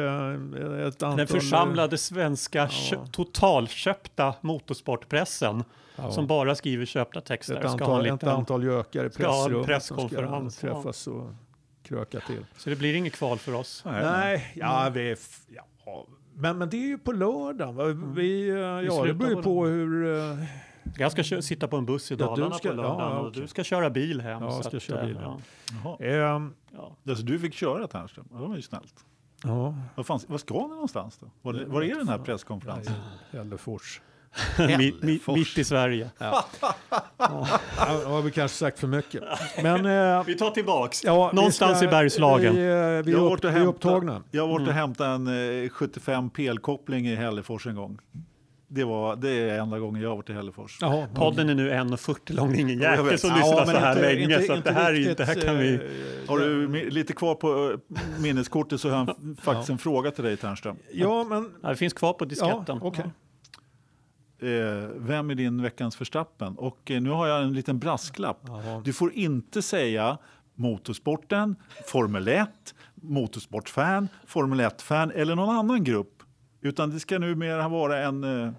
eh, ett antal... den församlade svenska kö- totalköpta motorsportpressen ja, som bara skriver köpta texter ett, ska ha antal, ett liten... antal gökar i ska pressrummet presskonferens, som ska träffas och kröka till. Så det blir inget kval för oss. Nej, nej. Ja, vi, är f- ja, men, men det är ju på lördag. va? Vi, eh, ja, det beror ju på på hur... Jag ska kö- sitta på en buss i Ja, Dalarna du ska- på lördagen ja, och du ska köra bil hem. Ja, jag ska att, köra eh, bil hem. Jaha. ehm, Ja, Alltså, du fick köra Tärnström? Ja, det var ju snällt. ja, Vad, fanns, vad ska ni någonstans då? Var, det, var är den här presskonferensen? Hällefors. ja. Mi- mi- Hällefors. mitt i Sverige. Ja, då har vi kanske sagt för mycket. Men... eh, Vi tar tillbaks. Ja, Någonstans ska- i Bergslagen. Vi, eh, vi, Jag är, upp, vi upptagna. Jag har varit och Mm. hämtat en eh, 75 pelkoppling i Hällefors en gång. Det, var, det är enda gången jag har varit i Hällefors. Jaha, Podden är nu 1.40 lång. Det är ingen Ja, jäkel som Ja, lyssnar men så här inte- länge. inte- så att inte det här, är riktigt, inte, här kan vi... eh, Har du lite kvar på eh, minneskortet så har jag faktiskt en fråga till dig Tärnström. Ja, men... Ja, det finns kvar på Ja, disketten. okej. Eh, vem är din veckans förstappen? Och eh, nu har jag en liten brasklapp. Jaha. Du får inte säga motorsporten, Formel 1, motorsportfan, Formel 1-fan eller någon annan grupp. Utan det ska numera vara en eh,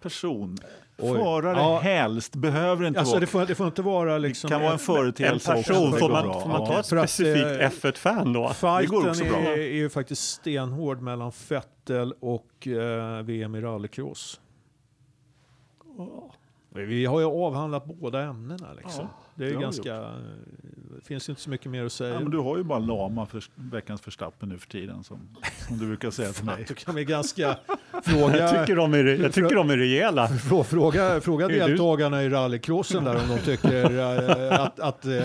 person. Oj. Förare Ja. helst, behöver inte Alltså vara. det får, det får inte vara liksom... kan vara en företeelse också. person, det får går man, får man ta Ja. ett specifikt eh, F1-fan då? går Fighten också är, bra. är ju faktiskt stenhård mellan Vettel och eh, VM i rallycross. Vi har ju avhandlat båda ämnena liksom. Ja, det är det ganska... Det finns inte så mycket mer att säga. Ja, men du har ju bara lama för veckans förstappen nu för tiden som, som du brukar säga till mig. Då kan vi ganska fråga, Jag tycker de är, jag tycker de är rejäla. frå- fråga, fråga du- deltagarna i rallycrossen där om de tycker eh, att, att, eh,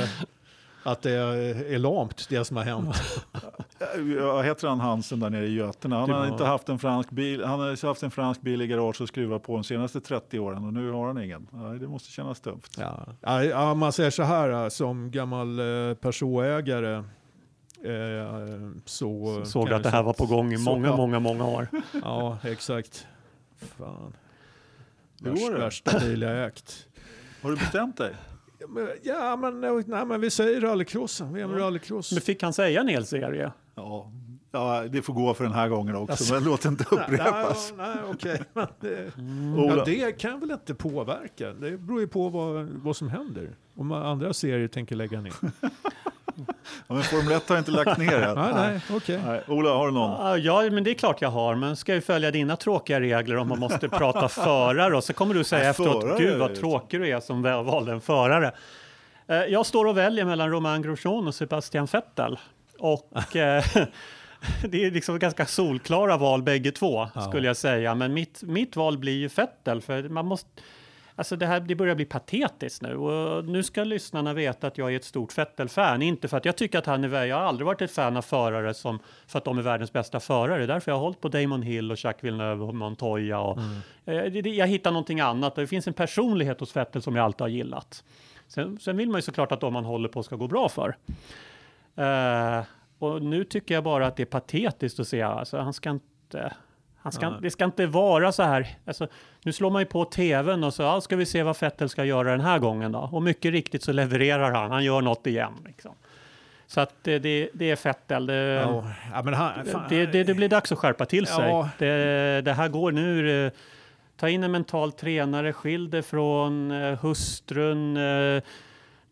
att det är lamt det som har hänt. Ja, heter han Hansen där nere i Götene? Han har inte haft en fransk bil. Han har haft en fransk bil i garage och skruvat på de senaste 30 åren och nu har han ingen. Det måste kännas dumt. Ja. Ja, man säger så här eh, som gammal eh, Peugeot-ägare eh, så... Såg att det här så- var på gång i så- många, ja. många, många år. Ja, exakt. Fan. Hur Värsta, går det? värsta bil jag ägt. Har du bestämt dig? Ja, men- eh, nej, men vi säger rallycrossen. VM rallycross. Men fick han säga en hel serie? Ja, ja, det får gå för den här gången också, Alltså- men låt det inte upprepas. nej, nej, okej. Men det, Ola. ja, det kan väl inte påverka. Det beror ju på vad, vad som händer. Om andra serier tänker lägga ner. Ja, men Formel 1 har inte lagt ner än. nej, nej, okej. Nej, Ola, har du någon? Ja, men det är klart jag har. Men ska jag följa dina tråkiga regler om man måste prata förare och så kommer du säga efteråt, förare gud vad det. tråkig du är som valde en förare. Eh, Jag står och väljer mellan Romain Grosjean och Sebastian Vettel. Och eh, det är liksom ganska solklara val bägge två, Ja. skulle jag säga. Men mitt, mitt val blir ju Vettel, för man måste... Alltså det här det börjar bli patetiskt nu och nu ska lyssnarna veta att jag är ett stort Vettel-fan. Inte för att jag tycker att han är. Jag har aldrig varit ett fan av förare som för att de är världens bästa förare. Det är därför jag har hållit på Damon Hill och Jacques Villeneuve och Montoya. Och, eh, det- det- jag hittar någonting annat. Det finns en personlighet hos Vettel som jag alltid har gillat. Sen, sen vill man ju såklart att de man håller på ska gå bra för. Eh, och nu tycker jag bara att det är patetiskt att se. Alltså, han ska inte... Han ska, det ska inte vara så här. Alltså, nu slår man ju på tvn och så ja, ska vi se vad Vettel ska göra den här gången då. Och mycket riktigt så levererar han. Han gör något igen. Liksom. Så att det, det, det är Vettel. Det, Ja, ja, men han, fan, det, det, det blir dags att skärpa till sig. Ja. Det, här går nu. eh, Ta in en mental tränare, skilj från eh, hustrun,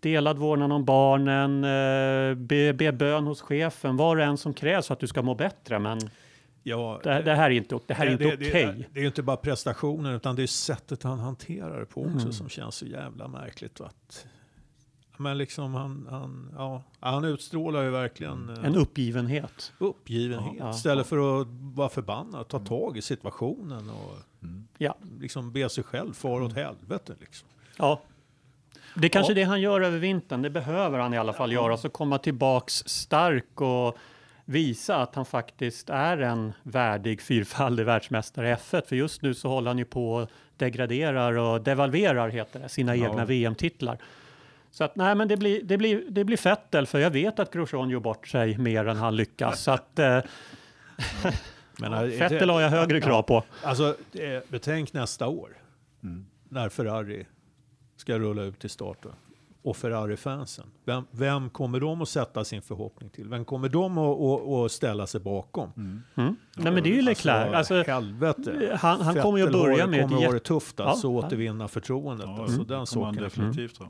delad vårdnad om barnen, eh, be, be bön hos chefen, var och en som krävs för att du ska må bättre. Men ja, det, det här är inte, det här är inte det, okej. det, det är ju inte bara prestationen utan det är sättet han hanterar det på också Mm. som känns så jävla märkligt. Att, men liksom han, han, ja, han utstrålar ju verkligen eh, En uppgivenhet. uppgivenhet Ja, ja. istället för att vara förbannad, ta tag i situationen och Ja. liksom be sig själv fara åt helvete. Liksom. Ja. Det är kanske Ja. det han gör över vintern. Det behöver han i alla fall göra. Så komma tillbaks stark och visa att han faktiskt är en värdig fyrfaldig världsmästare i F1. För just nu så håller han ju på och degraderar och devalverar heter det, sina Ja. egna VM-titlar. Så att nej, men det blir, det blir, det blir Fettel, för jag vet att Grosjean gör bort sig mer än han lyckas. Så att eh, Men, eh, Fettel har jag högre krav på. Alltså, eh, betänk nästa år Mm. när Ferrari ska rulla ut i starten. Och Ferrari-fansen. Vem, vem kommer de att sätta sin förhoppning till? Vem kommer de att, att, att ställa sig bakom? Mm. Nej, men det är ju Leclerc. Alltså, helvete. han- han kommer ju att börja med ett kommer att ha det jätte- tufft alltså, Ja. att återvinna förtroendet. Ja, alltså, den saken. definitivt ha.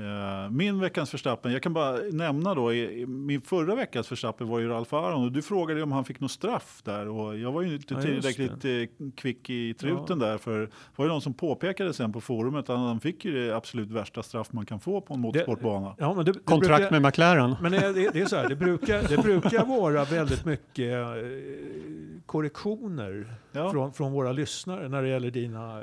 Eh, Min veckans Verstappen, jag kan bara nämna då, min förra veckans Verstappen var ju Ralf Aron och du frågade om han fick något straff där och jag var ju inte Ja, tillräckligt eh, kvick i truten där för det var ju någon som påpekade sen på forumet att han fick ju det absolut värsta straff man kan få på en motorsportbana. Ja, men det, det kontrakt brukar, med McLaren. Men det, det, det är så här, det brukar, det brukar vara väldigt mycket eh, korrektioner Ja. från, från våra lyssnare när det gäller dina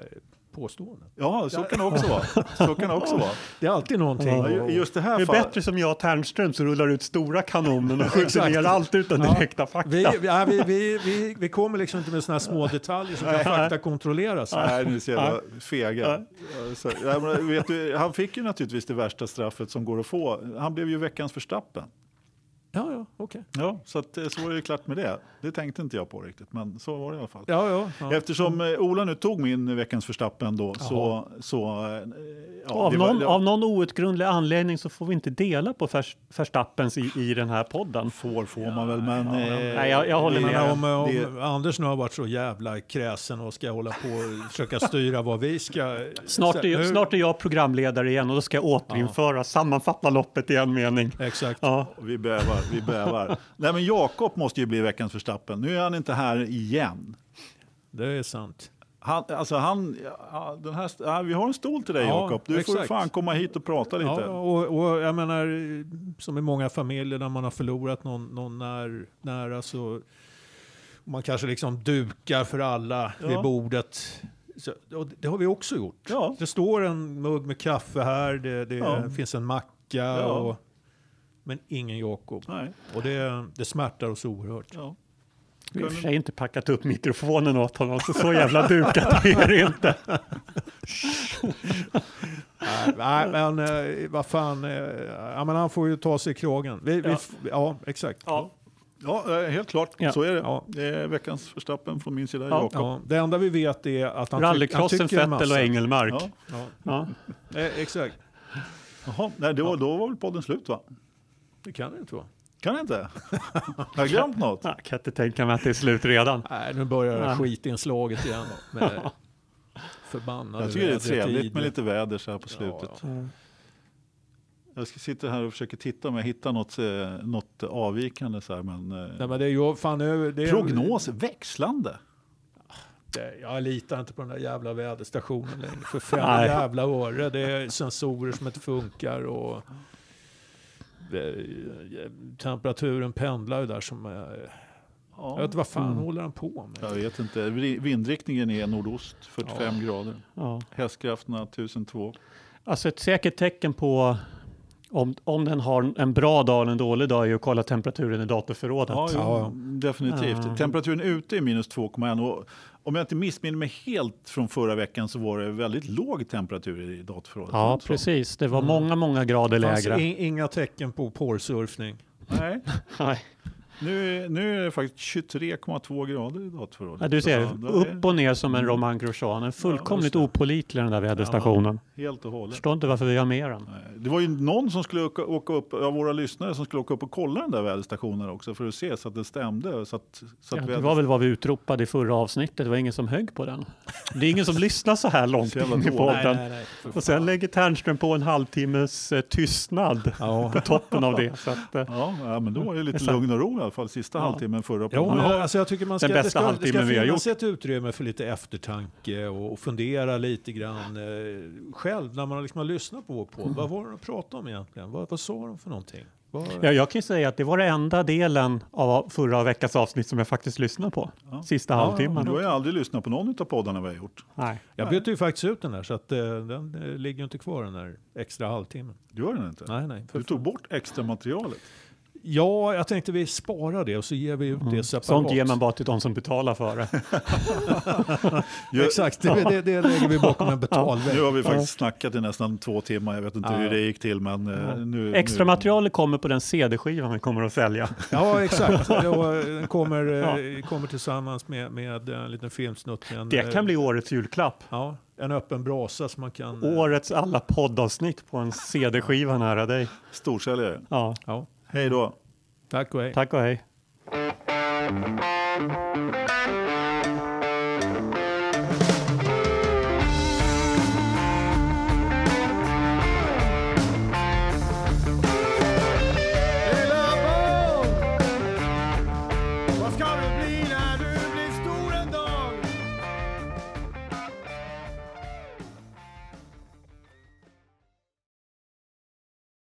påståenden. Ja, så kan det också vara. Så kan det också vara. Det är alltid någonting. Ja, Ja, just det här Det är fallet- bättre som jag Ternström som rullar ut stora kanonen och skjuter ner allt utan Ja. direkta fakta. Vi, ja, vi, vi, vi, vi kommer liksom inte med sådana här små detaljer som kan fakta kontrolleras. Nej, ni ser jävla fega. Så, ja, men vet du, han fick ju naturligtvis det värsta straffet som går att få. Han blev ju veckans Verstappen. Ja, ja, okej. Ja, så, att, eh, så var det ju klart med det. Det tänkte inte jag på riktigt, men så var det i alla fall. Ja, ja, ja. Eftersom eh, Ola nu tog min veckans Verstappen då, så... så eh, ja, av, var- någon, det- av någon outgrundlig anledning så får vi inte dela på Vers- Verstappens i, i den här podden. Får får man väl, men... Ja, eh, Nej, jag- jag håller Jag med. om, om det- Anders nu har varit så jävla kräsen och ska hålla på och försöka styra vad vi ska... Snart är, Nu- snart är jag programledare igen och då ska jag återinföra, sammanfatta loppet i en mening. Exakt. Ja, Vi bävar, vi bävar. Nej, men Jakob måste ju bli veckans Verstappen. Nu är han inte här igen. Det är sant. Han, alltså han, den här, vi har en stol till dig Ja, Jakob. Du får exakt. fan komma hit och prata lite. Ja, och, och jag menar, som i många familjer där man har förlorat någon, någon när, nära så man kanske liksom dukar för alla Ja. vid bordet. Så, det har vi också gjort. Ja. Det står en mugg med kaffe här, det, det Ja. finns en macka, och, men ingen Jakob. Nej, Och det, det smärtar oss oerhört. ja. vi har i och för sig inte packat upp mikrofonen åt honom, så så jävla dukat är det inte. Nej, men eh, vad fan, eh, ja, men han får ju ta sig i kragen. Vi, vi, Ja. f- ja exakt. Ja. ja, eh, helt klart. Ja. Så är det. Ja. Det är veckans Verstappen från min sida, Ja. Jakob. Ja, det enda vi vet är att han, tyck, han tycker en Vettel och massa. Engelmark. Ja. Ja, Ja. eh, exakt. Jaha, nej, då, då var väl podden slut va? Det kan det inte vara. Kan det inte? Har jag glömt något? Jag kan inte tänka mig att det är slut redan. Nej, nu börjar Nej. skitinslaget igen. Med förbannade Jag tycker det är trevligt med lite väder så här på slutet. Ja, Jag ska sitta här och försöka titta om jag hittar något, eh, något avvikande. Så här, men, eh, Nej, men det är ju fan. Det är, prognos växlande. Det, jag litar inte på den där jävla väderstationen längre. För fem jävla öre. Det är sensorer som inte funkar och temperaturen pendlar ju där som eh, Jag vet inte vad fan Mm. håller han på med? Jag vet inte. Vi- Vindriktningen är nordost, 45 grader. Ja. Hästkrafterna 1002. Alltså ett säkert tecken på om, om den har en bra dag eller en dålig dag är ju att kolla temperaturen i datorförrådet. Ja, Ja, definitivt. Ja. Temperaturen ute är minus 2,1 och om jag inte missminner mig helt från förra veckan så var det väldigt låg temperatur i datorförrådet. Ja, precis. Det var Mm. många, många grader Det fanns lägre. in, inga tecken på porrsurfning. Nej, Nej. Nu, är- nu är det faktiskt 23,2 grader i datorförrådet. Ja, du ser, upp och ner som en Roman Grosjean. En fullkomligt just det. opålitlig den där väderstationen. Helt och hållet. Förstår inte varför vi har med den. Nej, Det var ju någon som skulle åka, åka upp, av våra lyssnare som skulle åka upp och kolla den där väderstationen också för att se så att det stämde. Så att, så Ja, att det väder- var väl vad vi utropade i förra avsnittet. Det var ingen som högg på den. Det är ingen som lyssnar så här långt Så in i podden. nej, för Och sen lägger Ternström på en halvtimmes eh, tystnad Ja. på toppen av det. Så att, eh, Ja, ja, men då var det lite lugn och ro alla fall sista Ja. halvtimmen förra Ja, men, alltså jag tycker man ska, Den det bästa ska, det ska vi har ett utrymme för lite eftertanke och, och fundera lite grann eh, själv när man liksom har lyssnat på vår podd. Vad var det de pratade om egentligen? Vad, vad sa de för någonting? Ja, jag kan ju säga att det var den enda delen av förra veckans avsnitt som jag faktiskt lyssnade på. Ja. Sista Ja, Men halvtimmen. du har ju aldrig lyssnat på någon av poddarna vi har gjort. Nej. jag bytte ju faktiskt ut den där så att eh, den eh, ligger ju inte kvar den där extra halvtimmen. Du gör den inte? Nej, nej. Du tog bort extra materialet. Ja, jag tänkte vi sparar det och så ger vi ut det separat. Mm. Sånt ger man bara till de som betalar för det. Exakt, det, det, det lägger vi bakom en betalvägg. Nu har vi faktiskt snackat i nästan två timmar. Jag vet inte Ja. hur det gick till men eh, nu... Extra nu, materialet kommer på den CD-skivan vi kommer att sälja. Ja, exakt. Ja, Den kommer, eh, kommer tillsammans med, med en liten filmsnutt. med En, Det kan eh, bli årets julklapp. Ja, en öppen brasa som man kan... eh, Årets alla poddavsnitt på en CD-skiva nära dig. Storsäljare. Ja, Ja, Hej då. tack och hej. tack och hej.